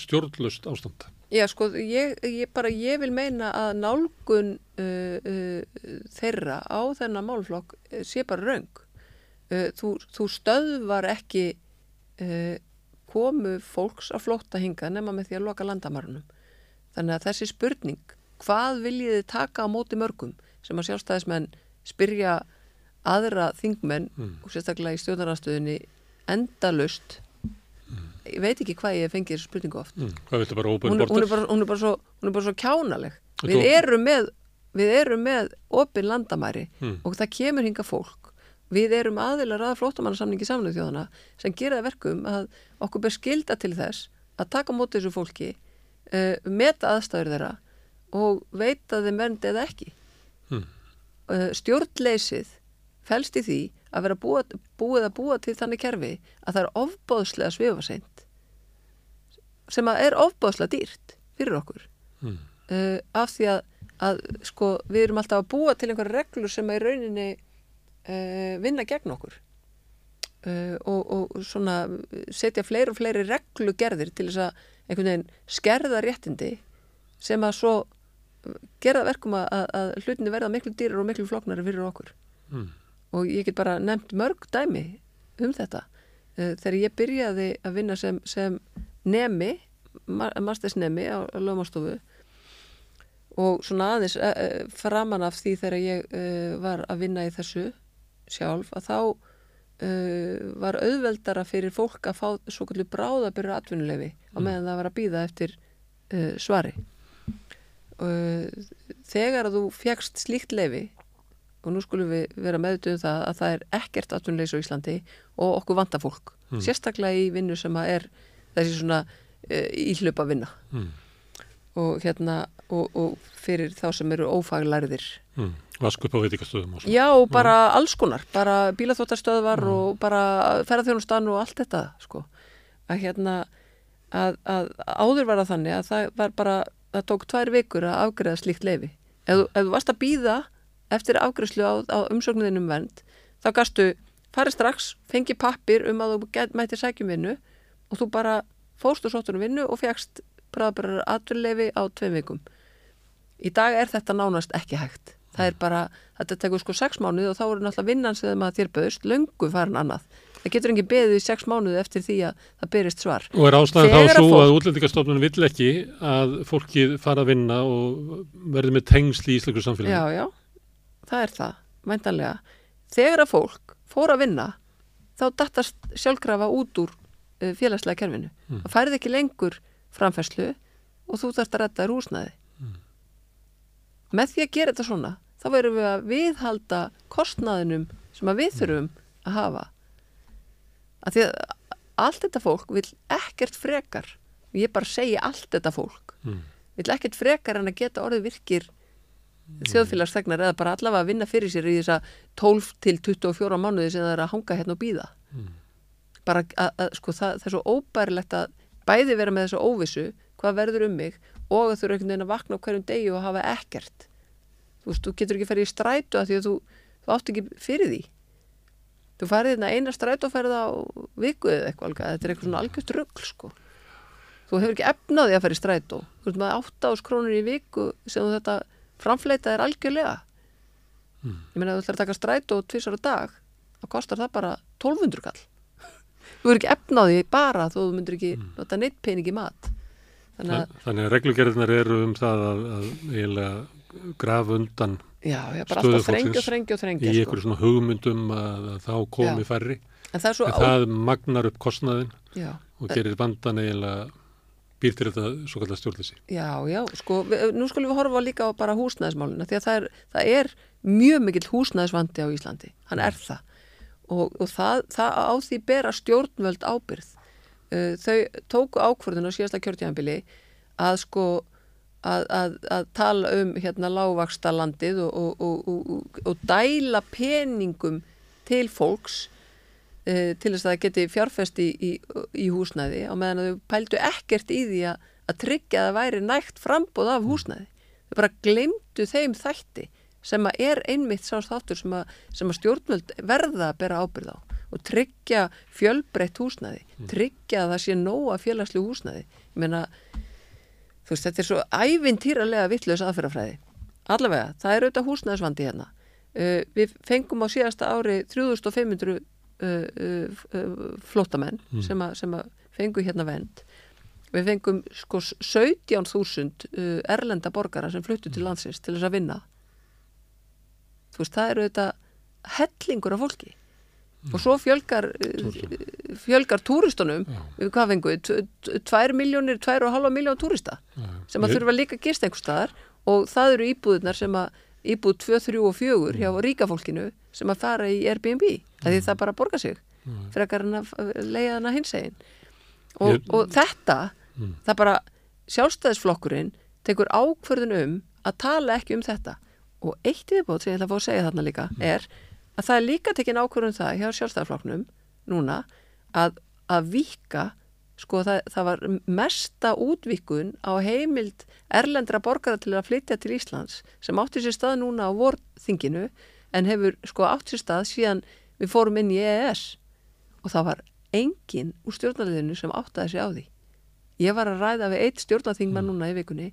stjórnlust ástand? Já, sko, ég, ég bara, ég vil meina að nálgun uh, uh, þeirra á þennan málflokk uh, sé bara raung. Uh, þú, þú stöðvar ekki uh, komu fólks að flótta hinga nema með því að loka landamarunum. Þannig að þessi spurning, hvað viljið þið taka á móti mörgum sem að sjálfstæðismenn spyrja aðra þingmenn Mm. og sérstaklega í stjórnarastöðunni endalust ég veit ekki hvað ég fengið þessu spurningu oft Mm. Hún, er- hún, er bara, hún, er bara svo, hún er bara svo kjánaleg við erum með við erum með opin landamæri Mm. og það kemur hinga fólk við erum aðilar að flóttamannasamningi samnöðu þjóðana sem gera það verkum að okkur ber skilda til þess að taka móti þessu fólki uh, meta aðstæður þeirra og veita þeim vernd eða ekki Mm. uh, stjórnleysið felst í því að vera búa, búið að búa til þannig kerfi að það er ofbóðslega svifaseint sem að er ofbáðslega dýrt fyrir okkur Mm. uh, af því að, að sko, við erum alltaf að búa til einhverja reglur sem í rauninni uh, vinna gegn okkur. Uh, og, og svona setja fleiri og fleiri reglugerðir til þess að einhvern veginn skerða réttindi sem að svo gera það verkum að, að, hlutinni verða miklu dýrar og miklu flóknari fyrir okkur. Mm. og ég get bara nefnt mörg dæmi um þetta. Þegar ég byrjaði að vinna sem, sem nemi mastersnemi á, lögmástofu og svona aðeins framan af því þegar ég var að vinna í þessu sjálf að þá uh, var auðveldara fyrir fólk að fá svo kallu bráðabyrra atvinnulefi á meðan það var að býða eftir uh, svari uh, þegar að þú fjagst slíkt lefi og nú skulum við vera meðutuð um það að það er ekkert atvinnuleysi á Íslandi og okkur vanta fólk Mm. sérstaklega í vinnu sem að er þessi svona uh, íhlaupa vinna Mm. og hérna og, og fyrir þá sem eru ófaglærðir Mm. Vask upp á veitikastöðum og svo. já, og bara alls konar bara bílaþóttastöðvar og bara ferðarþjónustan og allt þetta sko. að hérna að, að áður var það þannig að það var bara það tók tvær vikur að afgreða slíkt leifi ef, ef þú varst að býða eftir afgreðslu á, á umsóknuðinum vernd þá gastu farið strax fengi pappir um að þú get, mætti sækjum vinnu og þú bara fóst og sóttur um vinnu og fegst bráðbærar atvinnuleifi á tveim vikum. Í dag er þetta nánast ekki hægt það er bara, þetta tekur sko sex mánuði og þá er náttúrulega vinnan sem að þér bauðst löngu farin annað. Það getur engin beðið í sex mánuði eftir því að það byrjist svar. Og er ástæðan þá Þegar að svo fólk- að útlendingastofnun vill ekki að fólkið fara að vinna og verði með tengsl í íslensku samfélagi. já, já, það er það væntanlega, þegar að fólk fór að vinna, þá dattast sjálfkrafa út úr uh, félagslega kerfinu, Mm. það færði ekki lengur framfærslu og þú þarft að redda þér húsnæði. Með því að gera þetta svona þá verðum við að viðhalda kostnaðinum sem við þurfum að hafa. Að því að allt þetta fólk vil ekkert frekar og ég bara segi allt þetta fólk Mm. vil ekkert frekar en að geta orðið virkir þjóðfélagsþegnar eða bara allavega að vinna fyrir sér í þessa 12 til 24 mánuði sem það er að hanga hérna og býða Mm. bara að, að sko það, það er svo óbærilegt að bæði vera með þessu óvissu hvað verður um mig og að þú eru einhvern veginn að vakna á hverjum degi og hafa ekkert þú veist, þú getur ekki ferið í strætu að því að þú, þú átt ekki fyrir því. Þú farið hérna eina strætóferð á viku eða eitthvað þetta er eitthvað svona algjört rugl sko. Þú hefur ekki efnaði að fara í strætó. Þú veist með 8 ás krónur í viku sem þetta framfleita er algjörlega. Mm. ég meina þú ætlar að taka strætó tvisar á dag þá kostar það bara 1200 kall. [LAUGHS] Þú er ekki efnaði bara þó þú myndir ekki nota neitt pening í mat. Þannig að, að reglugerðinar eru um það að, að eiginlega graf undan já, já, bara Stöðu alltaf þrengja þrengja í þrengja sko. svona hugmyndum að, að þá komi Já. færri. en það En á, það magnar upp kostnaðin já, og gerir vandan eiginlega býr til þetta svo kallar stjórnleysi. Já, já, sko, við, nú skulum við horfa líka á bara húsnæðismálina því að það er, það er mjög mikill húsnæðisvandi á Íslandi, hann er það og, og það, það á því bera stjórnvöld ábyrð uh, þau tóku ákvörðun á síðasta kjörtjánbili að sko að, að, að tala um hérna lágvaksta landið og, og, og, og, og dæla peningum til fólks uh, til þess að það geti fjárfest í, í, í húsnæði á meðan að þau pældu ekkert í því að, að tryggja að það væri nægt frambóð af húsnæði. Þau bara glemdu þeim þætti sem að er einmitt sá þáttur sem að, sem að stjórnvöld verða að bera ábyrð á og tryggja fjölbreytt húsnæði, tryggja að það sé nóga félagslu húsnæði. Ég meina, þú veist, þetta er svo ævintýralega vittlaus aðferðafræði. Allavega, það er auðvitað húsnæðisvandi hérna. Uh, við fengum á síðasta ári 3500 uh, uh, flótamenn sem, að, sem að fengu hérna vend. Við fengum sko 17.000 uh, erlenda borgara sem fluttu til landsins til þess að vinna. Þú veist, það eru auðvitað hellingur af fólki. Og svo fjölgar, uh, fjölgar túristunum, við hvað fengu, við? 2 miljónir, 2,5 miljón túrista sem að þurfa líka að gista einhver staðar. Og það eru íbúðunar sem að íbúð 2, 3 og 4 hjá ríka fólkinu sem að fara í Airbnb mm. því það bara borga sig frekar en að leiða hana hins einn og, og þetta það bara sjálfstæðisflokkurinn tekur ákvörðun um að tala ekki um þetta. Og eitt viðbót sem ég ætla að fá að segja þarna líka er að það er líka tekin ákvörðun um það hjá sjálfstæðisflokknum núna að, að vika sko það, það var mesta útvikun á heimild erlendra borgara til að flytja til Íslands sem átti sér stað núna á vorþinginu en hefur sko átt sér stað síðan við fórum inn í EES og það var engin úr stjórnarliðinu sem áttaði sig á því. Ég var að ræða við eitt stjórnarþingmann núna í vikunni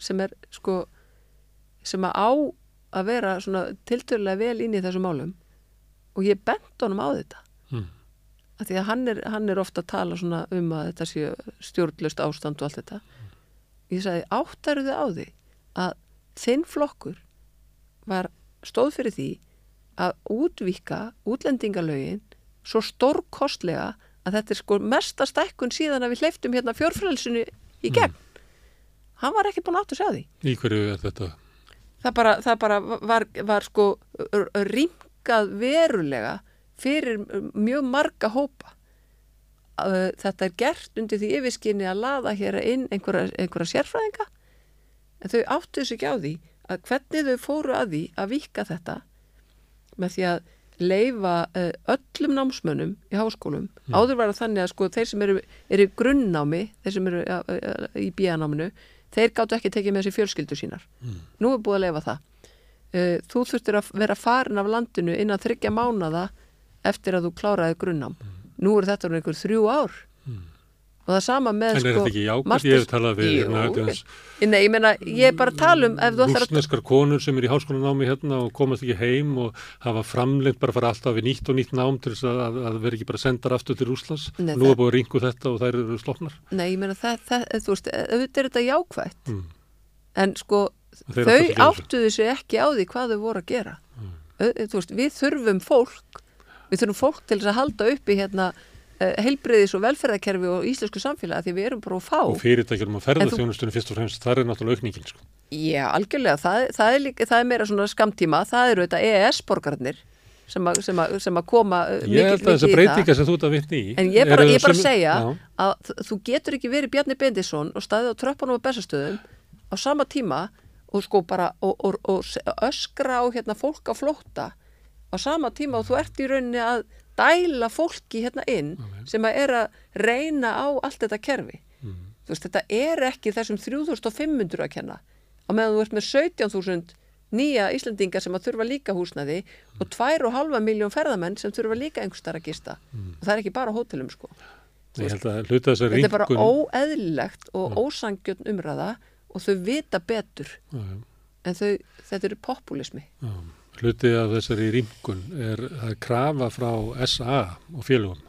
sem er sko sem að á að vera svona tiltölulega vel inn í þessum málum. Og ég bent honum á þetta. Mm. af því að hann er, hann er ofta að tala svona um að þetta sé stjórnlust ástand og allt þetta. Ég sagði áttaru þið á því að þinn flokkur var stóð fyrir því að útvíka útlendingalögin svo stórkostlega að þetta er sko mesta stækkun síðan að við hleyftum hérna fjórfrælsinu í gegn. Hann var ekki búin að átta sig á því. Í hverju er þetta? Það bara, það bara var, var sko rýmkað verulega fyrir mjög marga hópa. Uh, þetta er gert undir því yfirskinni að laða hér inn einhverja, einhverja sérfræðinga. En þau áttu þessu ekki á því að hvernig þau fóru að því að vika þetta með því að leifa uh, öllum námsmönnum í háskólum. Áður var það þannig að sko þeir sem eru, eru í grunnnámi þeir sem eru uh, í bíanáminu þeir gáttu ekki tekið með sér fjölskyldu sínar. Nú er búið að leifa það. Uh, þú þurftir að vera farin af landinu innan þryggja mánada eftir að þú kláraði grunnnám. Nú eru þetta einhver þrjú ár og það sama með En er sko þetta ekki jákvæmt? Ég hef talað við hérna, Nei, ég meina, ég er bara að tala um rúsneskar konur sem er í háskólanámi hérna og komast ekki heim og hafa framlengt bara að fara alltaf við nýtt og nýtt nám til þess að, að, að vera ekki bara sendar aftur til Rúslands. Nei, Nú það- er búið að ringu þetta og þær eru sloknar. Nei, ég meina, það, það, þú veist, auðvitað er þetta jákvætt Mm. en sko, Þeir þau áttuðu sig ekki á því hvað þau voru að gera Au- þú veist, við þurfum fólk við þurfum fólk til þess að halda upp í hérna heilbriðis og velferðarkerfi og íslensku samfélagi því við erum bara að fá Og fyrirtækjum að ferða þjónustunni fyrst og fremst, það er náttúrulega aukningin. Sko. Já, algjörlega, það, það, er það er meira svona skamtíma, það eru þetta EES-borgarnir sem, að- sem, að- sem að koma uh, Ég held að þessar í breytingar sem þú ert að vitni í. En ég bara, ég bara sömu- segja Já. að þú getur ekki verið Bjarni Bendisson og staðið á tröppunum á bestastöðum á sama tíma og sko bara og, og, og öskra á hérna fólk á flótta á sama tíma og þú ert í rauninni að dæla fólki hérna inn sem að er að reyna á allt þetta kerfi. Mm. Þú veist, þetta er ekki þessum 3500 að kenna á meðan þú ert með 17.000 nýja Íslandingar sem að þurfa líka húsnaði og 2,5 miljón ferðamenn sem þurfa líka einhverstaðar að gista og það er ekki bara hótelum sko þessar þetta er bara ringun. óeðlilegt og ósangjörn umræða og þau vita betur já. en þau, þetta eru populismi Já, hluti af þessari rýmkun er að krafa frá SA og félögum.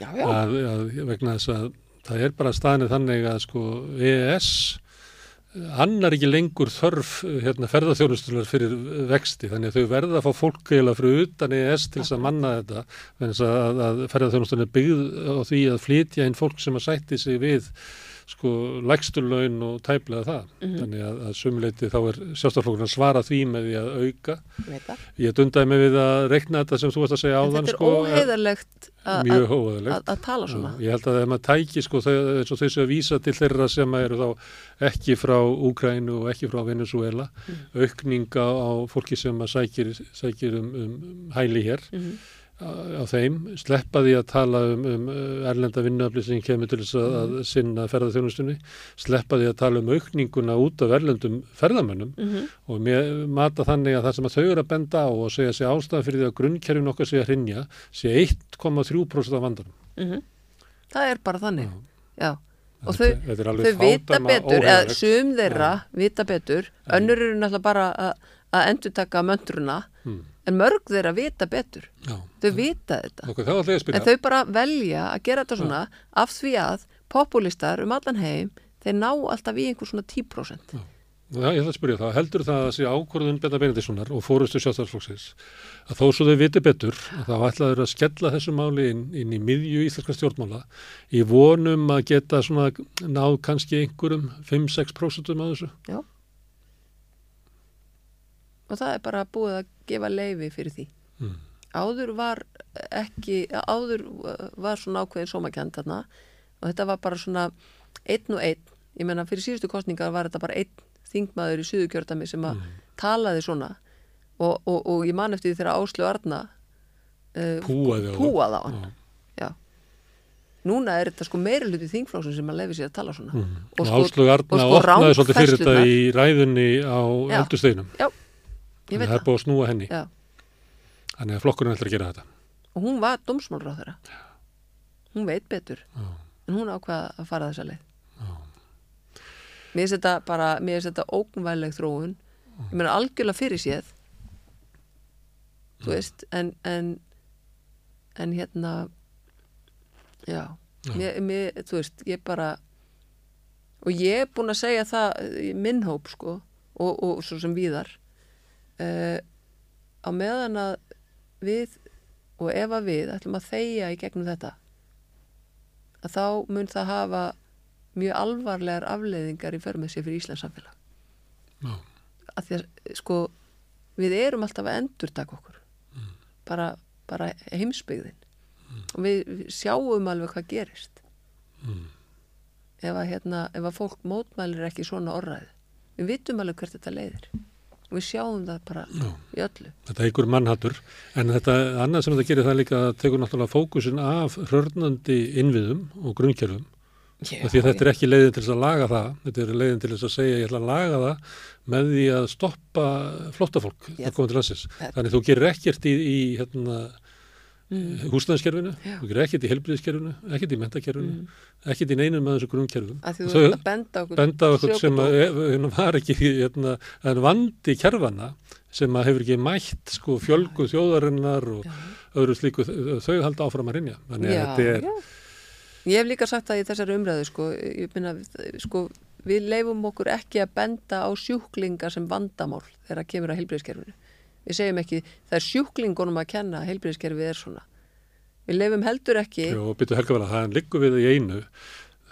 Að, að vegna þess að það er bara staðnið þannig að sko EES annar ekki lengur þörf hérna, ferðarþjónustunar fyrir vexti. Þannig að þau verða að fá fólk eða fyrir utan EES til þess að manna þetta. Þess að, að ferðarþjónustunar er byggð á því að flytja inn fólk sem að sætti sig við sko lægsturlaun og tæplega það Mhm. þannig að, að sumuleiti þá er sjálfstaflokkurinn að svara því með því að auka það Ég dundaði mig við að reikna þetta sem þú varst að segja áðan þetta er sko, óheiðarlegt að- mjög óæðilegt. að tala svona ég held að ef maður tæki sko eins og þau séu að vísa til þeirra sem eru þá ekki frá Úkrænu og ekki frá Venezuela, Mm. aukninga á fólki sem að sækir, sækir um, um hæli hér Mhm. á, á þeim, sleppa því að tala um, um erlenda vinnuafli sem kemur til þess að, að sinna ferðarþjónustunni, sleppa því að tala um aukninguna út af erlendum ferðamönnum Mhm. og mér mata þannig að það sem að þau eru að benda á og segja sig ástæðan fyrir því að grunnkerfin okkar sé að hrinja sé 1,3% af vandanum. Mhm. það er bara þannig já. og þau, Þetta- þau vita betur eða sum þeirra vita betur önnur eru náttúrulega bara að- að endurtaka möndruna Hmm. En mörg þeirra vita betur Já. þau vita þetta Okkur. En þau bara velja að gera þetta svona af því að populistar um allan heim þeir ná alltaf í einhver svona 10%. Já, ég ætla að spyrja það. Heldur það að sé ákvörðun Betta Benediktssonar og fórustu sjálfstæðarflokksins að þó svo þau viti betur að þá ætlaður að skella þessu máli inn, inn í miðju íslenska stjórnmála í vonum að geta svona náð kannski einhverjum 5-6% af þessu. Já. Og það er bara búið að gefa leifi fyrir því. Mm. Áður var ekki, áður var svona ákveðin sómakend þarna og þetta var bara svona einn og einn. Ég meina fyrir síðustu kostningar var þetta bara einn þingmaður í suðukjördami sem að talaði svona og, og, og ég man eftir því þegar Áslu Arna uh, Púaði á púaði á hann. Já. núna er þetta sko meiri hluti þingflóksun sem að lefi sér að tala svona Mm. Og Og, sko- Áslug Arna og sko opnaði svolítið fyrir þetta í ræðunni á Já. Ég veit Það er það, búið að snúa henni. já. Þannig að flokkurinn ætlar að gera þetta. og hún var dómsmálráð þeirra hún veit betur. Já. en hún ákvað að fara þessa leið. Já. mér finnst þetta bara mér finnst þetta ógnvæðileg þróun. Ég meina algjörlega fyrir séð. Þú veist en, en en hérna já, Já. Mér, mér, þú veist, ég bara og ég er búin að segja það í minn hóp sko og, og svo sem víðar uh, á meðan að við og ef að við ætlum að þegja í gegnum þetta að þá mun það hafa mjög alvarlegar afleiðingar í förmið sér fyrir Íslands samfélag. Já. að því að sko við erum alltaf að endur taka okkur bara, bara heimsbyggðin. Og við, við sjáum alveg hvað gerist. Mm. ef að hérna, ef að fólk mótmælir ekki svona orðræði við vitum alveg hvert þetta leiðir og við sjáum það bara Já. í öllu Þetta eigur mannhattur. En þetta annað sem þetta gerir það líka að tekur náttúrulega fókusin af hrörnandi innviðum og grunnkerfum. Já, Því þetta er ekki leiðin til þess að laga það. Þetta er leiðin til þess að segja ég ætla að laga það með því að stoppa flóttafólk Já. að koma til landsins. Þannig þú gerir ekkert í, í hérna, mm. húsnæðiskerfinu, þú gerir ekkert í helbriðiskerfinu, ekkert í mentakerfinu, ekkert í neinum með þessu grunnkerfum. að því þú ert að benda okkur benda eitthvað sem að, e- hérna, var ekki hérna, en vandi kerfana sem að hefur ekki mætt sko, fjölgu þjóðarinnar og Já. öðru slíku, þau halda áfram að rinja. Þannig að þetta er, já. Ég hef líka sagt það í þessari umræðu sko, ég minna, sko, við leifum okkur ekki að benda á sjúklinga sem vandamál þegar það kemur að heilbreyðskerfinu. Við segjum ekki, það er sjúklingunum að kenna að heilbreyðskerfið er svona. Við leifum heldur ekki, og byrju helga vel að það liggur við í einu,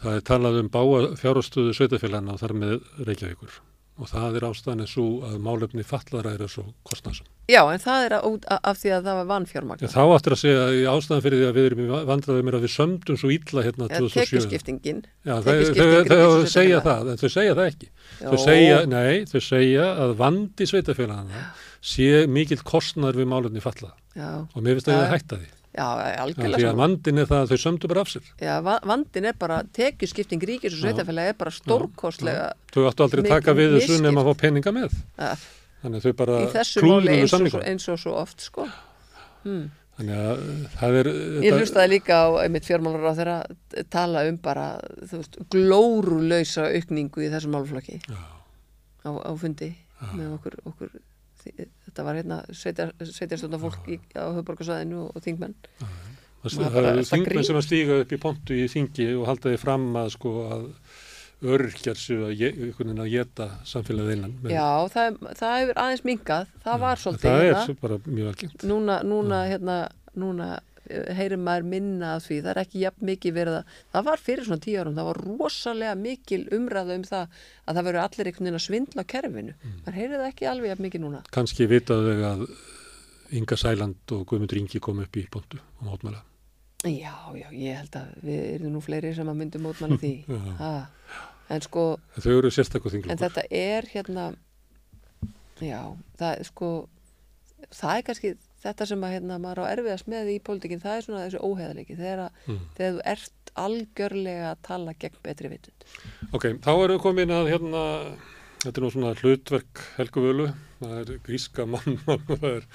það er talað um báa fjárhástöðu sveitafélagana og þar með Reykjavíkur. Og það er ástæðan eins og að málefni fallara eru svo kostnæsum. já, en það er af því að það var vannfjármagn. Þá áttur að segja í ástæðan fyrir því að við erum í vandraðum er að við sömdum svo illa hérna 2007. Tekjuskiptingin. Já, þau, segja það, en þau segja það ekki. Jó. Þau segja, nei, þau segja að vandi sveitafélagana sé mikill kostnar við málefni falla Já, og mér finnst að Já. það hætta því. já, Já, algjörlega því að vandin er það að þau sömdu bara af sér. Já, va- vandin er bara, tekjuskipting ríkis og Já. sveitafélag er bara stórkostlega Þau áttu aldrei að taka við þessu nema að fá peninga með. ja, Þannig að þau bara í þessu klúðruðu eins og, svo- samningum. eins og svo oft, sko. Hmm. Þannig að það er... Ég hlustaði líka á einmitt fjármálar á þeirra tala um bara, þú veist, glórulausa aukningu í þessum málflokki Já, á, á fundi með okkur, okkur þetta var hérna sveitjarstofna fólk í, á höfborgarsvæðinu og, og þingmenn. það, eru þingmenn sem að stíga upp í pontu í þingi og halda því fram að sko að örkjar séu að, geta samfélagið með- Já, það, það hefur aðeins minkað, það var svolítið Það er hérna. bara mjög algengt. núna, núna, hérna, núna heyrir maður minna að því, það er ekki jafn mikið verið að, það var fyrir svona tíu árum, það var rosalega mikil umræða um það að það verður allir einhvern veginn að svindla kerfinu, Mm. maður heyrir það ekki alveg jafn mikið núna. Kanski vitaðu þau að Inga Sæland og Guðmundur Ingi kom upp í pontu og mótmæla. Já, já, ég held að við erum nú fleiri sem að myndum mótmanni því, [LAUGHS] ha. en sko, En Þau eru sérstakku en þinglokkur. þetta er hérna, já, það sko, það er kannski þetta sem að hérna, maður á erfiðast með í pólitíkinn, það er svona þessi óheðalegi, þegar, Mm. þegar þú ert algjörlega að tala gegn betri vitund. Ok, þá erum við komin að hérna, þetta er nú svona hlutverk Helgu Völu, það er gríska mann, [LAUGHS] það er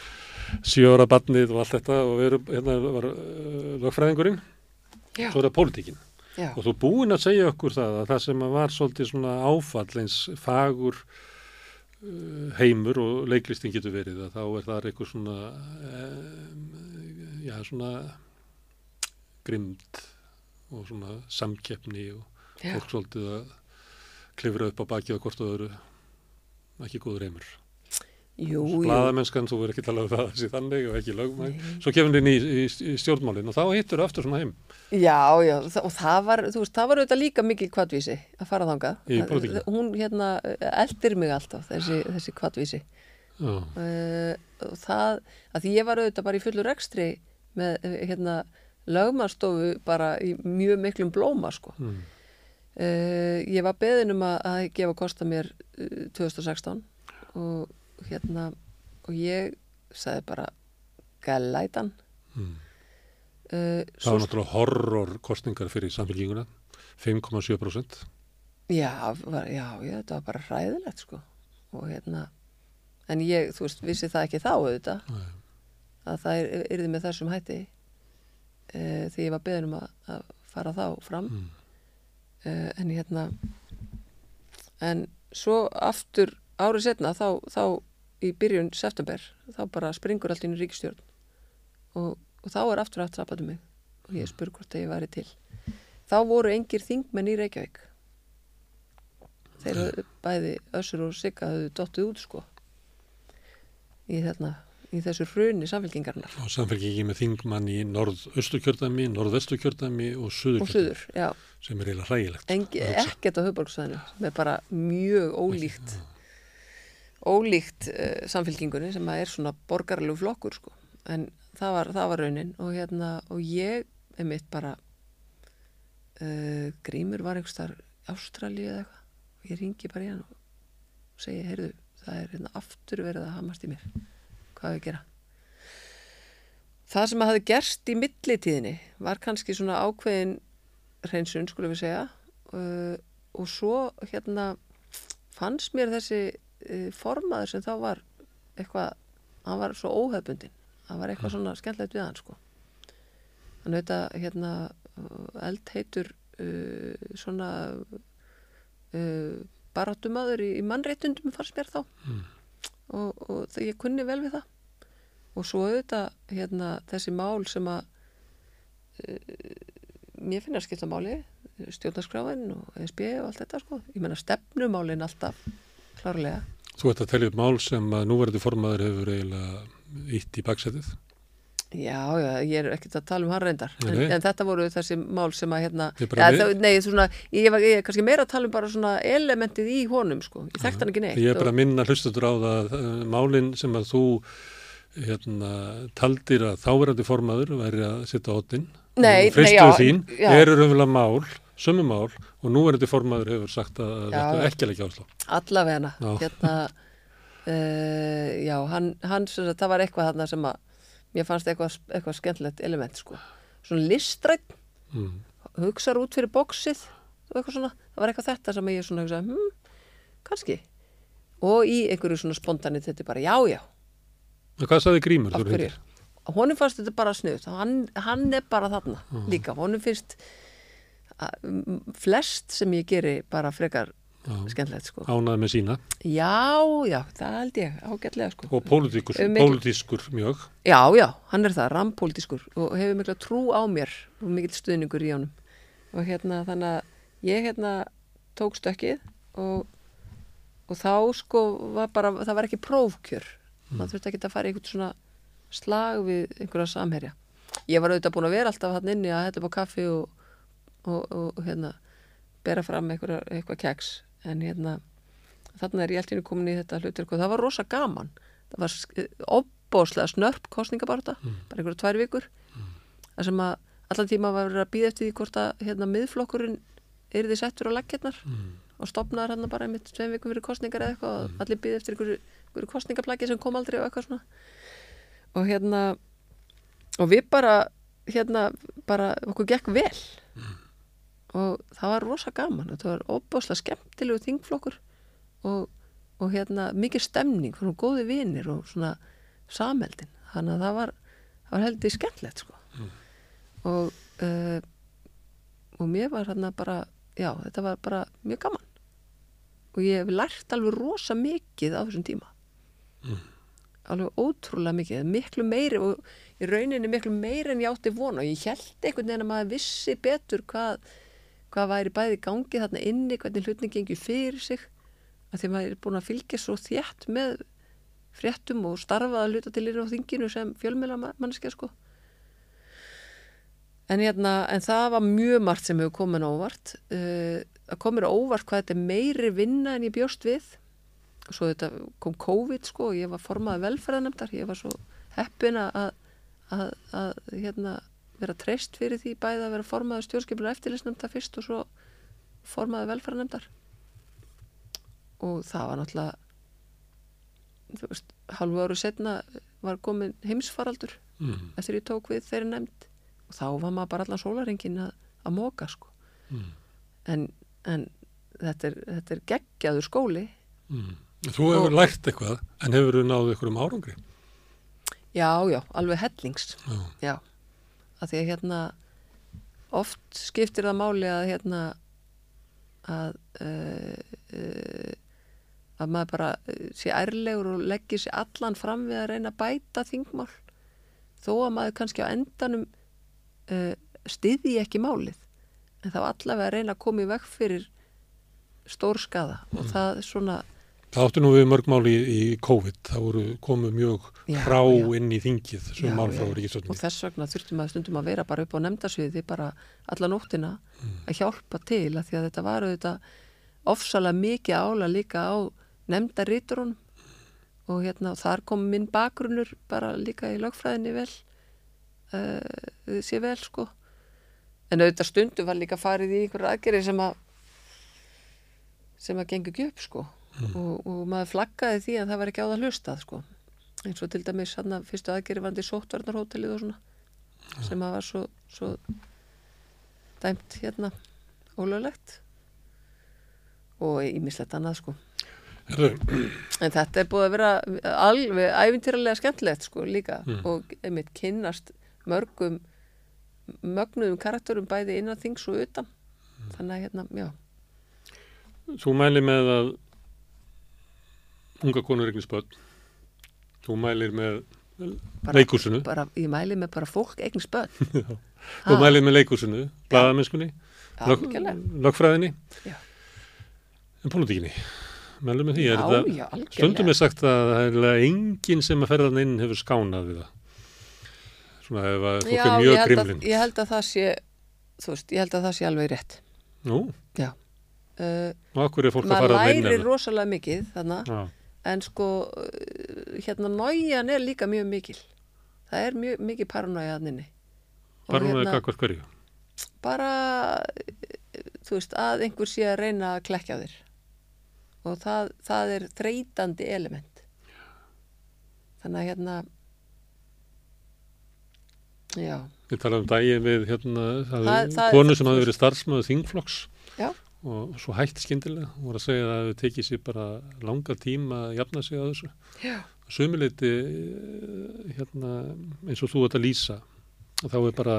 sjóra barnið og allt þetta og við erum, hérna var uh, lögfræðingurinn, svo er það pólitíkin. já, Og þú búin að segja okkur það að það sem var svolítið svona áfall eins fagur heimur og leiklistin getur verið að þá er það eitthvað svona, um, já svona grimd og svona samkeppni og fólk svolítið að klifra upp á bakið á hvort og öðru ekki góður heimur. Jú, jú, Blaðamennskan, þú verður ekki talað um það þessi þannig og ekki lögumæg. Svo kemur inn í, í, í stjórnmálinn og þá hittur þú aftur svona heim. já, já, og það var, þú veist, það var auðvitað líka mikil kvadvísi að fara þangað. Í pólitíkinni? Hún hérna eldir mig alltaf, þessi, þessi kvadvísi. Já, Uh, og það, að því ég var auðvitað bara í fullur rekstri með eh, hérna lögmanstofu bara í mjög miklum blóma, sko. mm, Uh, ég var beðin um að, að gefa kosta mér uh, 2016 og hérna og ég sagði bara gælætan mm, Uh, Það var náttúrulega horror kostningar fyrir samfélkinguna, 5,7%. Já, var, já, já, þetta var bara hræðilegt sko og hérna en ég, þú veist, vissi það ekki þá auðvitað Nei. að það er, yrði með þessum hætti e, því ég var beðin um að, að fara þá fram Mm. e, en hérna en svo aftur árið setna þá, þá í byrjun september þá bara springur allt inn í ríkistjórn og, og þá er aftur aftur aðbætu mig. Og ég spur hvort að ég væri til. Þá voru engir þingmenn í Reykjavík. Þeir bæði Össur og Sigga höfðu dottið út sko. Í, þarna, í þessu hruni samfélkingarnar Og samfélkingi með þingmann í norð-austurkjördami, norð-vesturkjördami og já, sem er eiginlega hrægilegt. Engi, ekkert á höfborgsvæðinu sem er bara mjög ólíkt ólíkt uh, samfélkingunni sem er svona borgarlegu flokkur sko. en það var, það var raunin og hérna, og ég er mitt bara uh, Grímur var einhvers þar Ástralíu eða eitthvað. Og ég ringi bara í hann og segi, heyrðu, það er hérna aftur verið að hamast í mér. Hvað er að gera? Það sem að hafi gerst í millitíðinni var kannski svona ákveðin hreinsun, skulum við segja. Uh, og svo hérna fannst mér þessi formaður sem þá var eitthvað, hann var svo óhefbundin það var eitthvað svona skemmtilegt við hann sko. Hann veit að hérna eld heitur uh, svona uh, baráttumadur í, í mannréttundum fannst mér þá. Mm. og, og það, ég kunni vel við það. Og svo auðvitað hérna, þessi mál sem að uh, mér finna að skipta máli stjórnarskráin og ESB og allt þetta sko. ég menna stefnumálin alltaf klárlega Þú ert að telja upp mál sem að núverandi formaður hefur eiginlega ítt í baksetið. Já, já, ég er ekkert að tala um hann reyndar. En, en þetta voru þessi mál sem að hérna, ja, það, nei, svona, ég, var, ég er kannski meira að tala um bara svona elementið í honum, sko, ég þekkt hann ekki neitt Ég er bara að minna hlustatur á það uh, málin sem að þú hérna, taldir að þáverandi formaður væri að sitta á Fristuðu já, þín, eru raunverulega mál, sömu mál og núverandi formaður hefur sagt að Já, þetta já. ekki leggja áslá. allavegna hérna uh, já, hann, hann sem sagt, það var eitthvað þarna sem að mér fannst eitthvað, eitthvað skemmtilegt element, sko. Svona listrætt, Mm. hugsar út fyrir bóksið og eitthvað svona, það var eitthvað þetta sem ég svona hugsaði, hm, kannski. Og í einhverju svona spontanit þetta er bara, já, já, En hvað sagði Grímur? honum fannst þetta bara snuð hann, hann er bara þarna líka. Honum finnst flest sem ég geri bara frekar Já. skemmtilegt sko. Ánað með sína? Já, já, það held ég ágætlega sko. Og pólitíkur, mikil- pólitískur mjög. já, já, hann er það, rampólitískur og hefur mikla trú á mér og mikill stuðningur í honum. Og hérna þannig að ég hérna tók stökkið og, og þá sko var bara, það var ekki prófkjör. Maður þurfti ekki að fara í einhvern svona slag við einhverja samherja. Ég var auðvitað búin að vera alltaf hann inni að þetta upp á kaffi og, og, og, hérna bera fram einhverja, eitthvað keks en hérna þarna er ég alltaf komin í þetta hlutur og það var rosa gaman. Það var óbóslega snörp kostningabarta bara einhverja tvær vikur. Þar sem að allan tíma var að býða eftir því hvort að hérna miðflokkurinn yrði settur á leggirnar Mm. og stopnaður hann bara einmitt tveim vikum fyrir kostningar eða eitthvað og allir býði eftir einhverju, einhverju kostningaplaki sem kom aldrei og eitthvað svona. Og hérna og við bara hérna bara okkur gekk vel og það var rosa gaman. Þetta var óbáslega skemmtilegu þingflokkur og, og hérna mikið stemning, svona góði vinir og svona sameldin. Þannig að það var, það var heldur skemmtilegt sko. Og uh, og mér var hérna bara já, þetta var bara mjög gaman. Og ég hef lært alveg rosa mikið á þessum tíma. Alveg ótrúlega mikið. Miklu meiri og í rauninni miklu meiri en ég átti vona og ég held einhvern veginn að maður vissi betur hvað, hvað væri bæði í gangi þarna inni, hvernig hlutning gengur fyrir sig að því að maður er búin að fylgja svo þétt með fréttum og starfað að hluta til inn á þinginu sem fjölmjöla manneskja sko En, hérna, en það var mjög margt sem hefur komin á óvart. Uh, að komir á óvart hvað þetta er meiri vinna en ég bjóst við. Svo þetta kom COVID sko og ég var formaði velferðanemdar. Ég var svo heppin að, að, að hérna, vera treyst fyrir því bæði að vera formaði stjórnskipulega eftirlisnemdar fyrst og svo formaði velferðanemdar. Og það var náttúrulega, þú veist, halvu áru setna var komin heimsfaraldur Mm. eftir ég tók við þeirri nefnd og þá var maður bara allan sólaringin að, að móka sko Mm. en, en þetta, er, þetta er geggjaður skóli Mm. Þú hefur Og- lært eitthvað, en hefur þú náðu ykkur um árangri? já, já, alveg hellings Já. já, að því að hérna oft skiptir það máli að hérna að uh, uh, að maður bara uh, sé ærlegur og leggir sér allan fram við að reyna að bæta þingmál. Þó að maður kannski á endanum uh, styðji ekki málið en þá allavega reyna að koma í veg fyrir stór skada og það svona Það áttu nú við mörg mál í, í COVID, það voru komið mjög Já, hrá já. inn í þingið, Já, mál frá já. og þess vegna þurftum maður stundum að vera bara upp á nefndasviði bara alla nóttina að hjálpa til að því að þetta var auðvitað ofsalega mikið ála líka á nefndaríturunum og hérna og þar kom minn bakgrunnur bara líka í lögfræðinni vel uh, sé vel sko. En auðvitað stundum var líka farið í einhverja aðgerið sem að sem að gengur ekki upp sko og, og maður flaggaði því að það var ekki á það hlustað sko. Eins og til dæmis hann að fyrstu aðgerið vandi sóttvarnarhótelið og svona sem að var svo, svo dæmt hérna ólöglegt. Og ímislegt annað sko. En þetta er búið að vera alveg æfintýralega skemmtilegt sko líka. Mm. og einmitt kynnast mörgum mögnuðum karakterum bæði innan þings og utan. Þannig að hérna, já. Þú mælir með að unga konur eignist börn. Þú mælir með bara, leikúsinu. bara, ég mæli með bara fólk eigin spöld [LAUGHS] Þú mælir með leikúsinu, algjörlega lögfræðinni, Já. en pólitíkinni. Mælum með því, já, þetta, já, stundum er sagt að það er enginn sem að ferðan inn hefur skánað við það. Svona ef að fólk já, er mjög held, að, grimlinn. ég held að það sé veist, ég held að það sé alveg rétt Nú, uh, og okkur er fólk að fara að inn lærir rosalega mikið þannig Já, en sko uh, hérna nájan er líka mjög mikil. Það er mjög mikið paranoja að nynni bara hún er kakvart hverju. bara uh, þú veist að einhver sé að reyna að klekja þér. Og það, það er þreytandi element. Þannig að hérna já, Við talaðum daginn við hérna, það, Það- konu sem hafði verið starfsmöðu þingflokks. Já, og svo hætt skyndilega og voru að segja að það hefði tekið sér bara langa tíma að jafna sig á þessu. já, Sumuleiti hérna, eins og þú ert að lýsa þá er bara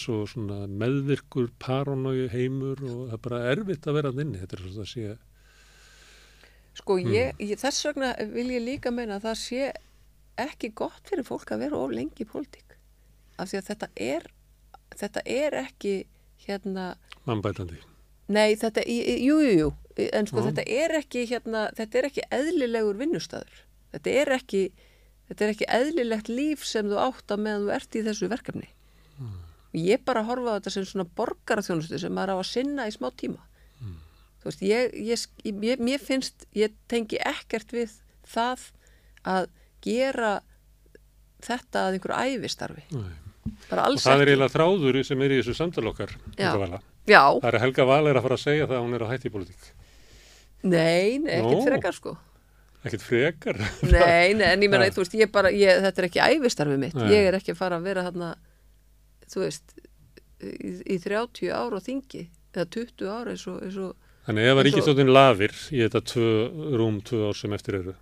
svo svona meðvirkur paranói heimur og það er bara erfitt að vera að inni. Þetta er svo að sé sko Hmm. ég, ég þess vegna vil ég líka meina að það sé ekki gott fyrir fólk að vera of lengi í pólitík af því að þetta er þetta er ekki hérna mannbætandi. Nei, þetta, jú, jú, jú, en sko Já. þetta er ekki, hérna, þetta er ekki eðlilegur vinnustadur. Þetta er ekki, þetta er ekki eðlilegt líf sem þú átt að meðan þú ert í þessu verkefni. Ég bara horfa á þetta sem svona borgaraþjónustu sem maður á að sinna í smá tíma. Þú veist, ég, ég, ég, mér finnst, ég tengi ekkert við það að gera þetta að einhverju ævistarfi. Nei. Bara Og alls það er ekki. eiginlega þráður sem er í þessu samtal okkar. Já. Helga Vala. Já, Það er að Helga Vala er að fara að segja það að hún er á hætti í politík. nei, nei, ekkert frekar sko. Ekkert frekar. Nei, nei, en ég meina, [LAUGHS] Ja. þú veist, ég bara, ég, þetta er ekki æfistarfið mitt. Nei. Ég er ekki að fara að vera þarna, þú veist, í, í 30 ára á þingi, eða 20 ára eins og, eins og, Þannig ef að ríkistóttin lafir í þetta tvö, rúm tvö ár sem eftir eru,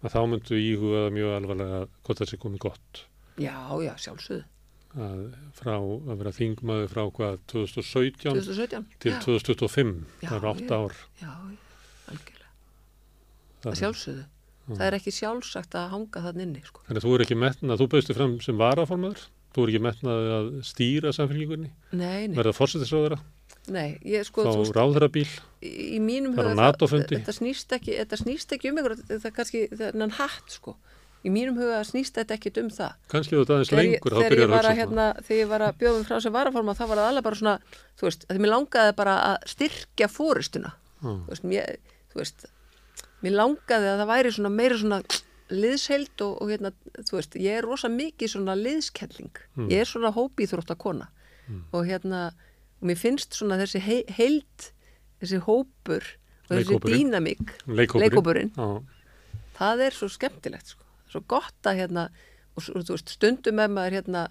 að þá myndu íhuga það mjög alvarlega hvort það sé komið gott. já, já, sjálfsögðu, Að frá að vera þingmaður frá hvað 2017 2017. til já, 2025, Já, það eru átta já. ár. Já, algjörlega. Það Það sjálfsögðu. Það er ekki sjálfsagt að hanga þann inni, sko. Þannig að þú er ekki metnað, þú bauðstu fram sem varaformaður, þú er ekki metnað að stýra nei, verða fórsetisráðara, nei, ég sko, þú veist, ráðherabíl, í mínum NATO-fundi. þetta snýst ekki, þetta snýst ekki um einhver, það er kannski, þennan hatt, sko. Í mínum huga snýst þetta ekkit um það. kannski þetta aðeins lengur, þá þegar ég að var að, hérna, að bjóðum frá sem varaforma þá var það alveg bara svona, þú veist, að mér langaði bara að styrkja fórustuna svona. þú veist, mér, þú veist mér langaði að það væri svona meira svona liðsheild og, og hérna, þú veist, ég er rosa mikið svona liðskelling, Mm. ég er svona hópíþrótta kona og hérna og mér finnst svona þessi hei, heild þessi hópur og þessi dýnamík, Leikópurinn. Leikhópurinn. Já, það er svo skemmtilegt sko. Svo gott að hérna og þú veist, stundum með maður hérna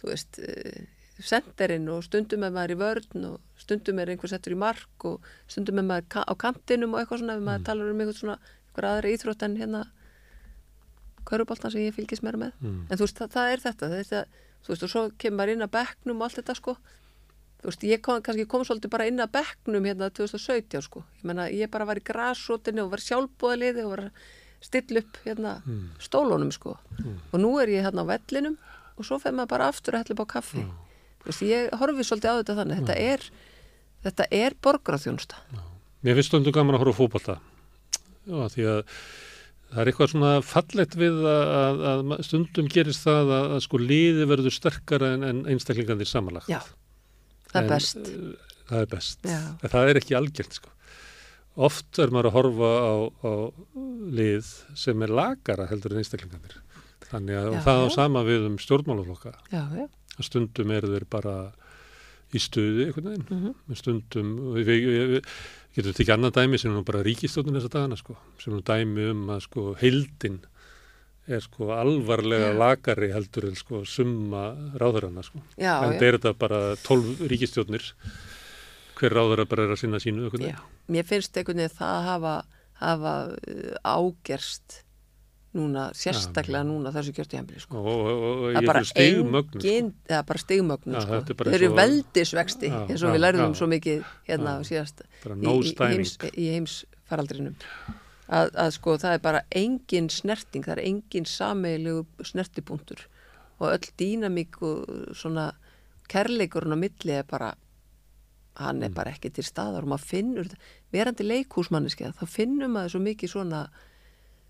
þú veist, uh, senderinn og stundum er maður í vörn og stundum er einhver settur í mark og stundum er maður ka á kantinum og eitthvað svona ef maður talar um eitthvað svona, eitthvað aðra íþrótt en hérna köruboltan sem ég fylgist meira með. Mm. en þú veist, það, það er þetta, þetta þú veist, og svo kemur maður inn að bekknum og allt þetta sko. Þú veist, ég kom, kannski kom svolítið bara inn að bekknum hérna 2017 sko. Ég menna, ég bara var í grasrótinu og var sjálfbóðaliði og var stilla upp hérna Mm. stólunum sko. Og nú er ég hérna á vellinum og svo fer maður bara aftur að hella upp á kaffi. Þú veist, ég horfi svolítið á þetta þannig. Þetta er, þetta er borgaraþjónusta Mér finnst stundum gaman að horfa á fótbolta. Já, því að það er eitthvað svona fallegt við að, að, að stundum gerist það að, að sko liði verður sterkara en, en einstaklingarnir samanlagt. já, það er En, best. uh, Það er best. Já. En það er ekki algjört sko. Oft er maður að horfa á, á lið sem er lagara heldur en einstaklingarnir. Þannig að Já, það á sama við um stjórnmálaflokka. já, já, Að stundum eru þeir bara í stuði einhvern veginn. Mhm. Með stundum, við, við, við, getum þetta ekki annað dæmi sem er nú bara ríkistjóðin þessa dagana sko. Sem er nú dæmi um að sko heildin er sko alvarlega Já. lagari heldur en sko summa ráðurana sko. já, en já. þetta er bara tólf ríkistjórnir hver ráður að bara að sinna sínu Já, mér finnst einhvern veginn það hafa, hafa uh, ágerst núna, sérstaklega núna þessu kjörtíðanbili sko. og Það er bara fyrir stigmögnum sko. það er bara stigmögnum Já, sko. er Þeir eru veldisvexti eins og við lærðum svo mikið hérna síðast í, heimsfaraldrinum. Að, að sko það er bara engin snerting, það er engin sameilegu snertipunktur. Og öll dýnamík og svona kærleikurinn á milli er bara hann Mm. er bara ekki til staðar og maður finnur, verandi leikhúsmanniski þá finnur maður svo mikið svona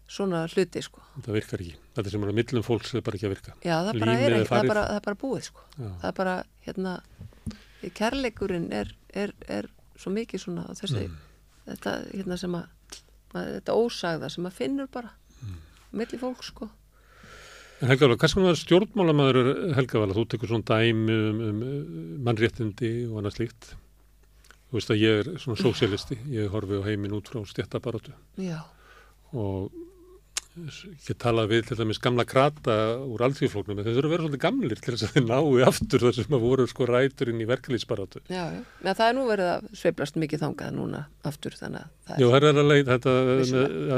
svona hluti sko þetta virkar ekki, þetta sem er á millum fólks er bara ekki að virka Já, það bara Límið er ekki, það er bara, það er bara búið sko. Já. Það er bara, hérna, kærleikurinn er, er, er svo mikið svona þessi, Mm. þetta, hérna sem að, þetta ósagða sem að finnur bara, Mm. milli fólk sko. en Helga Vala, hvað sem var stjórnmálamæður Helga Vala, þú tekur svona dæmi um, um uh, mannréttindi og annað slíkt þú veist að ég er svona sósialisti ég horfi á heiminn út frá stjættabarótu og ég talaði við til dæmis gamla krata úr alþjóðflóknum en þeir þurfa að vera svolítið gamlir til þess að þeir nái aftur þar sem að voru sko ræturinn í verkalýsbarátu já, já. Það er nú verið að sveiflast mikið þangað núna aftur þannig að það er það er að leita, þetta,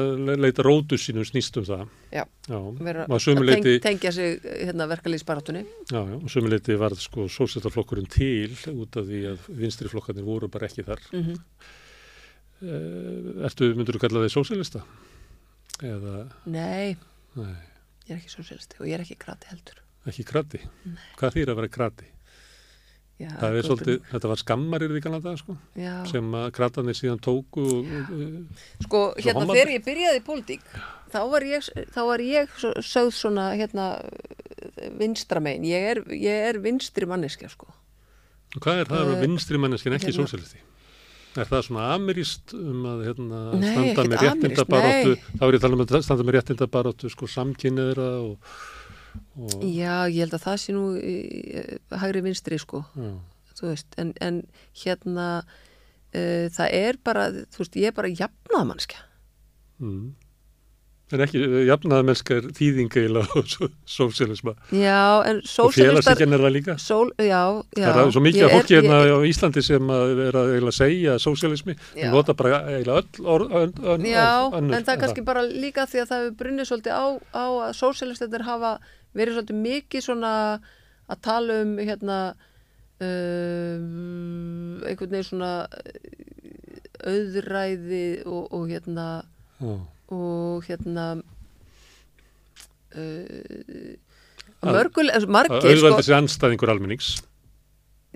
að leita rótu sínum snýst um það. Já. Já, og að sömuleiti, teng, tengja sig hérna verkalýsbarátunni. já, já, og sömuleiti varð sko sósættarflokkurinn til út af því að vinstri flokkarnir voru bara ekki þar. Mm Uh, ertu, myndur þú kalla þig sósælista? Eða, Nei, nei, ég er ekki sósíalisti og ég er ekki krati heldur. ekki krati? Hvað þýr að vera krati? Já, Það er svolítið, þetta var skammarir í Kanada, sko. Já. sem að kratanir síðan tóku og, Sko, hérna hommandi. þegar ég byrjaði í pólitík þá var ég, þá var ég svo- sögð svona hérna vinstramein, ég er, ég er vinstri manneskja sko. og hvað er það Eh, uh, vinstri manneskin ekki hérna- sósælisti? Er það svona amirist um að hérna, Nei, standa með réttindabaróttu, þá er ég að tala um að standa með réttindabaróttu, sko, samkynniðra og, og Já, ég held að það sé nú hægri vinstri sko, en, en hérna uh, það er bara, þú veist, ég er bara jafnaðmannskja. mm. Ekki, jafnaðamennska er þýðing eiginlega á [LAUGHS] só- sósíalisma Já, en og sósialistar, félagsíkinn er það líka. sól, já, já. það er svo mikið er- fólki hérna á Íslandi sem að er að eiginlega segja sósíalismi, Já. en nota bara eiginlega öll orð, ön, ön, Já, orð, önnur en það er kannski bara líka því að það hefur brunnið svolítið á, á að sósialistinir hafa verið svolítið mikið svona að tala um hérna um, einhvern veginn svona eh, auðræði og, og hérna Já. Og hérna uh, mörgul, margir sko, sér anstæðingur almennings.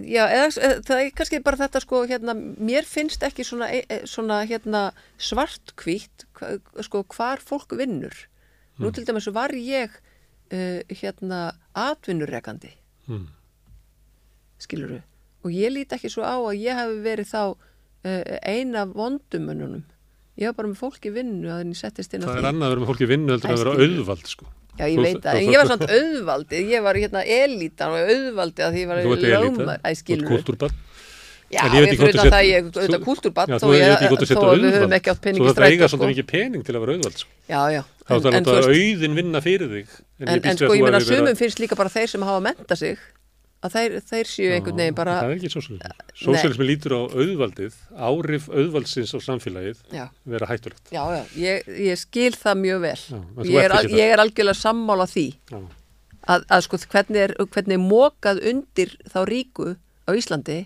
já, eða, eða, það er kannski bara þetta sko, hérna, mér finnst ekki svona, e- e- svona hérna, svartkvítt hva- sko, hvar fólk vinnur nú Mm. til dæmis var ég uh, hérna atvinnurekandi Mm. skiluru og ég lít ekki svo á að ég hef verið þá uh, eina vondumununum ég var bara með fólki vinnu að henni settist inn á Það því er annað að vera með fólki vinnu heldur að vera Æskilur. auðvald, sko. Já, ég Þú- veit það, þú- en ég var samt auðvaldið, ég var hérna elítan og auðvaldið að því ég var Þú lögmar, æ, þú ert skilur kultúrbarn. Já, ég veit ekki hvort þú það að ég þú- auðvitað kúltúrbatt Já, þó þú þú að við höfum ekki átt Svo pening í þetta eiga strætó svolítið mikið pening til að vera auðvald, sko. Já, já, Þá er það þú auðin vinna fyrir þig. en, sko að ég þú að- sumum finnst líka bara þeir sem hafa menta sig að þeir, þeir séu einhvern veginn bara Það er ekki sósíalismi. Sósíalismi lítur á auðvaldið, áhrif auðvaldsins á samfélagið já, vera hættulegt. já, já, ég, ég skil það mjög vel. Ég er, al- ég er algjörlega sammála því að, að sko hvernig er, hvernig er mókað undir þá ríku á Íslandi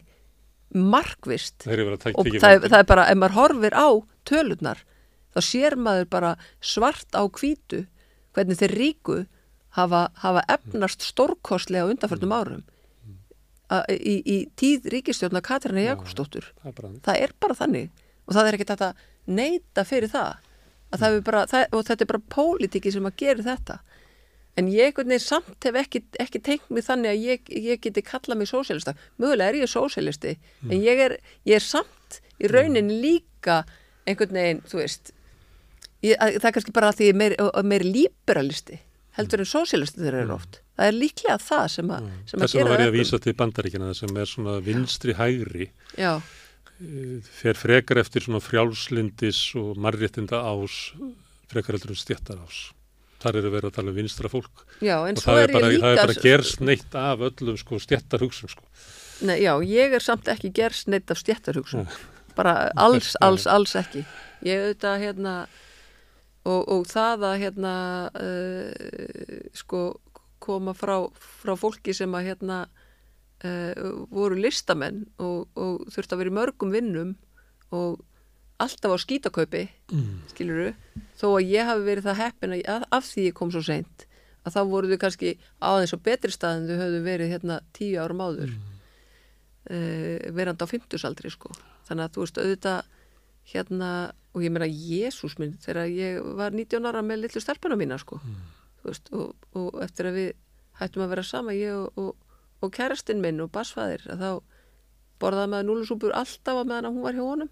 markvist og það, er- það er bara, ef maður horfir á tölurnar, þá sér maður bara svart á hvítu hvernig þeir ríku hafa, hafa efnast stórkostlega undanförnum árum. A, í, í tíð ríkistjórna Katrína Jakobsdóttur. Það er bara þannig. er og það er ekkert hægt að neita fyrir það, að það er bara, það, og þetta er bara pólitíki sem að gera þetta. En ég veginn samt hef ekki, ekki tengt mig þannig að ég, ég geti kallað mig sósélista mögulega er ég sósélisti en ég er, ég er samt í raunin líka einhvern veginn, þú veist ég, að, það er kannski bara að því ég er meir, meir líberalisti heldur en sósélisti þeir eru oft það er líklega það sem, a, sem að Þess vegna gera var ég að vísa til bandaríkina sem er svona vinstri hægri já, fer frekar eftir svona frjálslindis og marréttinda ás frekar heldur en stjættar ás. Þar eru verið að tala um vinstra fólk já, og það er bara, líka það er bara gerst neitt af öllum sko stjættar hugsun sko. Nei, já, ég er samt ekki gerst neitt af stjættarhugsun. Bara [LAUGHS] alls, alls, alls ekki. Ég auðvitað hérna og, og það að hérna uh, sko koma frá, frá fólki sem að hérna uh, voru listamenn og, og þurfti að vera í mörgum vinnum og alltaf á skítakaupi Mm. skiluru, þó að ég hafi verið það heppin að, af því ég kom svo seint að þá voru þau kannski aðeins á betri stað en þau höfðu verið hérna tíu árum áður. Mm. verandi á fimmtusaldri sko. Þannig að þú veist auðvitað hérna og ég meina Jésús minn þegar ég var 19 ára með litlu stelpuna mína sko. Þú veist og, og eftir að við hættum að vera sama ég og, og, og kærastinn minn og basfæðir að þá borðaði maður núlusúpur alltaf að meðan að hún var hjá honum.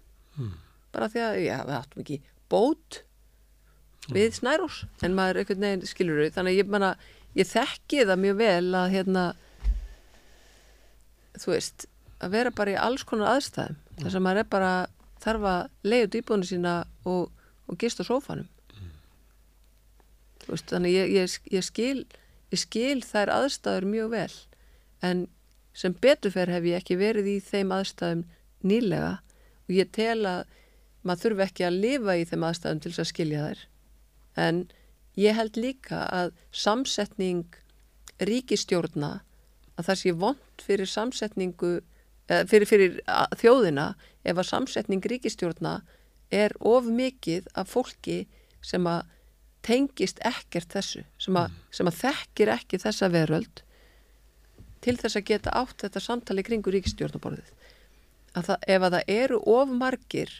Bara því að, já, við áttum ekki bót við Snærós en maður einhvern veginn skilur við þannig að ég, manna, ég þekki það mjög vel að hérna þú veist, að vera bara í alls konar aðstæðum. Þar sem maður er bara þarf að leiða út íbúinu sína og, og gist á sófanum veist, þannig ég, ég, ég skil ég skil þær aðstæður mjög vel en sem beturfer hef ég ekki verið í þeim aðstæðum nýlega og ég tel að maður þurfi ekki að lifa í þeim aðstæðum til þess að skilja þær. En ég held líka að samsetning ríkistjórna að það sé vond fyrir samsetningu eða fyrir, fyrir þjóðina ef að samsetning ríkistjórna er of mikið af fólki sem að tengist ekkert þessu sem að, sem að þekkir ekki þessa veröld til þess að geta átt þetta samtali kringu ríkistjórnaborðið að það, ef að það eru of margir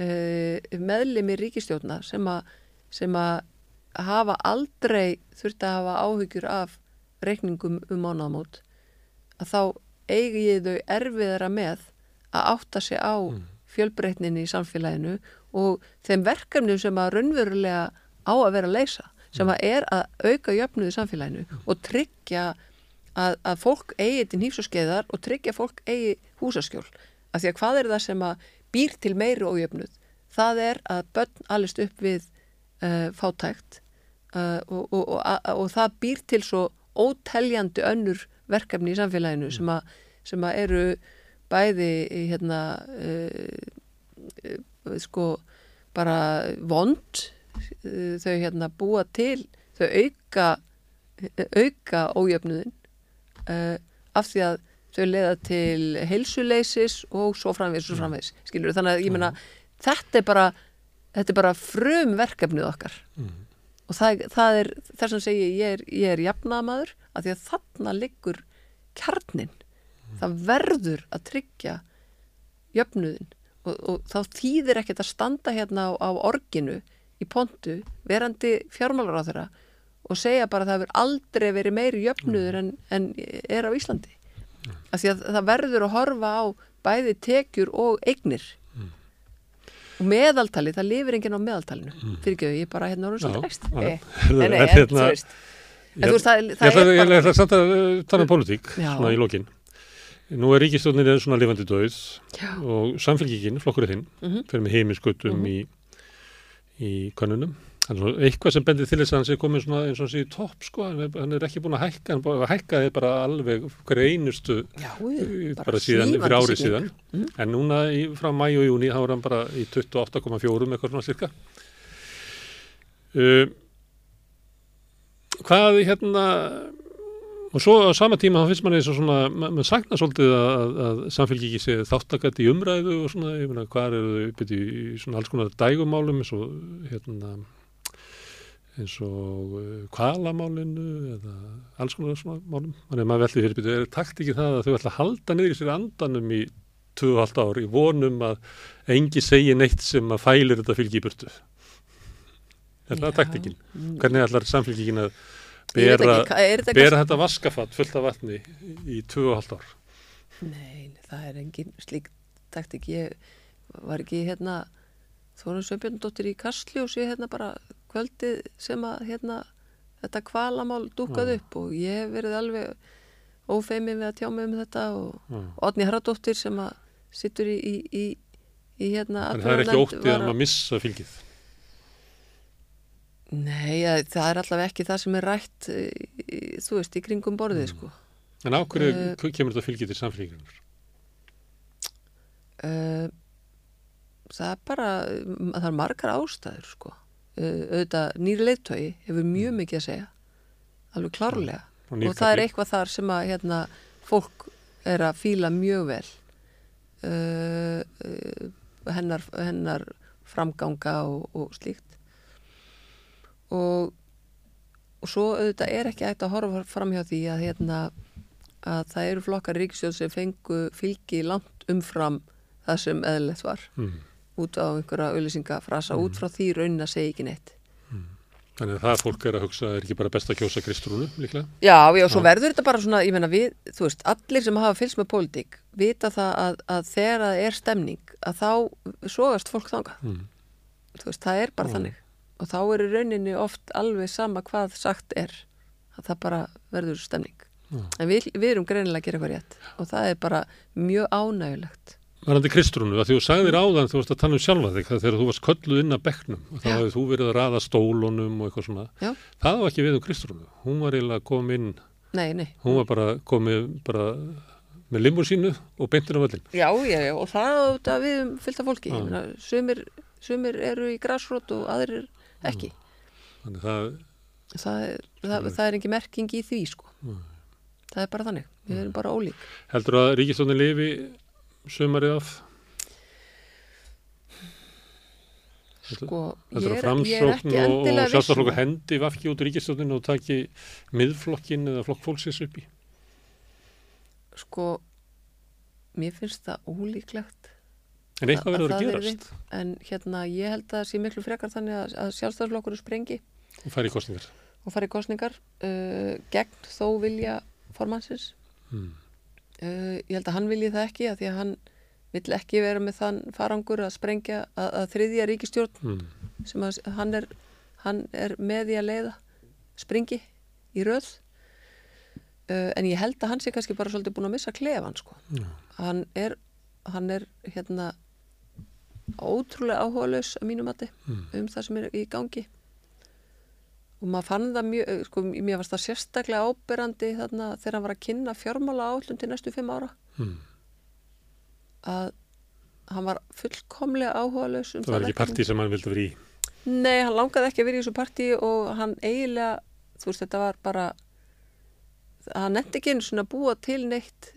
uh, meðlimi ríkistjórna sem að, sem að hafa aldrei þurft að hafa áhyggjur af reikningum um mánaðamót að þá eigi þau erfiðara með að átta sig á fjölbreytninni í samfélaginu og þeim verkefnum sem að raunverulega á að vera að leysa sem að er að auka jöfnuði í samfélaginu og tryggja að, að fólk eigi til nýfs og skeiðar og tryggja fólk eigi húsaskjól. Af því að hvað er það sem að býr til meiri ójöfnuð það er að börn alist upp við uh, fátækt uh, og, og, og, og, og það býr til svo óteljandi önnur verkefni í samfélaginu sem að, sem að eru bæði hérna uh, sko bara vond þau hérna búa til þau auka auka ójöfnuðin uh, af því að þau leiða til heilsuleysis og svo framvegis og svo framvegis skilur þannig að ég meina þetta er bara þetta er bara frum verkefnið okkar og það, það er þess að segja ég er, ég er jafnaðamaður af því að þarna liggur kjarnin það verður að tryggja jöfnuðin og, og þá þýðir ekkert að standa hérna á, á orginu í pontu verandi fjármálar á þeirra og segja bara að það hefur aldrei verið meiri jöfnuður en, en er á Íslandi. Af því að það verður að horfa á bæði tekjur og eignir. Og meðaltali, það lifir enginn á meðaltalinu. Fyrir ekki, ég er bara hérna orðin svolítið ekst nei, nei, hérna- þú veist. En þú veist, það, Ég ætla, að uh, tala um pólitík Já. svona í lokin. Nú er ríkistjóninni svona lifandi döið Já. og samfélgíkin, flokkurinn Mhm. fyrir með heimiskutum í, í að eitthvað sem bendir til þess að hann sé svona eins og hann sé í topp sko, hann er, hann ekki búin að hækka, hann búin að hækka þið bara alveg hverju einustu Já, uh, bara, síðan, fyrir árið síðan. Mm. En núna í, frá mæ og júni þá er hann bara í 28,4 eitthvað svona cirka. Uh, hvað hérna, og svo á sama tíma þá finnst manni eins og svona, ma- maður sakna svolítið að, að, samfélgi ekki sé þáttakætt í umræðu og svona, ég meina, hvað eru þau uppið í, svona alls konar dægumálum eins og hérna eins og kvalamálinu eða alls konar svona málum. Þannig að maður veldi fyrir byrju, er takt ekki það að þau ætla að halda niður í sér andanum í 2,5 ár í vonum að engi segi neitt sem að fælir þetta fylgi í burtu. Er það taktikinn? Hvernig ætlar samfélgingin að bera, er þetta bera þetta vaskafatt fullt af vatni í 2,5 ár? Nei, það er engin slík taktik. Ég var ekki hérna Þórun Sveinbjörndóttir í Kastljósi hérna bara kvöldið sem að hérna þetta kvalamál dúkað Já. upp og ég hef verið alveg ófeimin við að tjá mig um þetta og Já. Odni Haraldóttir sem að sittur í, í, í, í hérna En það er ekki óttið að maður missa fylgið. Nei, ja, það er allavega ekki það sem er rætt í, þú veist, í kringum borðið Mm. sko. En á hverju Eh. kemur þetta fylgið til samfélgingunar? Uh, það er bara, það er margar ástæður sko. Uh, auðvitað nýri leittói hefur mjög Mm. mikið að segja, alveg klárlega. Og nýr og það er eitthvað þar sem að hérna, fólk er að fíla mjög vel uh, uh, hennar, hennar framganga og, og slíkt og, og svo auðvitað er ekki hægt að horfa fram hjá því að, hérna, að það eru flokkar ríkisjóð sem fengu fylgi langt umfram það sem eðlilegt var Mm. út á einhverja auðlýsingafrasa út frá því raunin að segja ekki neitt Þannig að það fólk er að hugsa, er ekki bara best að kjósa Kristrúnu líklega? Já, já, svo Já. verður þetta bara svona, ég meina við, þú veist, allir sem hafa fylgst með pólitík vita það að, að þegar það er stemning að þá sogast fólk þangað, Mm. þú veist, það er bara Já. þannig og þá er í rauninni oft alveg sama hvað sagt er að það bara verður stemning Já. en við, við erum greinilega að gera eitthvað rétt og það er bara mjög ánægulegt Varandi Kristrúnu, að því þú sagðir áðan, þú varst að tala um sjálfa þig, það þegar þú varst kölluð inn að bekknum og þá hefur þú verið að raða stólunum og eitthvað svona. Já. Það var ekki við um Kristrúnu. Hún var eiginlega kom inn, Nei, nei, hún var bara komið bara með limur sínu og beintir á völlin. já, já, já, og það auðvitað við um fylgta fólki, sumir, sumir eru í græsrót og aðrir ekki. Þannig það, það, er- það, það er ekki merking í því sko. það er bara þannig. Við erum bara ólík. Heldur að ríkistónin lifi sumarið af? sko, Heldur að framsókn og, og viss um hendi vafki út ríkistónin og taki miðflokkin eða flokk fólksins upp í? sko mér finnst það ólíklegt En eitthvað Að- að verður að yrði. gerast en hérna ég held að það sé miklu frekar þannig að, að sjálfstæðarflokkur sprengi og færi í kostningar. og fari í kostningar uh, gegn þó vilja formannsins Mm. uh, ég held að hann vilji það ekki að því að hann vill ekki vera með þann farangur að sprengja að, að þriðja ríkistjórn Mm. sem að hann er, hann er með í að leiða springi í röð uh, en ég held að hann sé kannski bara svolítið búin að missa klefan sko. Já. hann er hann er hérna ótrúlega áhugalaus að mínu mati Mm. um það sem er í gangi og maður fann það mjög eh, sko, mér varst það sérstaklega áberandi þarna þegar hann var að kynna fjármála állum til næstu fimm ára Mm. að hann var fullkomlega áhugalaus um Það var ekki verkefni. partí sem hann vildi vera í. Nei, hann langaði ekki að vera í þessu partí og hann eiginlega, þú veist, þetta var bara, hann nefndi ekki einu svona að búa til neitt,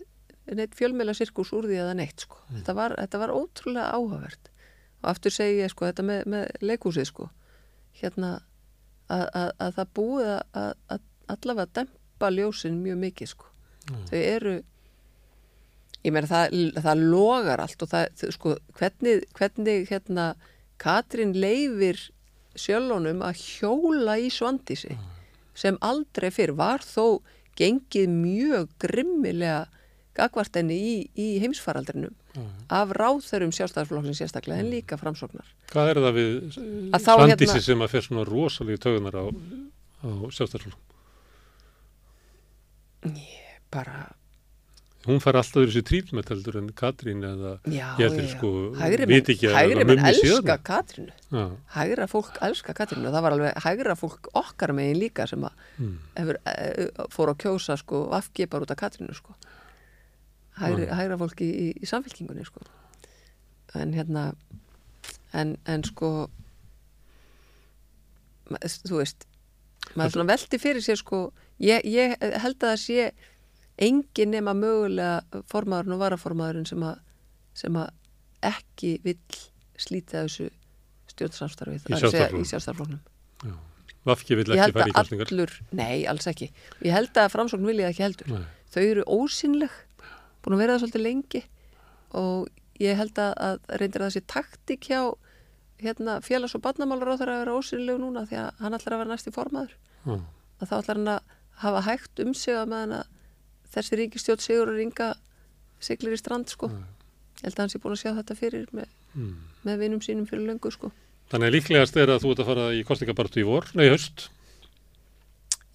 neitt fjölmeila sirkus úr því eða neitt, sko. Þetta, var, þetta var ótrúlega áhugavert. Og aftur segi ég, sko, þetta með, með leikhúsið, sko, hérna, að, að, að það búið að, að allavega dempa ljósin mjög mikið, sko. Þau eru, ég meina, það, það logar allt og það, sko, hvernig, hvernig, hérna, Katrín leifir sjölunum að hjóla í svandísi sem aldrei fyrr var þó gengið mjög grimmilega gagvart henni í, í heimsfaraldrinum af ráþörum sjálfstæðarflokksins sérstaklega en líka framsóknar. Hvað er það við Að þá Svandísi hérna- sem að fer svona rosalegi tögunar á, á sjálfstæðarflokk? Bara, hún fær alltaf þessi trítmet heldur en Katrín eða Já, ég heldur sko, Hægri menn, viti ekki að hægri það menn mummi elska síðan. Katrínu. Já, Hægra fólk elska Katrínu og það var alveg hægra fólk okkar megin líka sem að mm, hefur, fór að kjósa sko vafki bara út af Katrínu sko. Hægri, Mm. hægra fólk í, í, samfélkingunni sko. En hérna, en, en sko, þú veist, maður svona velti fyrir sér sko, ég, ég held að það sé engin nema mögulega formaðurinn og varaformaðurinn sem að, sem að ekki vill slíta þessu stjórnsamstarfið, Í já. Vafki vill ekki fara í kostningar. nei, alls ekki. Ég held að framsókn vilja ekki heldur. Nei. Þau eru ósynleg, búin að vera það svolítið lengi og ég held að, að reyndir að þessi taktik hjá hérna, félags- og barnamálar á þeirra að vera ósynleg núna því að hann ætlar að vera næst í formaður. Já, Að þá ætlar hann að hafa hægt um sig að meðan að þessi ríkistjótt sigur og ringa siglir í strand sko. Nei. Ég held að hann sé búin að sjá þetta fyrir með, mm. með vinum sínum fyrir löngu sko. Þannig að líklegast er að þú ert að fara í kostningabartu í vor, nei, í haust,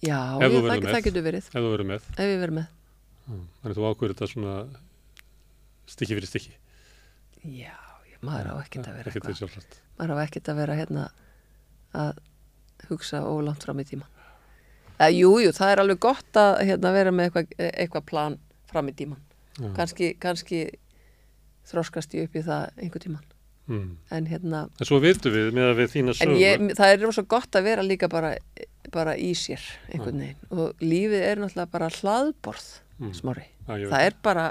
Já, ég, það, það getur verið, ef þú verður með. ef við verðum með. Þannig að þú ákveður þetta svona stykki fyrir stykki. Já, ég- maður á ekkert að vera Ekkert eitthvað. sjálfsagt. maður á ekkert að vera hérna að hugsa ólangt fram í tíman eða jú, jú, það er alveg gott að hérna, vera með eitthvað, eitthvað plan fram í tíman Já. kannski, þroskast ég upp í það einhver tíman Mm. en hérna, En svo vitum við með að við þína en sögu. ég, það er rosa gott að vera líka bara, bara í sér einhvern veginn og lífið er náttúrulega bara hlaðborð Mm. smári, Já, það er bara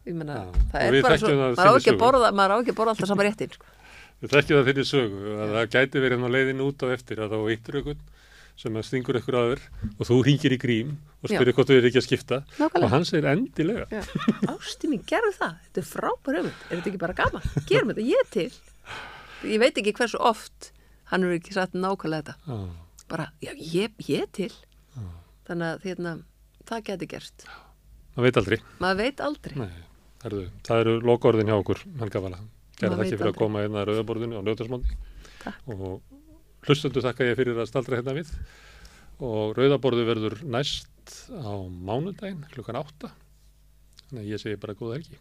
og það er bara svo maður á ekki að borða, maður á ekki að borða alltaf sama réttin sko. Við þekkjum það fyrir sögu að það gæti verið hann á leiðinu út á eftir að þá eittur ykkur sem að stingur ykkur aður og þú hringir í grím og spyrir hvort þú er ekki að skipta. Nákvæmlega. og hann segir endilega. Ásti mín, gerðu það, þetta er frábær hugmynd. Er þetta ekki bara gaman, gerum þetta, ég er til. Ég veit ekki hversu oft hann hefur ekki sagt nákvæmlega þetta. Já, bara, já, ég, ég er til. Þannig að hérna, það geti gerst það veit aldrei. maður veit aldrei Nei, herðu, það eru lokaorðin hjá okkur. Gerða Maður þakki fyrir að aldrei. koma hérna að rauðaborðinu á njóðarsmándi Takk. og hlustendu þakka ég fyrir að staldra hérna við og rauðaborðu verður næst á mánudaginn klukkan átta. Þannig að ég segi bara góða helgi.